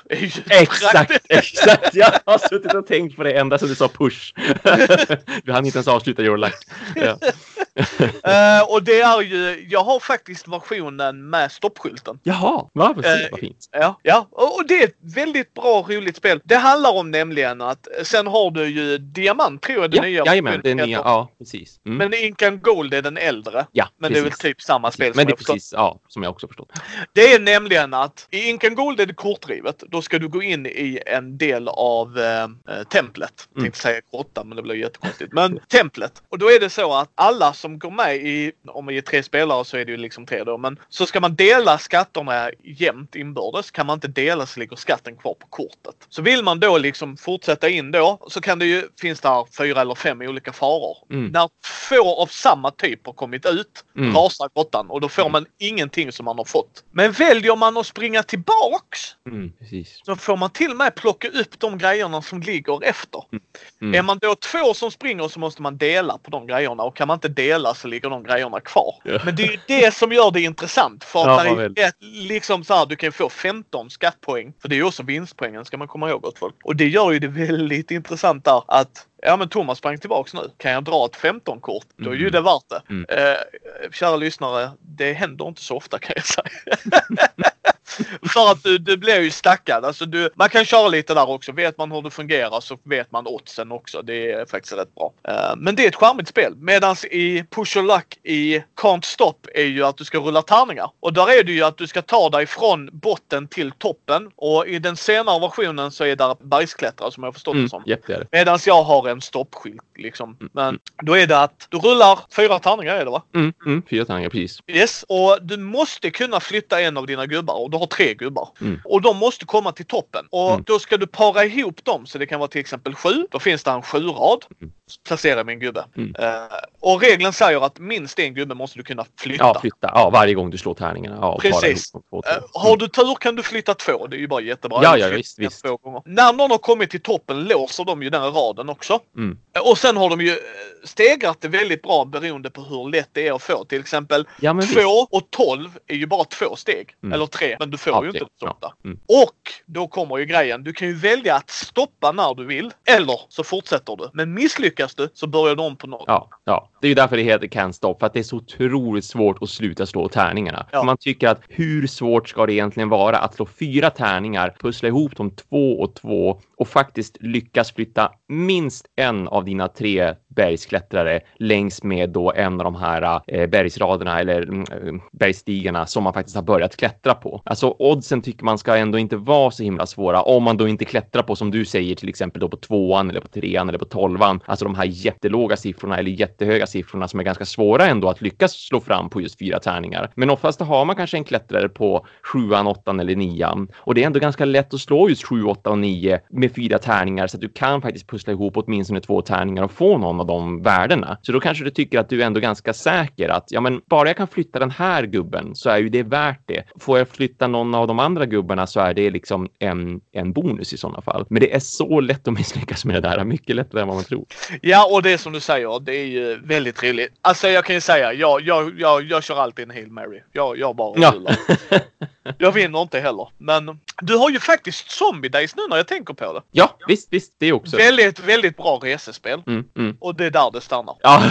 Exakt, exakt. Jag har suttit och tänkt på det ända sedan du sa push. <laughs> du hann inte ens avsluta your luck. <laughs> Ja. <laughs> Eh, och det är ju, jag har faktiskt versionen med stoppskylten. Jaha, va? Fint, Eh, vad fint. Ja, ja. Och och det är ett väldigt bra roligt spel. Det handlar om nämligen att sen har du ju Diamant tror jag den Ja, nya jajamän, det nya. Ja, precis. Mm. Men Incan Gold är den äldre. ja, Men det är väl precis. typ samma spel Men som det är precis, ja, som jag också förstått. Det är nämligen att i Incan Gold är det kortdrivet. Då ska du gå in i en del av eh, eh, templet. Mm. tänkte säga grotta men det blir jättekonstigt. Men templet. Och då är det så att alla som går med i, om vi är tre spelare så är det ju liksom tre då. Men så ska man dela skatterna jämnt inbördes. Kan man inte dela så ligger skatten kvar på kortet. Så vill man då liksom fortsätta in då så kan det ju, finns där fyra eller fem olika faror. Mm. När två av samma typ har kommit ut Mm. rasar grottan och då får man ingenting som man har fått. Men väljer man att springa tillbaks Mm, precis. så får man till och med plocka upp de grejerna som ligger efter. Mm. Är man då två som springer så måste man dela på de grejerna och kan man inte dela så ligger de grejerna kvar. Ja. Men det är ju det som gör det intressant. För att Ja, är rätt, liksom så här, du kan få 15 skattpoäng. För det är ju också vinstpoängen ska man komma ihåg gott folk. Och det gör ju det väldigt intressant där att Ja men Thomas sprang tillbaks nu. Kan jag dra ett 15-kort, då är ju Mm. det värt det. Mm. Eh, kära lyssnare, det händer inte så ofta kan jag säga. <laughs> <laughs> För att du, du blir ju stackad. Alltså du, man kan köra lite där också. Vet man hur det fungerar så vet man oddsen också. Det är faktiskt rätt bra. Eh, men det är ett charmigt spel. Medan i Push Your Luck i Can't Stop är ju att du ska rulla tärningar. Och där är det ju att du ska ta dig från botten till toppen. Och i den senare versionen så är det bergsklättrare som jag förstått det Mm, som. japp, det. Medan jag har en stoppskylt liksom. Men då är det att du rullar fyra tärningar är det va? Mm, mm, fyra tärningar, precis. Yes, och du måste kunna flytta en av dina gubbar och du har tre gubbar. Mm. Och de måste komma till toppen. Och Mm. då ska du para ihop dem så det kan vara till exempel sju. Då finns det en sju-rad. Mm. Placera min gubbe. Mm. Eh, och regeln säger att minst en gubbe måste du kunna flytta. Ja, flytta. Ja, varje gång du slår tärningarna. Ja, Precis. de två, Eh, två. har du tur kan du flytta två. Det är ju bara jättebra. Ja, ja, visst, visst. Två. När någon har kommit till toppen låser de ju den raden också. Mm. Eh, Och sen har de ju eh, stegrat det väldigt bra beroende på hur lätt det är att få. Till exempel Ja, men visst. 2 och 12 är ju bara två steg. Mm. Eller tre, men du får Ja, ju inte Ja. ofta. Mm. Och då kommer ju grejen. Du kan ju välja att stoppa när du vill. Eller så fortsätter du. Men misslyckas du så börjar du om på noll. Ja, ja, det är ju därför det heter Can't Stop, för att det är så otroligt svårt att sluta slå tärningarna. Ja. Man tycker att hur svårt ska det egentligen vara att slå fyra tärningar, pussla ihop dem två och två och faktiskt lyckas flytta minst en av dina tre bergsklättrare längs med då en av de här eh, bergsraderna eller mm, eh, bergstigarna som man faktiskt har börjat klättra på. Alltså oddsen tycker man ska ändå inte vara så himla svåra om man då inte klättrar på som du säger till exempel då på tvåan eller på trean eller på tolvan. Alltså de här jättelåga siffrorna eller jättehöga siffrorna som är ganska svåra ändå att lyckas slå fram på just fyra tärningar. Men oftast har man kanske en klättrare på sjuan, åttan eller nian och det är ändå ganska lätt att slå just sju, åtta och nio med fyra tärningar så att du kan faktiskt pussla ihop åtminstone två tärningar och få någon av de värdena. Så då kanske du tycker att du är ändå ganska säker att ja, men bara jag kan flytta den här gubben så är ju det värt det. Får jag flytta någon av de andra gubbarna så är det liksom en, en bonus i sådana fall. Men det är så lätt att misslyckas med det där, mycket lättare än vad man tror. Ja, och det är som du säger. Det är ju väldigt roligt. Alltså jag kan ju säga, jag, jag, jag, jag kör alltid en Hail Mary. Jag, jag bara Ja. <laughs> Jag vinner inte heller. Men du har ju faktiskt Zombie Days nu när jag tänker på det. Ja, visst, visst, det är också. Väldigt, väldigt bra resespel. Mm, mm. Och det är där det stannar. Ja.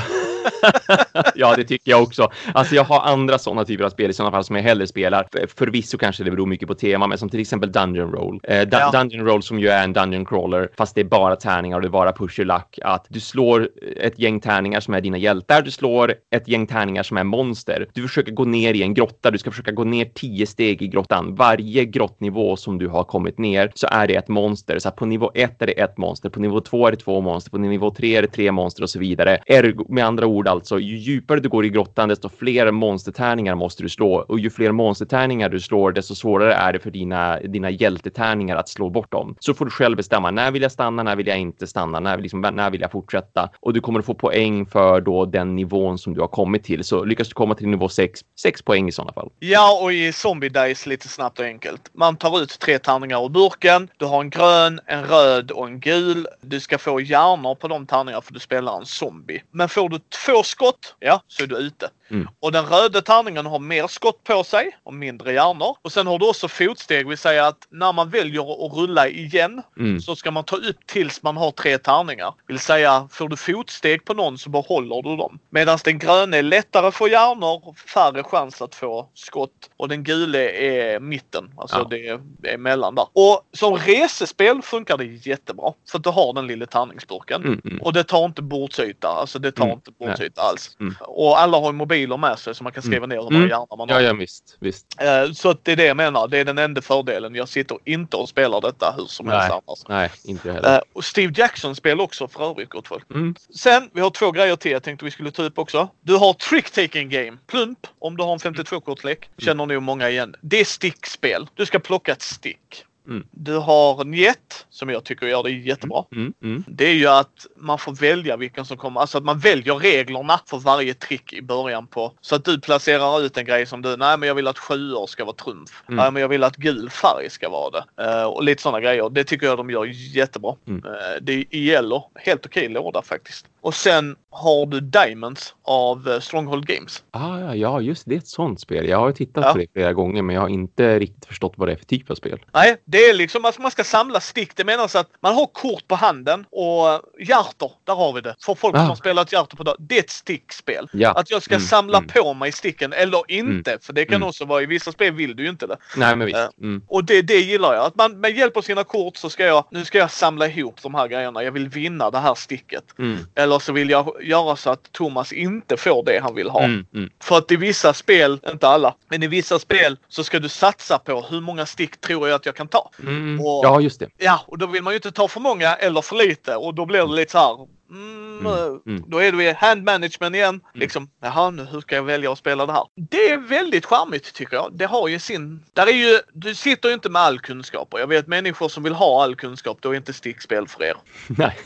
<laughs> ja, det tycker jag också. Alltså jag har andra sådana typer av spel i sådana fall som jag hellre spelar. För- Förvisso kanske det beror mycket på tema, men som till exempel Dungeon Roll. Eh, Ja. Dungeon Roll som ju är en Dungeon Crawler, fast det är bara tärningar och det är bara push luck. Att du slår ett gäng tärningar som är dina hjältar, du slår ett gäng tärningar som är monster. Du försöker gå ner i en grotta, du ska försöka gå ner tio steg i grottan. Varje grottnivå som du har kommit ner så är det ett monster. Så att på nivå ett är det ett monster, på nivå två är det två monster, på nivå tre är det tre monster och så vidare. Ergo, med andra ord ord alltså. Ju djupare du går i grottan, desto fler monstertärningar måste du slå. Och ju fler monstertärningar du slår, desto svårare är det för dina, dina hjältetärningar att slå bort dem. Så får du själv bestämma. När vill jag stanna? När vill jag inte stanna? När, liksom, när vill jag fortsätta? Och du kommer att få poäng för då den nivån som du har kommit till. Så lyckas du komma till nivå 6, 6 poäng i sådana fall. Ja, och i Zombie Dice lite snabbt och enkelt. Man tar ut tre tärningar ur burken. Du har en grön, en röd och en gul. Du ska få hjärnor på de tärningarna för du spelar en zombie. Men får du två skott, ja, så är du ute. Mm. Och den röda tärningen har mer skott på sig och mindre hjärnor. Och sen har du också fotsteg, vill säga att när man väljer att rulla igen Mm. så ska man ta upp tills man har tre tärningar. Vill säga, får du fotsteg på någon så behåller du dem. Medan den gröna är lättare för hjärnor, färre chans att få skott. Och den gula är mitten, alltså Ja. det är, mellan där. Och som resespel funkar det jättebra. För att du har den lilla tärningsburken. Mm, mm. Och det tar inte bordsyta, alltså det tar Mm, inte bordsyta alls. Mm. Och alla har ju mobiler med sig så man kan skriva ner hur många Mm. hjärnor man har. Ja, ja, visst, visst. Eh, Så att det är det jag menar, det är den enda fördelen. Jag sitter inte och spelar detta hur som helst Nej. annars. Nej, inte jag heller. Eh, Och Steve Jackson spel också för övrigt gott folk. Mm. Sen, vi har två grejer till jag tänkte vi skulle ta upp också. Du har Trick Taking Game. Plump, om du har en 52-kortlek. Känner nog många igen. Det är stickspel. Du ska plocka ett stick. Mm. Du har Njet, som jag tycker gör det jättebra. Mm, mm. Det är ju att man får välja vilken som kommer, alltså att man väljer reglerna för varje trick i början på. Så att du placerar ut en grej som du, nej men jag vill att sjuor ska vara trumf. Mm. Nej men jag vill att gul färg ska vara det. Eh, och lite sådana grejer. Det tycker jag de gör jättebra. Mm. Uh, det yellow, helt okej låda faktiskt. Och sen har du Diamonds av eh, Stronghold Games. Ah, ja, ja, just det. Är ett sånt spel. Jag har tittat Ja. på det flera gånger, men jag har inte riktigt förstått vad det är för typ av spel. Nej, det är liksom att man ska samla stick. Det menas att man har kort på handen och hjärtor, där har vi det. För folk Ah. som spelar ett hjärta på dag. Det är ett stickspel. Ja. Att jag ska Mm, samla mm. på mig sticken eller inte. För det kan Mm. också vara i vissa spel vill du ju inte det. Nej, men visst. Eh, Mm. Och det, det gillar jag. Att man med hjälp av sina kort så ska jag, nu ska jag samla ihop de här grejerna. Jag vill vinna det här sticket. Mm. Eller så vill jag göra så att Thomas inte får det han vill ha. Mm. Mm. För att i vissa spel, inte alla, men i vissa spel så ska du satsa på hur många stick tror jag att jag kan ta. Mm. Och- Ja, just det. Ja, och då vill man ju inte ta för många eller för lite och då blir det lite så här. Mm, Mm, eh, mm. Då är du i hand management igen. Liksom, jaha, nu hur ska jag välja att spela det här? Det är väldigt charmigt tycker jag. Det har ju sin... Där är ju, du sitter ju inte med all kunskap och jag vet människor som vill ha all kunskap, då är inte stickspel för er. <laughs> Nej.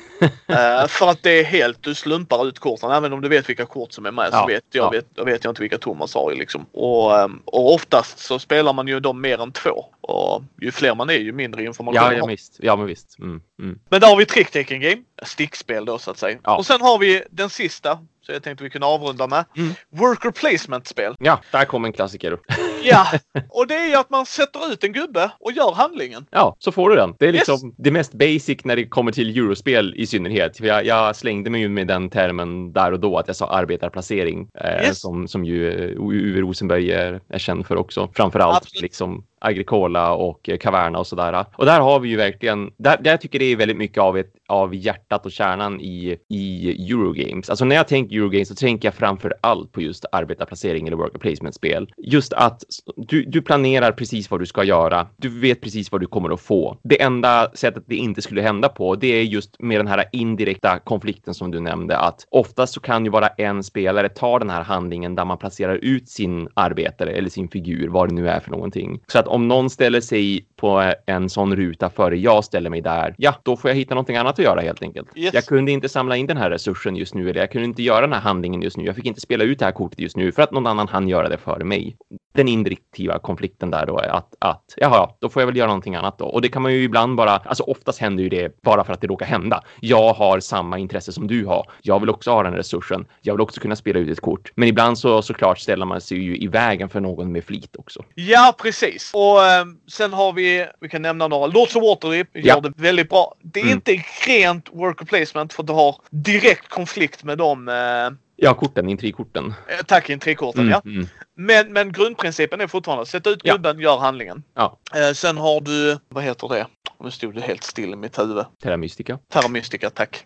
Eh, för att det är helt, du slumpar ut korten. Även om du vet vilka kort som är med så Ja, vet jag, ja. vet, då vet jag inte vilka Thomas har liksom. Och, ehm, och oftast så spelar man ju dem mer än två. Och ju fler man är ju mindre information Ja, ja, visst. Ja, men visst. Mm. Mm. Men där har vi Trick Taking Game. Stickspel då så att säga. Ja. Och sen har vi den sista. Så jag tänkte vi kunde avrunda med. Mm. Worker Placement-spel. Ja, där kom en klassiker. <laughs> Ja, och det är ju att man sätter ut en gubbe och gör handlingen. Ja, så får du den. Det är Yes. liksom det mest basic när det kommer till eurospel i synnerhet. För jag, jag slängde mig ju med den termen där och då att jag sa arbetarplacering eh, Yes. som, som ju eh, Uwe Rosenberg är, är känd för också. Framförallt Absolut. liksom Agricola och eh, Caverna och sådär. Och där har vi ju verkligen, där, där tycker det är väldigt mycket av, ett, av hjärtat och kärnan i, i Eurogames. Alltså när jag tänker Eurogames så tänker jag framför allt på just arbetarplacering eller worker placement-spel. Just att du, du planerar precis vad du ska göra. Du vet precis vad du kommer att få. Det enda sättet det inte skulle hända på, det är just med den här indirekta konflikten som du nämnde, att oftast så kan ju bara en spelare ta den här handlingen där man placerar ut sin arbetare eller sin figur, vad det nu är för någonting. Så att om någon ställer sig på en sån ruta före jag ställer mig där, ja, då får jag hitta någonting annat att göra helt enkelt. Yes. Jag kunde inte samla in den här resursen just nu, eller jag kunde inte göra den här handlingen just nu. Jag fick inte spela ut det här kortet just nu för att någon annan hann göra det före mig. Den indirektiva konflikten där då är att, att jaha, då får jag väl göra någonting annat då. Och det kan man ju ibland bara, alltså oftast händer ju det bara för att det råkar hända. Jag har samma intresse som du har. Jag vill också ha den resursen. Jag vill också kunna spela ut ett kort. Men ibland så såklart ställer man sig ju i vägen för någon med flit också. Ja, precis. Och ehm, sen har vi, vi kan nämna några. Lords of Waterdeep gör Ja. det väldigt bra. Det är Mm. inte rent worker placement för du har direkt konflikt med de eh, Ja, korten, intrigkorten. attack-intrikorten. Mm, Ja. mm. Men, men grundprincipen är fortfarande sätt ut Ja. gubben, gör handlingen. Ja. Eh, sen har du, vad heter det? Nu stod det helt still i mitt huvud. Terra Mystica. Terra Mystica, tack. <laughs>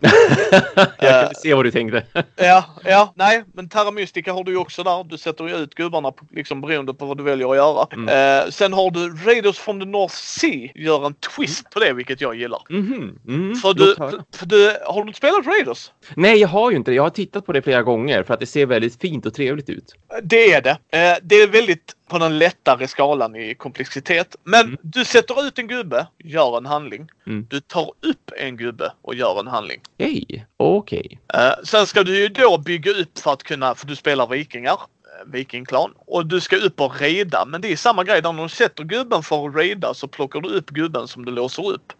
Jag kunde se vad du tänkte. Ja, ja, nej, men Terra Mystica har du ju också där. Du sätter ju ut gubbarna på, liksom beroende på vad du väljer att göra. Mm. Eh, sen har du Raiders from the North Sea, gör en twist på det, vilket jag gillar. Mhm. Mm. För du, för du, har du inte spelat Raiders? Nej, jag har ju inte det. Jag har tittat på det flera gånger för att det ser väldigt fint och trevligt ut. Det är det. Eh, det är väldigt på den lättare skalan i komplexitet. Men Mm. du sätter ut en gubbe, gör en handling. Mm. Du tar upp en gubbe och gör en handling. Okej. Eh, sen ska du ju då bygga upp för att kunna, för du spelar vikingar, vikingklan, och du ska upp och raida. Men det är samma grej, där när du sätter gubben för att raida så plockar du upp gubben som du låser upp.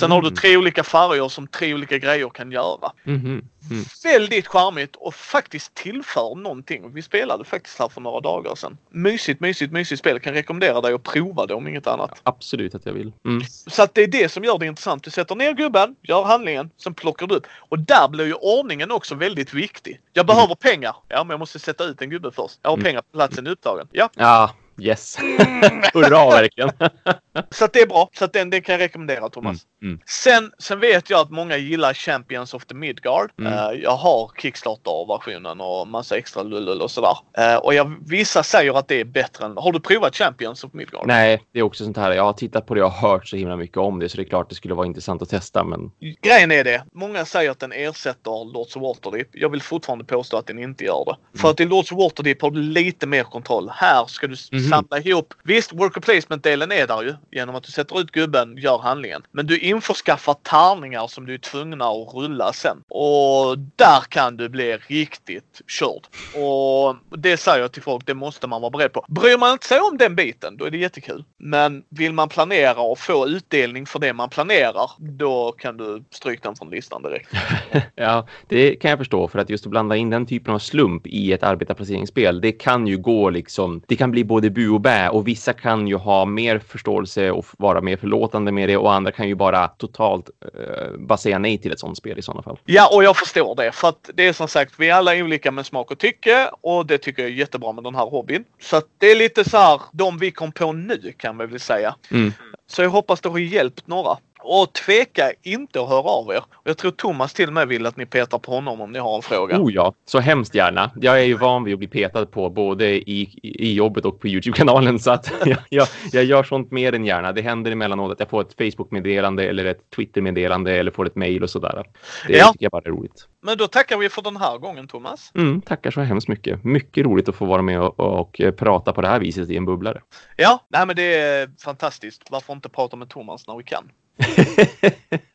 Sen har du Mhm. tre olika färger som tre olika grejer kan göra. Mhm. Mm. Väldigt charmigt och faktiskt tillför någonting. Vi spelade faktiskt här för några dagar sedan. Mysigt, mysigt, mysigt spel. Kan rekommendera dig att prova det om inget annat. Absolut att jag vill. Mm. Så att det är det som gör det intressant. Du sätter ner gubben, gör handlingen, sen plockar du upp. Och där blir ju ordningen också väldigt viktig. Jag behöver pengar. Ja, men jag måste sätta ut en gubbe först. Jag har pengar på platsen är upptagen. Ja, Ja, yes. <laughs> Hurra verkligen. <laughs> så det är bra. Så den, den kan jag rekommendera Thomas. Mm. Mm. Sen, sen vet jag att många gillar Champions of the Midgard. Mm. Eh, jag har Kickstarter-versionen och massa extra lull och sådär. Eh, och jag, vissa säger att det är bättre än... Har du provat Champions of Midgard? Nej, det är också sånt här. Jag har tittat på det och hört så himla mycket om det så det är klart det skulle vara intressant att testa. Men Grejen är det. Många säger att den ersätter Lords of Waterdeep. Jag vill fortfarande påstå att den inte gör det. För att i Lords of Waterdeep har du lite mer kontroll. Här ska du Mhm. samla ihop. Visst, worker placement-delen är där ju. Genom att du sätter ut gubben, gör handlingen. Men du införskaffar tärningar som du är tvungna att rulla sen. Och där kan du bli riktigt körd. Och det säger jag till folk, det måste man vara beredd på. Bryr man sig om den biten, då är det jättekul. Men vill man planera och få utdelning för det man planerar, då kan du stryka den från listan direkt. <laughs> ja, det kan jag förstå för att just att blanda in den typen av slump i ett arbetarplaceringsspel, det kan ju gå liksom. Det kan bli både bu och bä och vissa kan ju ha mer förståelse och vara mer förlåtande med det och andra kan ju bara totalt eh, bara säga nej till ett sånt spel i sådana fall. Ja, och jag förstår det. För att det är som sagt, vi är alla olika med smak och tycke och det tycker jag är jättebra med den här hobbyn. Så att det är lite så här, de vi kom på nu kan vi väl säga. Mm. Så jag hoppas det har hjälpt några. Och tveka inte att höra av er. Jag tror Thomas till och med vill att ni petar på honom om ni har en fråga. Oh ja, så hemskt gärna. Jag är ju van vid att bli petad på både i, i jobbet och på Youtube-kanalen så att <laughs> jag, jag, jag gör sånt mer än gärna. Det händer emellanåt att jag får ett Facebook-meddelande eller ett Twitter-meddelande eller får ett mejl och sådär. Det Ja. tycker jag bara är roligt. Men då tackar vi för den här gången Thomas. Mm, tackar så hemskt mycket. Mycket roligt att få vara med och, och prata på det här viset i en bubblare. Ja, nej men det är fantastiskt. Varför inte prata med Thomas när vi kan?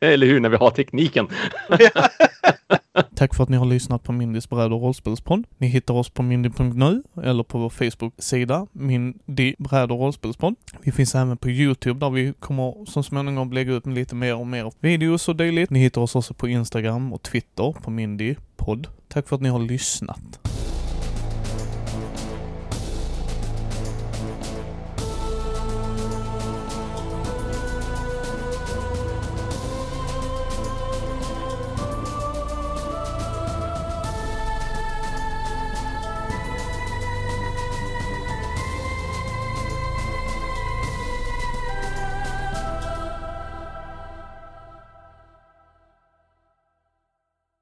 <laughs> Eller hur, när vi har tekniken. <laughs> Tack för att ni har lyssnat på Mindys bräd och rollspelspodd. Ni hittar oss på mindy.nu eller på vår Facebook-sida Mindy bräd och rollspelspodd. Vi finns även på Youtube där vi kommer så småningom lägga ut lite mer och mer videos och dylikt. Ni hittar oss också på Instagram och Twitter på Mindy podd. Tack för att ni har lyssnat.